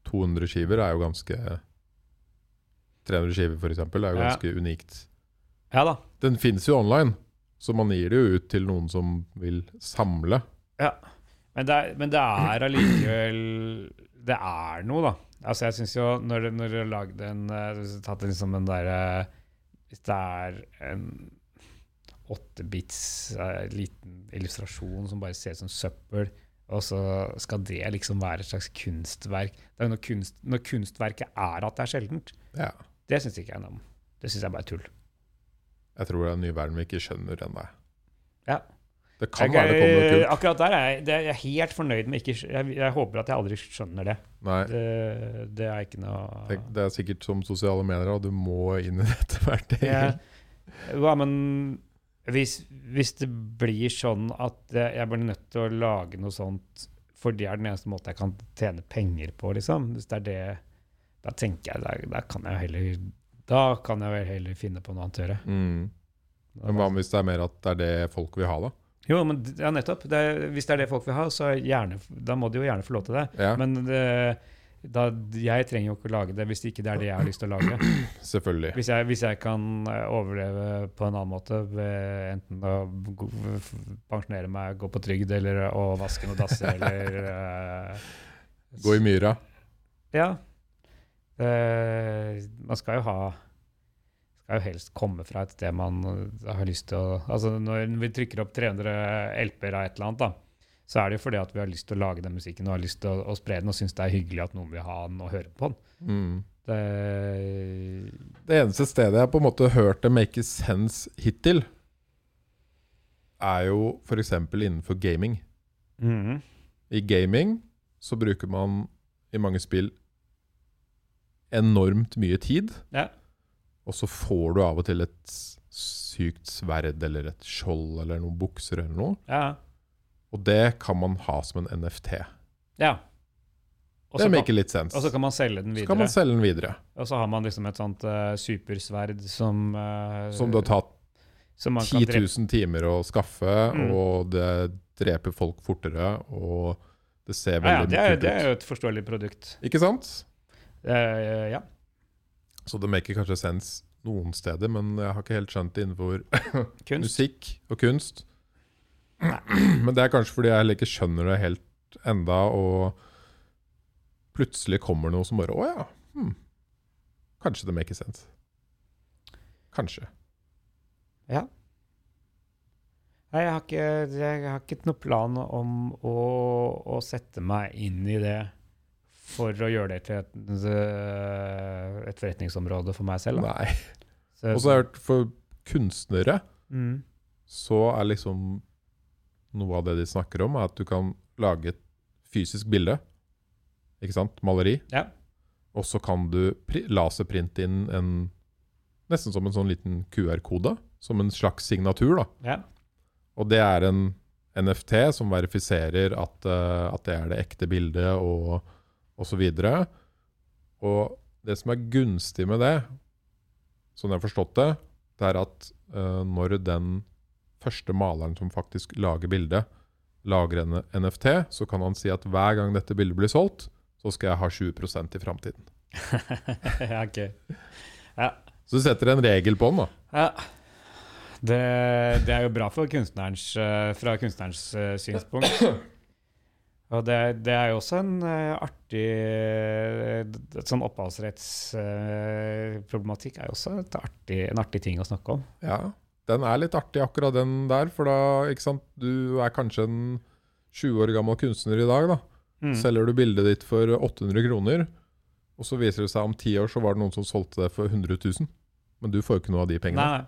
200 skiver, er jo ganske 300 skiver, eksempel, er jo Ja. ganske unikt. Ja da. Den fins jo online, så man gir det jo ut til noen som vil samle. Men det, er, men det er allikevel Det er noe, da. Altså jeg synes jo Når når du har lagd en eh, Hvis du har tatt liksom den derre Hvis det er en åttebits eh, liten illustrasjon som bare ser ut som søppel, og så skal det liksom være et slags kunstverk Det er når, kunst, når kunstverket er at det er sjeldent. Ja. Det syns ikke jeg noe om. Det syns jeg bare er tull. Jeg tror det er en ny verden vi ikke skjønner ennå. Ja. Det kan Jeg- være det kommer noe kult. Akkurat der er jeg, det er jeg helt fornøyd med. Ikke, jeg, jeg håper at jeg aldri skjønner det. Nei, Det, det er ikke noe tenk, det er sikkert som sosiale medier, og du må inn i *laughs* dette hvert. Ja, ja, men hvis, hvis det blir sånn at jeg blir nødt til å lage noe sånt for det er den eneste måten jeg kan tjene penger på, liksom. Hvis det er det, da tenker jeg da, da kan jeg heller Da kan jeg vel heller finne på noe annet å gjøre. Mm. Men hva hvis det er mer at det er det folk vil ha, da? Jo, men ja, nettopp. Det, er- hvis det er det folk vil ha, så gjerne, da må de jo gjerne få lov til det. Ja, Men det, da, jeg trenger jo ikke å lage det hvis ikke det er det jeg har lyst til å lage. *clears throat* selvfølgelig. Hvis jeg, hvis jeg kan eh, overleve på en annen måte, enten å pensjonere meg, gå på trygd, eller å vaske noen dasser, *laughs* eller uh, Gå i myra. Ja. Uh, man skal jo ha skal jo helst komme fra et sted man har lyst til å Altså Når vi trykker opp 300 LP-er av et eller annet, da, så er det jo fordi at vi har lyst til å lage den musikken og har lyst til å, å spre den og syns det er hyggelig at noen vil ha den og høre på den. Mm. Det, Det eneste stedet jeg på en måte har hørt det make sense hittil, er jo f.eks. innenfor gaming. Mm. I gaming så bruker man i mange spill enormt mye tid, Ja. og så får du av og til et sykt sverd eller et skjold eller noen bukser eller noe. ja. Og det kan man ha som en NFT. ja. Og Det make maker litt sense. og så kan man selge den Så kan man videre. selge den videre. Og så har man liksom et sånt uh, supersverd som uh, Som det har tatt som man kan 10 000 timer å skaffe, Mm. og det dreper folk fortere, og det ser Ja, ja, veldig det, er, ut. det er jo et forståelig produkt. Ikke sant? Uh, ja. Så det maker kanskje sense noen steder, men jeg har ikke helt skjønt det innenfor *laughs* musikk og kunst. *clears throat* Men det er kanskje fordi jeg heller ikke skjønner det helt enda, og plutselig kommer noe som bare Å ja. Hmm. Kanskje det makes sense. Kanskje. Ja. Nei, jeg har ikke, jeg har ikke noe plan om å, å sette meg inn i det for å gjøre det til et, eh, et forretningsområde for meg selv. Da. Nei. Og så har jeg hørt for kunstnere mm. så er liksom noe av det de snakker om, er at du kan lage et fysisk bilde. Ikke sant? Maleri. Ja. Og så kan du laserprinte inn en Nesten som en sånn liten QR-kode. Som en slags signatur, da. ja. Og det er en NFT som verifiserer at, uh, at det er det ekte bildet, og, og så videre. Og det som er gunstig med det, sånn jeg har forstått det, det er at uh, når den første maleren som faktisk lager bildet, lager en NFT, så kan han si at hver gang dette bildet blir solgt, så skal jeg ha 20% i framtiden. *laughs* ja, ok. Så du setter en regel på den, da. Ja. Det, det er jo bra kunstnerens, eh, fra kunstnerens eh, synspunkt. Og det, det er jo også en eh, artig Sånn opphavsrettsproblematikk er jo også artig, en artig ting å snakke om. Ja, den er litt artig, akkurat den der. For da, ikke sant, du er kanskje en 20 år gammel kunstner i dag, da. Mm. Selger du bildet ditt for 800 kroner, og så viser det seg om ti år så var det noen som solgte det for 100 000. Men du får jo ikke noe av de pengene. Nei.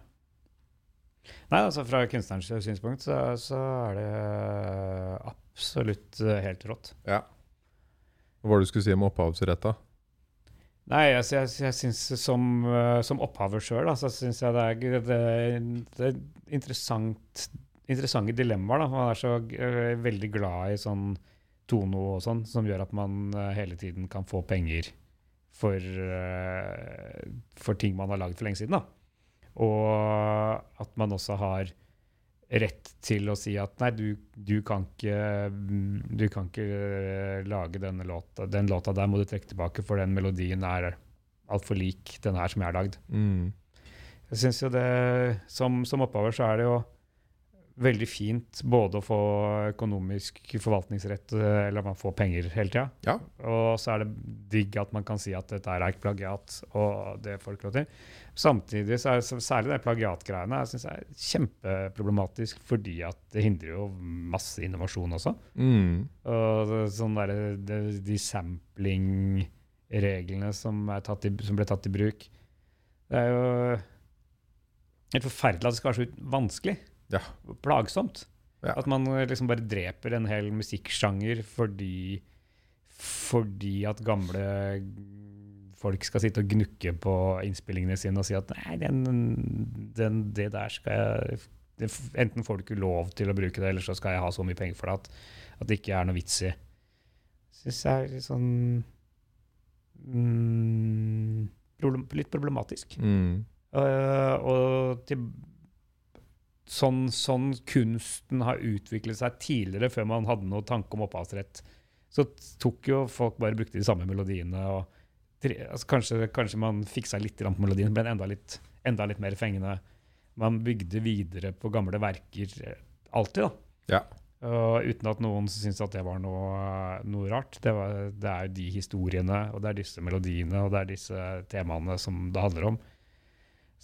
Nei, altså fra kunstnerens synspunkt så, så er det absolutt helt rått. Ja. Hva var det du skulle si om opphavsretta? Nei, jeg, jeg, jeg syns som, eh, som opphaver sjøl, så syns jeg det er, det, det er interessant, interessante dilemmaer. da. Man er så eh, veldig glad i sånn Tono og sånn, som gjør at man eh, hele tiden kan få penger for, for ting man har lagd for lenge siden. da. Og at man også har rett til å si at nei, du, du kan ikke du kan ikke eh, lage denne låta. Den låta der må du trekke tilbake, for den melodien er altfor lik den her som jeg har lagd. Mm. Jeg synes jo det, Som, som opphaver så er det jo veldig fint både å få økonomisk forvaltningsrett, eh, eller at man får penger hele tida. Ja. Og så er det digg at man kan si at dette er ikke plagiat, og det får lov til. Samtidig så er det, særlig de plagiatgreiene jeg synes er kjempeproblematisk, fordi at det hindrer jo masse innovasjon også. Mm. Og sånn der, de, de sampling-reglene som, som ble tatt i bruk Det er jo helt forferdelig at det skal være så vanskelig. Ja. Plagsomt. Ja. At man eh, liksom bare dreper en hel musikksjanger fordi fordi at gamle folk skal sitte og gnukke på innspillingene sine og si at nei, den, den, det der skal jeg det, Enten får du ikke lov til å bruke det, eller så skal jeg ha så mye penger for det at, at det ikke er noe vits i. Syns jeg er litt sånn mm, Litt problematisk. Mm. Uh, og til, sånn, sånn kunsten har utviklet seg tidligere, før man hadde noe tanke om opphavsrett, så tok jo folk bare brukte de samme melodiene. og altså kanskje, kanskje man fiksa litt på melodien, ble enda litt, enda litt mer fengende. Man bygde videre på gamle verker eh, alltid, da. Ja. Og uten at noen syntes at det var noe, noe rart. Det, var, det er de historiene, og det er disse melodiene og det er disse temaene som det handler om.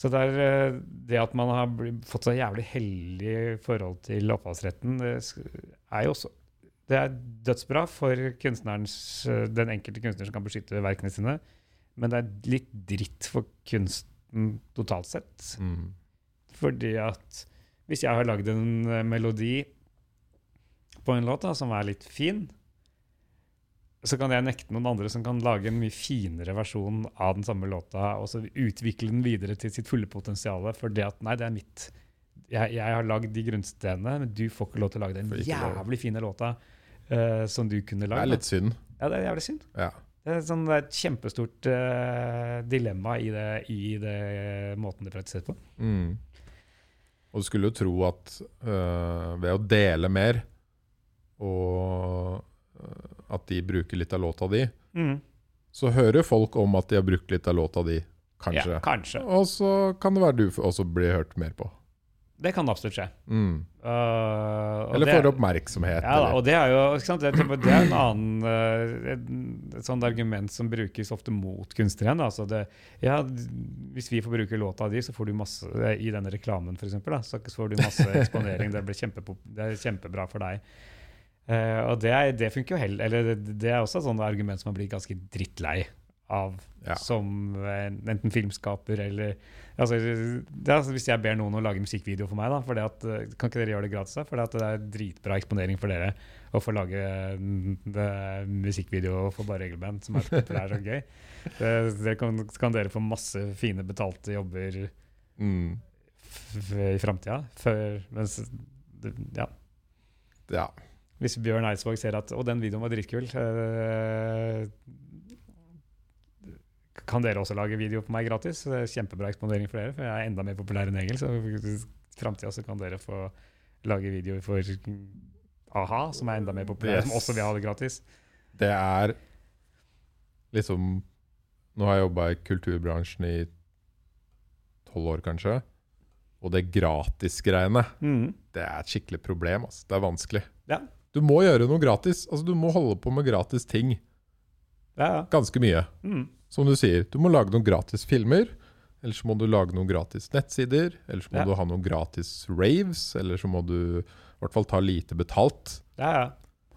Så det er eh, det at man har fått så jævlig heldig forhold til opphavsretten, det er jo også det er dødsbra for eh, den enkelte kunstner som kan beskytte verkene sine, men det er litt dritt for kunsten totalt sett. Mm. Fordi at hvis jeg har lagd en eh, melodi på en låt da, som er litt fin, så kan jeg nekte noen andre som kan lage en mye finere versjon av den samme låta, og så utvikle den videre til sitt fulle potensial. For det at nei, det er mitt. Jeg, jeg har lagd de grunnstenene, men du får ikke lov til å lage den jævlig fine låta uh, som du kunne Det er litt synd. Ja, det er jævlig synd. Ja. Det er, sånn, det er et kjempestort uh, dilemma i det, i det måten det praktiseres på. Mm. Og du skulle jo tro at uh, ved å dele mer, og at de bruker litt av låta di, så hører folk om at de har brukt litt av låta di, kanskje. Ja, kanskje. Og så kan det være du også blir hørt mer på. Det kan absolutt skje. Mm. Uh, Eller får oppmerksomhet. Ja, da, og det er jo sant? Det, det er en annen uh, et, et sånt argument som brukes ofte mot kunstnere. da. Altså det, ja, hvis vi får bruke låta di, så får du masse i denne reklamen eksempel, så får du masse *laughs* eksponering. Det, blir kjempe, det er kjempebra for deg. Eh, og det, er, det funker jo heller Eller det, det er også et sånt argument som man blir ganske drittlei av Ja. som en, enten filmskaper eller altså, det altså, Hvis jeg ber noen å lage musikkvideo for meg, da, for det at, eh, kan ikke dere gjøre det gratis? For det, at det er dritbra eksponering for dere å få lage det, musikkvideo for bare regelband som er populær og gøy. *laughs* Det, det kan, så kan dere få masse fine betalte jobber Mm. i framtida. Mens ja. Ja. Hvis Bjørn Eidsvåg ser at 'Å, den videoen var dritkul', eh, kan dere også lage video på meg gratis? Kjempebra eksponering for dere, for jeg er enda mer populær enn Egil. Så i framtida kan dere få lage videoer for a-ha, som er enda mer populær, Yes. som også vil ha det gratis. Det er liksom Nå har jeg jobba i kulturbransjen i tolv år, kanskje. Og det gratis-greiene, Mm. det er et skikkelig problem. Altså. Det er vanskelig. Ja. Du må gjøre noe gratis. Altså, du må holde på med gratis ting Ja, ja. ganske mye. Mm. Som du sier, du må lage noen gratis filmer. Eller så må du lage noen gratis nettsider. Eller så må Ja. du ha noen gratis raves. Eller så må du i hvert fall ta lite betalt. ja, ja.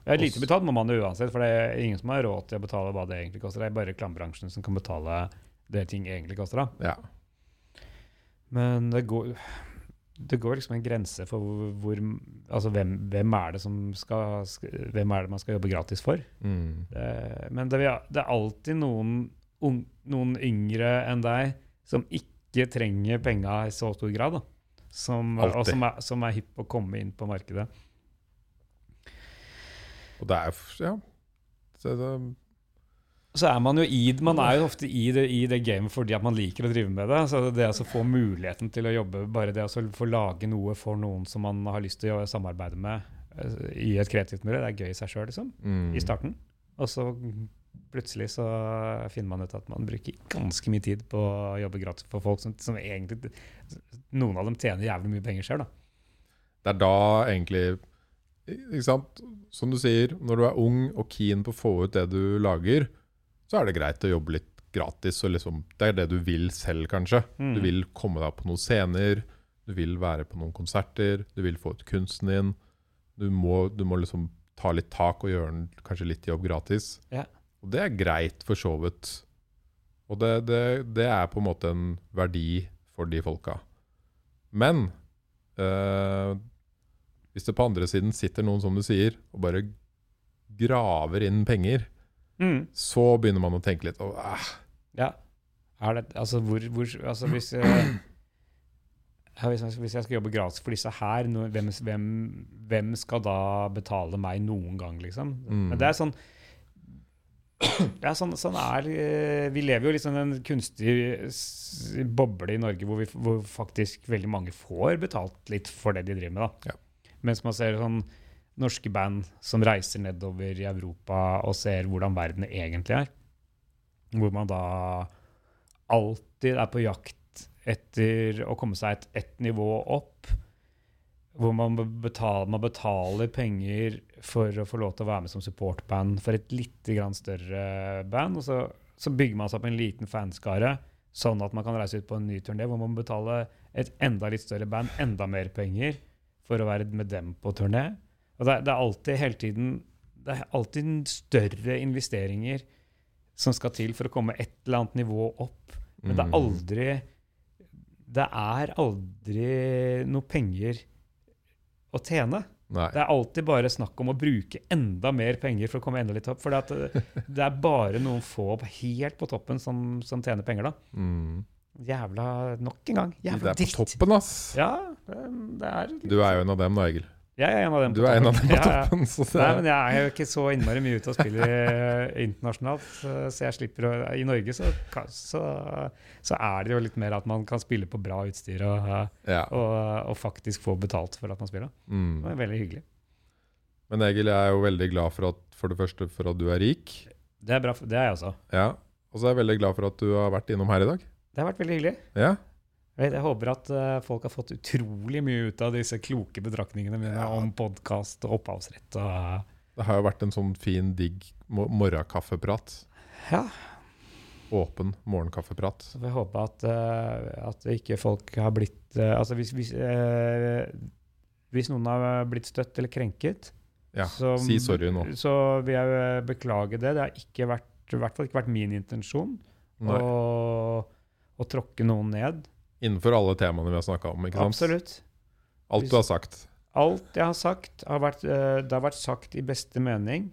Ja, lite betalt må man jo uansett, for det er ingen som har råd til å betale hva det egentlig koster. Det er bare reklamebransjen som kan betale det ting egentlig koster. da. Ja. Men det går, det går liksom en grense for hvor, hvor Altså hvem, hvem er det som skal Hvem er det man skal jobbe gratis for? Mm. Det, men det, det er alltid noen, un, noen yngre enn deg som ikke trenger penga i så stor grad. Da. Som, og som er, som er hypp på å komme inn på markedet. Og det er Ja. Så det, Så er man jo i Man er jo ofte i det, i det gamet fordi at man liker å drive med det. Så det å få muligheten til å jobbe, bare det å få lage noe for noen som man har lyst til å samarbeide med eh, i et kreativt miljø, det er gøy i seg sjøl, liksom. mm. I starten. Og så plutselig så finner man ut at man bruker ganske mye tid på å jobbe gratis for folk som, som egentlig Noen av dem tjener jævlig mye penger sjøl, da. Det er da egentlig Ikke sant? Som du sier, når du er ung og keen på å få ut det du lager, så er det greit å jobbe litt gratis. Og liksom, det er det du vil selv, kanskje. Mm. Du vil komme deg på noen scener, du vil være på noen konserter, du vil få ut kunsten din. Du må, du må liksom ta litt tak og gjøre kanskje litt jobb gratis. Ja. Og det er greit, for så vidt. Og det, det, det er på en måte en verdi for de folka. Men øh, hvis det på andre siden sitter noen, som du sier, og bare graver inn penger, Mm. så begynner man å tenke litt Og, ah, Ja. Er det, altså, hvor, hvor, altså hvis, jeg, hvis, jeg, hvis jeg skal jobbe gratis for disse her, no, hvem, hvem, hvem skal da betale meg noen gang, liksom? Mm. Men det er sånn det er sånn, sånn er eh, Vi lever jo liksom en kunstig boble i Norge hvor, vi, hvor faktisk veldig mange får betalt litt for det de driver med. da. Ja. Mens man ser sånn norske band som reiser nedover i Europa og ser hvordan verden egentlig er. Hvor man da alltid er på jakt etter å komme seg et, nivå opp. Hvor man betaler, man betaler penger for å få lov til å være med som supportband for et litt større band. Og så, så bygger man seg opp en liten fanskare, sånn at man kan reise ut på en ny turné hvor man betaler et enda litt større band enda mer penger for å være med dem på turné. Og det, det er alltid hele tiden Det er alltid større investeringer som skal til for å komme et eller annet nivå opp. Men det er Mm. aldri Det er aldri noe penger å tjene. Nei. Det er alltid bare snakk om å bruke enda mer penger for å komme enda litt opp. For det, det er bare noen få helt på toppen som, som tjener penger, da. Mm. Jævla Nok en gang. Jævla dritt. Det er på toppen, ass. Ja, det, er litt... Du er jo en av dem da, Egil. Jeg er en av dem. Du på er en av dem på Ja, ja. toppen. Så Nei, men jeg er jo ikke så innmari mye ute og spiller eh, internasjonalt. Så jeg slipper å I Norge så, så, så er det jo litt mer at man kan spille på bra utstyr og, eh, ja. og, og faktisk få betalt for at man spiller. Det Mm. er veldig hyggelig. Men Egil, jeg er jo veldig glad for at for det første for at du er rik. Det er bra, det er jeg også. Ja. Og så er jeg veldig glad for at du har vært innom her i dag. Det har vært veldig hyggelig. Ja. Jeg, håper at eh, folk har fått utrolig mye ut av disse kloke betraktningene mine Ja. om podkast og opphavsrett. Og, Det har jo vært en sånn fin, digg mo- morgenkaffeprat. ja, Åpen morgenkaffeprat. så får jeg håpe at, eh, at ikke folk har blitt eh, Altså hvis, hvis, eh, hvis noen har blitt støtt eller krenket, Ja, så, si sorry nå. så vil jeg eh, beklage det. Det har ikke vært, i hvert fall ikke vært min intensjon å, å tråkke noen ned. Innenfor alle temaene vi har snakka om. ikke sant? Absolutt. Alt du har sagt. Alt jeg har sagt, har vært, eh, det har vært sagt i beste mening.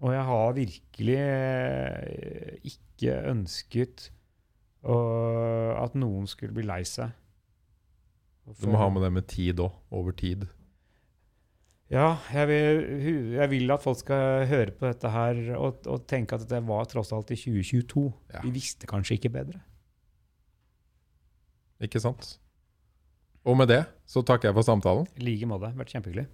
Og jeg har virkelig eh, ikke ønsket at noen skulle bli lei seg. Du må ha med det med tid òg. Over tid. Ja, jeg vil, jeg vil at folk skal høre på dette her og, og tenke at det var tross alt i 2022. Ja. Vi visste kanskje ikke bedre. Ikke sant? Og med det så takker jeg for samtalen. I like måte. Vært kjempehyggelig.